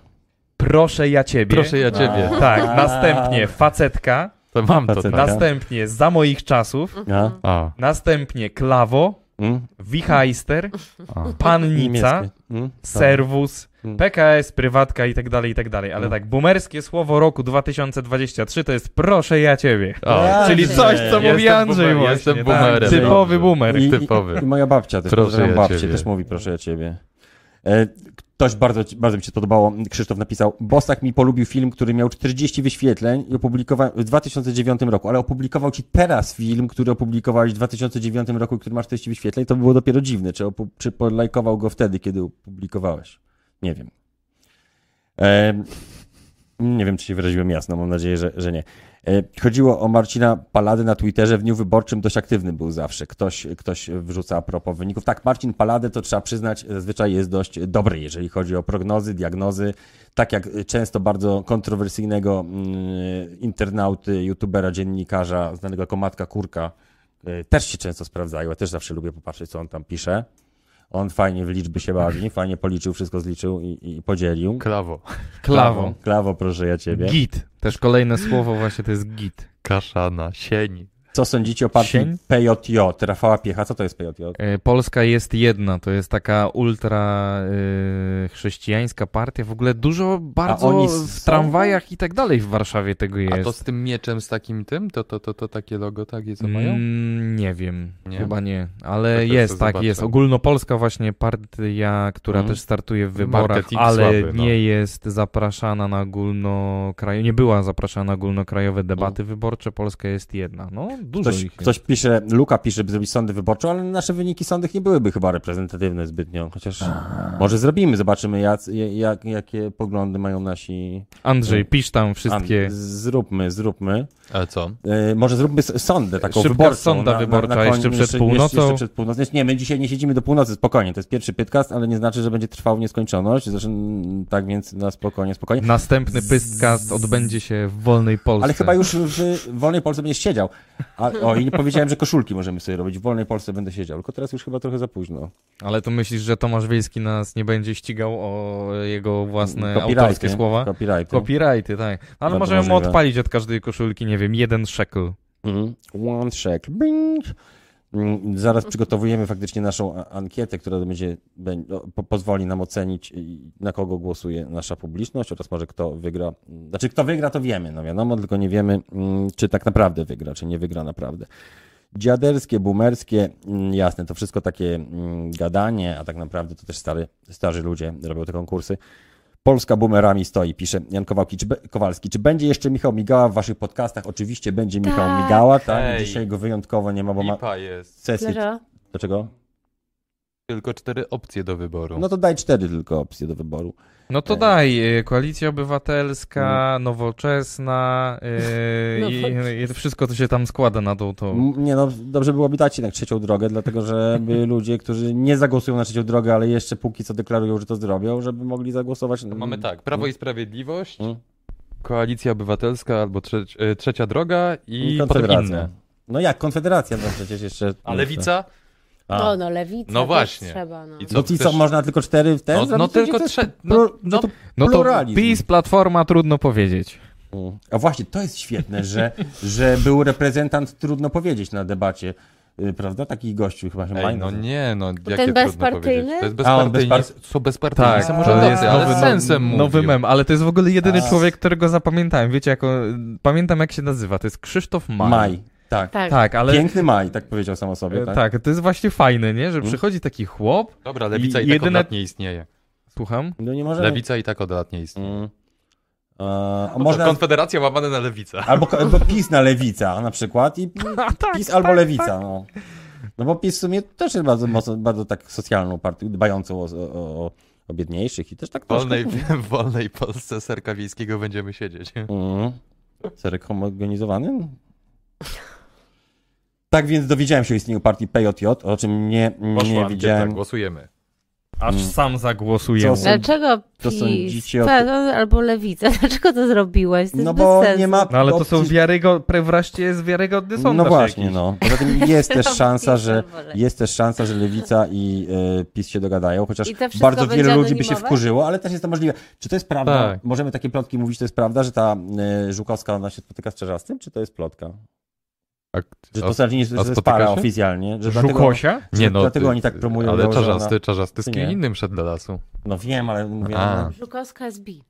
Proszę ja ciebie. Proszę ja ciebie. A. Tak, następnie facetka, To mam to. Tak. następnie za moich czasów, A? A, następnie klawo, Mm? wichajster, a. pannica. Mm? serwus, Mm. PKS, prywatka i tak dalej, i tak dalej. Ale Mm. tak, boomerskie słowo roku 2023 to jest proszę ja ciebie. o. Czyli coś, co Jestem mówi Andrzej boomer- właśnie. jestem tak, boomerem. typowy Dobrze. boomer. I, typowy. I, I moja babcia też, Proszę ja babcię, ciebie. też mówi proszę ja ciebie. E, Ktoś bardzo, bardzo mi się podobało, Krzysztof napisał, Bosak mi polubił film, który miał 40 wyświetleń i opublikował w 2009 roku, ale opublikował ci teraz film, który opublikowałeś w 2009 roku, i który ma 40 wyświetleń, to było dopiero dziwne, czy, czy polajkował go wtedy, kiedy opublikowałeś. Nie wiem. E, Nie wiem, czy się wyraziłem jasno, mam nadzieję, że, że nie. E, Chodziło o Marcina Paladę na Twitterze. W dniu wyborczym dość aktywny był zawsze. Ktoś, ktoś wrzuca a propos wyników. Tak, Marcin Paladę to trzeba przyznać, zazwyczaj jest dość dobry, jeżeli chodzi o prognozy, diagnozy. Tak jak często bardzo kontrowersyjnego mm, internauty, youtubera, dziennikarza, znanego jako Matka Kurka, e, też się często sprawdzają. Ja też zawsze lubię popatrzeć, co on tam pisze. On fajnie w liczby się bawi, fajnie policzył, wszystko zliczył i, i podzielił. Klawo. Klawo. Klawo, proszę ja ciebie. Git. Też kolejne słowo właśnie to jest git. Kaszana, sień. Co sądzicie o partii Sień? PJJ? Rafała Piecha, co to jest PJJ? E, Polska jest jedna, to jest taka ultra e, chrześcijańska partia. W ogóle dużo bardzo oni w tramwajach i tak dalej w Warszawie tego jest. A to z tym mieczem, z takim tym? To, to, to, to takie logo takie, co mają? Mm, nie wiem, Nie? chyba nie, To ale też jest, to tak, zobaczę. jest. Ogólnopolska właśnie partia, która Mhm. też startuje w wyborach, Marketing ale słaby, no. nie jest zapraszana na ogólnokrajowe, nie była zapraszana na ogólnokrajowe debaty wyborcze, Polska jest jedna. No, dużo Ktoś, ich ktoś pisze, Luka pisze, by zrobić sądy wyborcze, ale nasze wyniki sądów nie byłyby chyba reprezentatywne zbytnio, chociaż może zrobimy, zobaczymy jak, jak, jakie poglądy mają nasi... Andrzej, pisz tam wszystkie. An- zróbmy, zróbmy. Ale co? E, może zróbmy sondę taką Szybka wyborczą. sonda wyborcza jeszcze przed północą. Jeszcze przed północą. Nie, my dzisiaj nie siedzimy do północy, spokojnie, to jest pierwszy pytkast, ale nie znaczy, że będzie trwał w nieskończoność, zresztą mm, tak więc na spokojnie, spokojnie. Następny Pystcast odbędzie się w wolnej Polsce. Ale chyba już w wolnej Polsce będziesz siedział. A, o, i nie powiedziałem, że koszulki możemy sobie robić. W wolnej Polsce będę siedział, tylko teraz już chyba trochę za późno. Ale to myślisz, że Tomasz Wiejski nas nie będzie ścigał o jego własne Copyrighty, autorskie słowa? Copyrighty. Copyrighty, tak. Ale Bardzo możemy możliwe. odpalić od każdej koszulki, nie wiem, jeden shekel. Mhm. One check. Bing. Mm, Zaraz przygotowujemy faktycznie naszą ankietę, która będzie, bę- no, po, pozwoli nam ocenić, na kogo głosuje nasza publiczność oraz może kto wygra. Znaczy, kto wygra, to wiemy, no wiadomo, tylko nie wiemy, mm, czy tak naprawdę wygra, czy nie wygra naprawdę. Dziaderskie, boomerskie, mm, jasne, to wszystko takie gadanie, a tak naprawdę to też stary, starzy ludzie robią te konkursy. Polska boomerami stoi, pisze Jan Kowalski, czy be, Kowalski. Czy będzie jeszcze Michał Migała w waszych podcastach? Oczywiście będzie Michał Tak. Migała, tak? Hej. Dzisiaj go wyjątkowo nie ma, bo ma Lipa jest. sesję. Dlaczego? Dlaczego? Tylko cztery opcje do wyboru. No to daj cztery tylko opcje do wyboru. No to E. daj, y, Koalicja Obywatelska, Nowoczesna y, i, i wszystko to się tam składa na tą to. Nie no, dobrze byłoby dać jednak trzecią drogę, dlatego żeby ludzie, którzy nie zagłosują na trzecią drogę, ale jeszcze póki co deklarują, że to zrobią, żeby mogli zagłosować. To mamy tak, Prawo i Sprawiedliwość, Mm. Koalicja Obywatelska albo e, Trzecia Droga i potem Konfederacja. inne. No jak, Konfederacja, no przecież jeszcze... A Lewica? A. No, no, lewica No właśnie. trzeba, no. I No i co, można tylko cztery w ten No, no tylko plu- No, no no, to No to. PiS, Platforma, trudno powiedzieć. Mm. A właśnie, to jest świetne, że, że był reprezentant, trudno powiedzieć na debacie, y, prawda? Taki gościu chyba się Ej, Majno. no nie, no jakie ten bezpartyjny? To jest A, on bezpartyjni, bezpar- są bezpartyjni Tak, samorządowcy, ale nowy, sensem nowy mówił. mem, ale to jest w ogóle jedyny A. człowiek, którego zapamiętałem. Wiecie, jako, pamiętam jak się nazywa, to jest Krzysztof Maj. Maj. Tak. Tak. Tak, ale... Piękny Maj, tak powiedział sam o sobie. e, Tak. Tak, to jest właśnie fajne, nie? Że Mm. przychodzi taki chłop, Dobra, lewica i, I tak jedyne- od lat nie istnieje. słucham, No nie możemy. Lewica i tak od lat nie istnieje. Mm. E, a No można, Konfederacja łamane na lewicę. albo, albo PiS na lewica na przykład i A, tak, PiS albo tak, lewica. No. no bo PiS w sumie też jest bardzo, mocno, bardzo tak socjalną partią, dbającą o, o, o biedniejszych i też tak W wolnej, w wolnej Polsce serka wiejskiego będziemy siedzieć. Mm. Serek homogenizowany? Tak więc dowiedziałem się o istnieniu partii PJJ, o czym nie, nie Poszła widziałem. ankieta, głosujemy. Aż Mm. sam zagłosuję. Co Dlaczego PiS sądzicie albo lewica? Dlaczego to zrobiłeś? To jest No bez bo sensu. nie ma No ale to są wiarygodne, wreszcie jest wiarygodny sondaż No właśnie, jakiś. no. Poza tym jest też szansa, że jest też szansa, że Lewica i e, PiS się dogadają, chociaż bardzo wielu ludzi by się wkurzyło, ale też jest to możliwe. Czy to jest prawda? Tak. Możemy takie plotki mówić, to jest prawda, że ta e, Żukowska ona się spotyka z Czerzastym, czy to jest plotka? A, Że to znaczy nie, jest spotyka para się? oficjalnie, że dlatego, Żukosia? że dlatego oni tak promują Ale czarzasty, ona- czarzasty z kim nie? innym szedł do lasu. No wiem, ale mówię, A. no, Żukowska jest bi.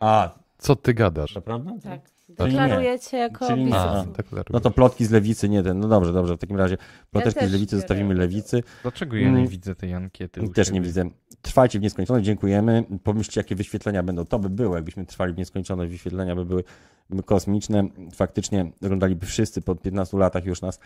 a, Co ty gadasz? to prawda? Tak. Czyli nie. Deklarujecie jako Czyli nie. biznes. A, No to plotki z Lewicy, nie ten, no dobrze, dobrze, w takim razie ploteczki też z Lewicy zostawimy. Lewicy. Dlaczego ja Mm. nie widzę tej ankiety? u Też nie siebie? widzę. Trwajcie w nieskończoność, dziękujemy. Pomyślcie, jakie wyświetlenia będą. To by było, jakbyśmy trwali w nieskończoność. Wyświetlenia by były kosmiczne. Faktycznie oglądaliby wszyscy po 15 latach już nas.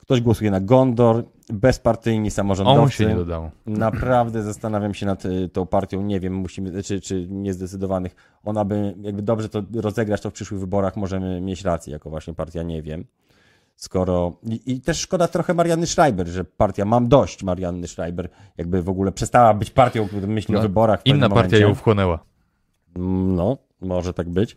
Ktoś głosuje na Gondor, bezpartyjni samorządowcy. On się nie dodało. Naprawdę zastanawiam się nad y, tą partią, nie wiem, musimy, czy, czy niezdecydowanych. Ona by, jakby dobrze to rozegrać to w przyszłych wyborach, możemy mieć rację, jako właśnie partia, nie wiem. Skoro. I, I też szkoda trochę Marianny Schreiber, że partia Mam dość Marianny Schreiber, jakby w ogóle przestała być partią, myśli o No, wyborach. W Inna partia momencie. ją wchłonęła. No, może tak być.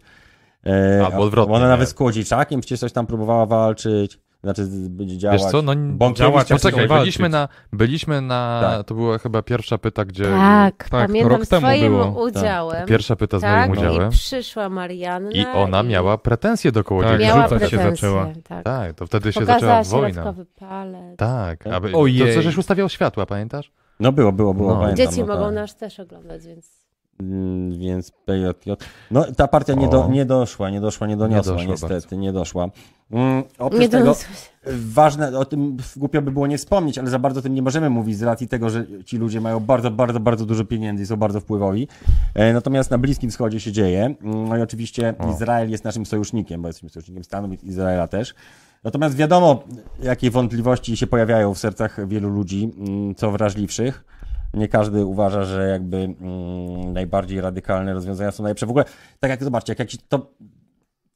E, Albo odwrotnie, Ona nawet z Kłodziejczakiem przecież coś tam próbowała walczyć, znaczy będzie działać. Wiesz co, no działać, Poczekaj, byliśmy na, byliśmy na, Tak. to była chyba pierwsza pyta, gdzie, Tak, tak, pamiętam rok temu swoim było. udziałem. pierwsza pyta z tak, moim udziałem i przyszła Marianna. i ona miała pretensje do Tak, Kołodziejczyka. miała rzucać się pretensje, zaczęła. Tak. Tak, to wtedy się Pokazała zaczęła wojna. środkowy palec. Tak, aby, to Ojej. co żeś ustawiał światła, pamiętasz? No było, było, było, No. pamiętam. Dzieci no, mogą tak. nas też oglądać, więc Mm, Więc PJJ. No ta partia nie, do, nie doszła, nie doszła, nie doniosła, doszła niestety, bardzo. nie doszła. Mm, oprócz nie tego, ważne, o tym głupio by było nie wspomnieć, ale za bardzo o tym nie możemy mówić z racji tego, że ci ludzie mają bardzo, bardzo, bardzo dużo pieniędzy i są bardzo wpływowi. E, natomiast na Bliskim Wschodzie się dzieje. Mm, No i oczywiście O. Izrael jest naszym sojusznikiem, bo jesteśmy sojusznikiem Stanów i Izraela też. Natomiast wiadomo, jakie wątpliwości się pojawiają w sercach wielu ludzi, mm, co wrażliwszych. Nie każdy uważa, że jakby mm, najbardziej radykalne rozwiązania są najlepsze. W ogóle, tak jak zobaczcie, jak, jak się to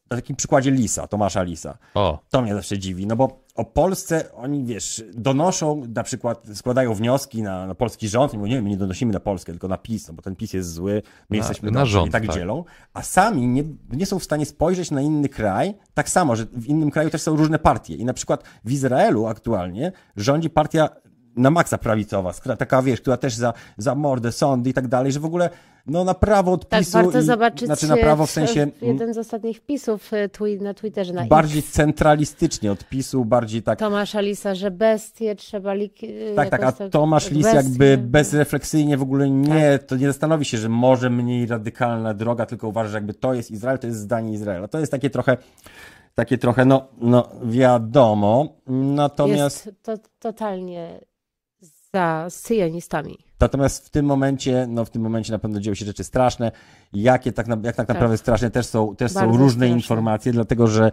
na takim przykładzie Lisa, Tomasza Lisa. O, To mnie zawsze dziwi, no bo o Polsce oni, wiesz, donoszą, na przykład składają wnioski na, na polski rząd, mówią, nie, my nie donosimy na Polskę, tylko na PiS, no bo ten PiS jest zły, my Na- jesteśmy na rząd, i tak, tak. dzielą, a sami nie, nie są w stanie spojrzeć na inny kraj, tak samo, że w innym kraju też są różne partie i na przykład w Izraelu aktualnie rządzi partia na maksa prawicowa, taka, wiesz, która też za, za mordę, sądy i tak dalej, że w ogóle, no na prawo od Tak, warto i, zobaczyć znaczy na prawo w w- sensie jeden z ostatnich wpisów y, twi- na Twitterze na bardziej X centralistycznie od PiSu, bardziej tak Tomasza Lisa, że bestie trzeba y, Tak, tak, a Tomasz Lis jakby bezrefleksyjnie w ogóle nie, Tak. to nie zastanowi się, że może mniej radykalna droga, tylko uważa, że jakby to jest Izrael, to jest zdanie Izraela. To jest takie trochę, takie trochę, no, no wiadomo, natomiast, Jest to, totalnie za syjonistami. Natomiast w tym momencie, no w tym momencie na pewno dzieją się rzeczy straszne, jakie tak, na, jak tak naprawdę straszne też są, też są różne straszne. informacje, dlatego że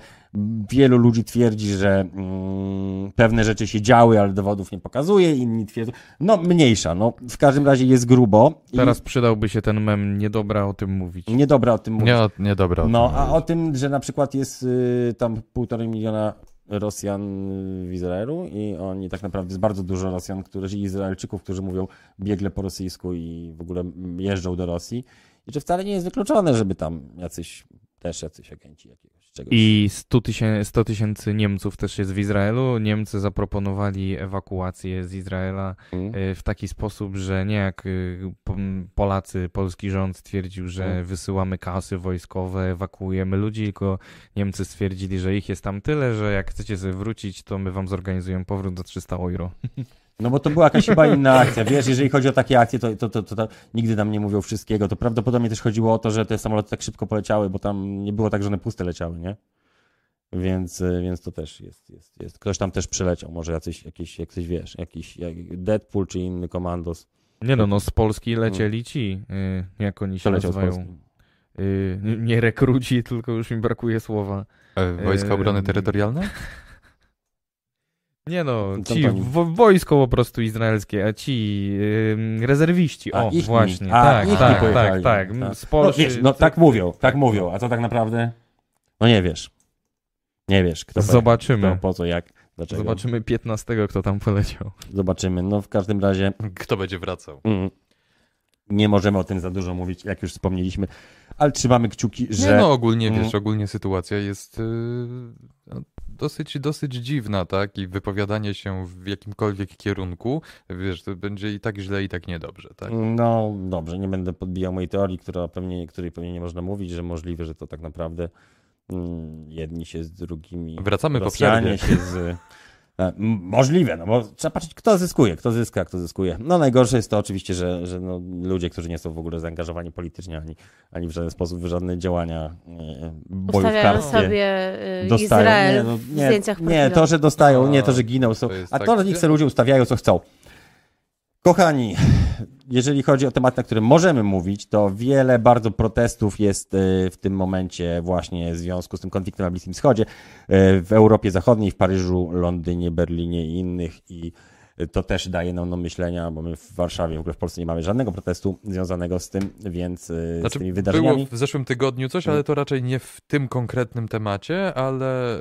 wielu ludzi twierdzi, że mm, pewne rzeczy się działy, ale dowodów nie pokazuje, inni twierdzą, no mniejsza, no w każdym razie jest grubo. i- Teraz przydałby się ten mem, niedobra o tym mówić. Niedobra o tym mówić. nie, nie dobra. o No, tym a mówić. o tym, że na przykład jest y, tam półtorej miliona Rosjan w Izraelu i oni tak naprawdę jest bardzo dużo Rosjan, którzy, Izraelczyków, którzy mówią biegle po rosyjsku i w ogóle jeżdżą do Rosji. I że wcale nie jest wykluczone, żeby tam jacyś, też jacyś agenci jakiegoś czegoś. I 100 tysięcy, 100 tysięcy Niemców też jest w Izraelu. Niemcy zaproponowali ewakuację z Izraela Mm. y, w taki sposób, że nie jak po- Polacy, polski rząd stwierdził, że Mm. wysyłamy kasy wojskowe, ewakuujemy ludzi, tylko Niemcy stwierdzili, że ich jest tam tyle, że jak chcecie sobie wrócić, to my wam zorganizujemy powrót za 300 euro. No bo to była jakaś chyba inna akcja. Wiesz, jeżeli chodzi o takie akcje, to, to, to, to, to nigdy nam nie mówią wszystkiego. To prawdopodobnie też chodziło o to, że te samoloty tak szybko poleciały, bo tam nie było tak, że one puste leciały, nie? Więc, y, więc to też jest, jest, jest. Ktoś tam też przyleciał, może jacyś, jakiś, jakiś wiesz, jakiś jak Deadpool czy inny komandos Nie no, no z Polski lecieli ci, y, jak oni się przeleciał nazywają. Polski. Y, nie rekruci, tylko już mi brakuje słowa. E, Wojska Obrony Em, Terytorialnej? Nie no, ci wo wojsko po prostu izraelskie, a ci ym, rezerwiści, A, o ich właśnie, a, tak, ich tak, tak, tak, Tak. z No, wiesz, no tak mówią, tak mówią, a co tak naprawdę? No nie wiesz. Nie wiesz, kto Zobaczymy. Kto, po co, jak, dlaczego. Zobaczymy 15, kto tam poleciał. Zobaczymy. No w każdym razie Kto będzie wracał? mm, nie możemy o tym za dużo mówić, jak już wspomnieliśmy, ale trzymamy kciuki, Nie, że... no ogólnie, Mm. wiesz, ogólnie sytuacja jest y, no, dosyć, dosyć dziwna, tak? I wypowiadanie się w jakimkolwiek kierunku, wiesz, to będzie i tak źle, i tak niedobrze, tak? No dobrze, nie będę podbijał mojej teorii, która pewnie, której pewnie nie można mówić, że możliwe, że to tak naprawdę mm, jedni się z drugimi. Wracamy po Rosjanie przerwie. się z. e, Możliwe, no bo trzeba patrzeć, kto zyskuje, kto zyska, kto zyskuje. No najgorsze jest to oczywiście, że, że no, ludzie, którzy nie są w ogóle zaangażowani politycznie, ani, ani w żaden sposób w żadne działania e, Ustawiają bojówkarskie. sobie Dostają. Izrael nie, no, w nie, zdjęciach nie, to, że dostają, nie, to, że giną. Są, a tak, to, że niech sobie ludzie ustawiają, co chcą. Kochani, jeżeli chodzi o temat, na którym możemy mówić, to wiele bardzo protestów jest e, w tym momencie właśnie w związku z tym konfliktem na Bliskim Wschodzie, e, w Europie Zachodniej, w Paryżu, Londynie, Berlinie i innych i to też daje nam do myślenia, bo my w Warszawie, w ogóle w Polsce nie mamy żadnego protestu związanego z tym, więc e, z Znaczy, tymi było wydarzeniami. w zeszłym tygodniu coś, ale to raczej nie w tym konkretnym temacie, ale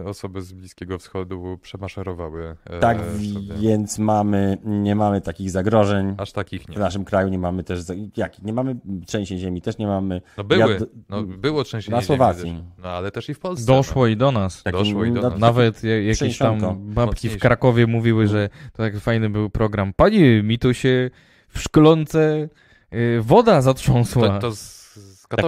e, osoby z Bliskiego Wschodu przemaszerowały. E, Tak, sobie. więc mamy, nie mamy takich zagrożeń. Aż takich nie. W naszym kraju nie mamy też, jak, nie mamy trzęsień ziemi, też nie mamy. No były, Ja- no, było trzęsienie na ziemi Słowacji. też. No ale też i w Polsce. Doszło i do nas. Takim- Doszło i do no, nas. Nawet ja- jakieś tam babki w Krakowie mówiły, że to tak fajny był program. Panie, mi to się w szklące y, woda zatrząsła. To, to z,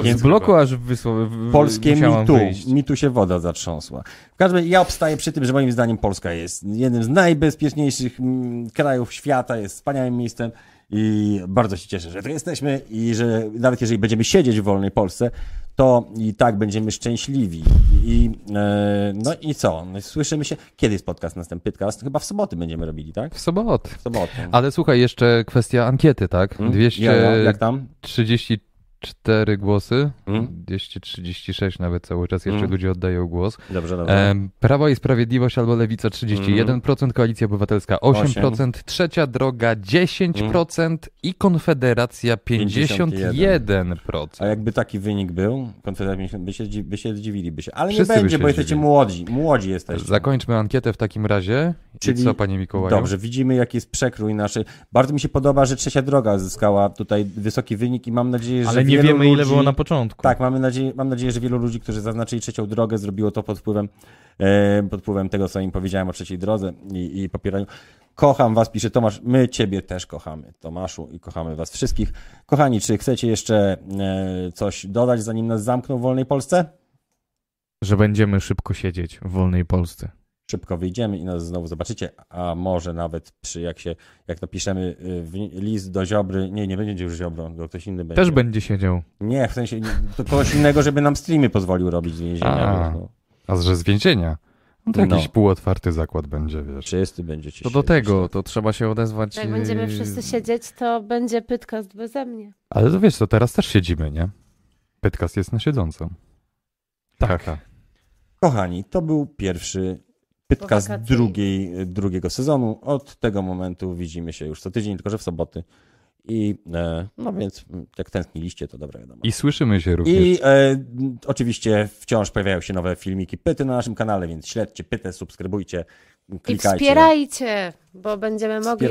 więc z bloku chyba. aż wysło, w, Polskie mitu, wyjść. mitu się woda zatrząsła. W każdym razie ja obstaję przy tym, że moim zdaniem Polska jest jednym z najbezpieczniejszych mm, krajów świata, jest wspaniałym miejscem i bardzo się cieszę, że tu jesteśmy i że nawet jeżeli będziemy siedzieć w wolnej Polsce, to i tak będziemy szczęśliwi. I, e, no i co? No, słyszymy się. Kiedy jest podcast następny? Podcast? Chyba w soboty będziemy robili, tak? W sobotę. W sobotę. Ale słuchaj, jeszcze kwestia ankiety, tak? Hmm? 234 Ja, ja, jak tam? Głosy, Hmm? 236 nawet cały czas jeszcze Hmm? ludzie oddają głos. Dobrze, dobrze. Prawo i Sprawiedliwość albo Lewica 31%, Koalicja Obywatelska 8%, Trzecia Droga 10% i Konfederacja 51%. A jakby taki wynik był, Konfederacja by się, by się zdziwiliby się. Ale Wszyscy nie będzie, bo jesteście zdziwili. młodzi. Młodzi jesteście. Zakończmy ankietę w takim razie. Czyli- I co, panie Mikołaju? Dobrze, widzimy jaki jest przekrój naszej. Bardzo mi się podoba, że Trzecia Droga zyskała tutaj wysoki wynik i mam nadzieję, że Ale nie wielu wiemy, ile ludzi... było na początku. Tak, mamy nadzieję, mam nadzieję, że wielu ludzi, którzy zaznaczyli Trzecią Drogę, zrobiło to pod wpływem, e, pod wpływem tego, co im powiedziałem o Trzeciej Drodze i, i popieraniu. Kocham was, pisze Tomasz. My ciebie też kochamy, Tomaszu, i kochamy was wszystkich. Kochani, czy chcecie jeszcze e, coś dodać, zanim nas zamkną w wolnej Polsce? Że będziemy szybko siedzieć w wolnej Polsce. Szybko wyjdziemy i nas znowu zobaczycie, a może nawet przy, jak się, jak napiszemy y, w- list do Ziobry, nie, nie będzie już Ziobro, to ktoś inny będzie. Też będzie siedział. Nie, w sensie, to kogoś innego, żeby nam streamy pozwolił robić z więzienia. A. No. A że z więzienia? No to jakiś No. półotwarty zakład będzie, wiesz. Wszyscy będziecie To do siedzieć, tego, tak. to trzeba się odezwać. Jak będziemy yy, wszyscy siedzieć, to będzie pytkast beze mnie. Ale to wiesz, to teraz też siedzimy, nie? Pytkast jest na siedząco. Tak. Haha. Kochani, to był pierwszy pytkast wakacje. drugiej, drugiego sezonu. Od tego momentu widzimy się już co tydzień, tylko że w soboty. I e, no więc jak tęskniliście, to dobra wiadomo. I słyszymy się również. I e, oczywiście wciąż pojawiają się nowe filmiki Pyty na naszym kanale, więc śledźcie Pytę, subskrybujcie, I klikajcie. wspierajcie, bo będziemy mogli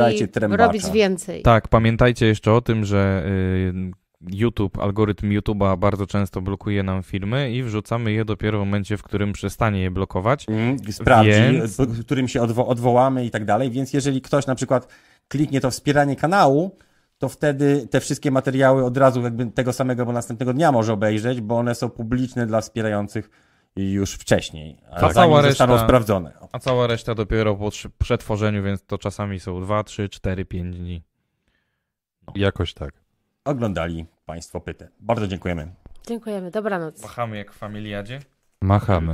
robić więcej. Tak, pamiętajcie jeszcze o tym, że y, YouTube, algorytm YouTube'a bardzo często blokuje nam filmy i wrzucamy je dopiero w momencie, w którym przestanie je blokować. Mm, sprawdzi, Więc- po- którym się odwo- odwołamy i tak dalej. Więc jeżeli ktoś na przykład kliknie to wspieranie kanału, to wtedy te wszystkie materiały od razu jakby tego samego, bo następnego dnia może obejrzeć, bo one są publiczne dla wspierających już wcześniej, a cała reszta- sprawdzone. A cała reszta dopiero po przetworzeniu, więc to czasami są 2, 3, 4, 5 dni. Jakoś tak. Oglądali Państwo Pytę. Bardzo dziękujemy. Dziękujemy, dobranoc. Machamy jak w familiadzie. Machamy.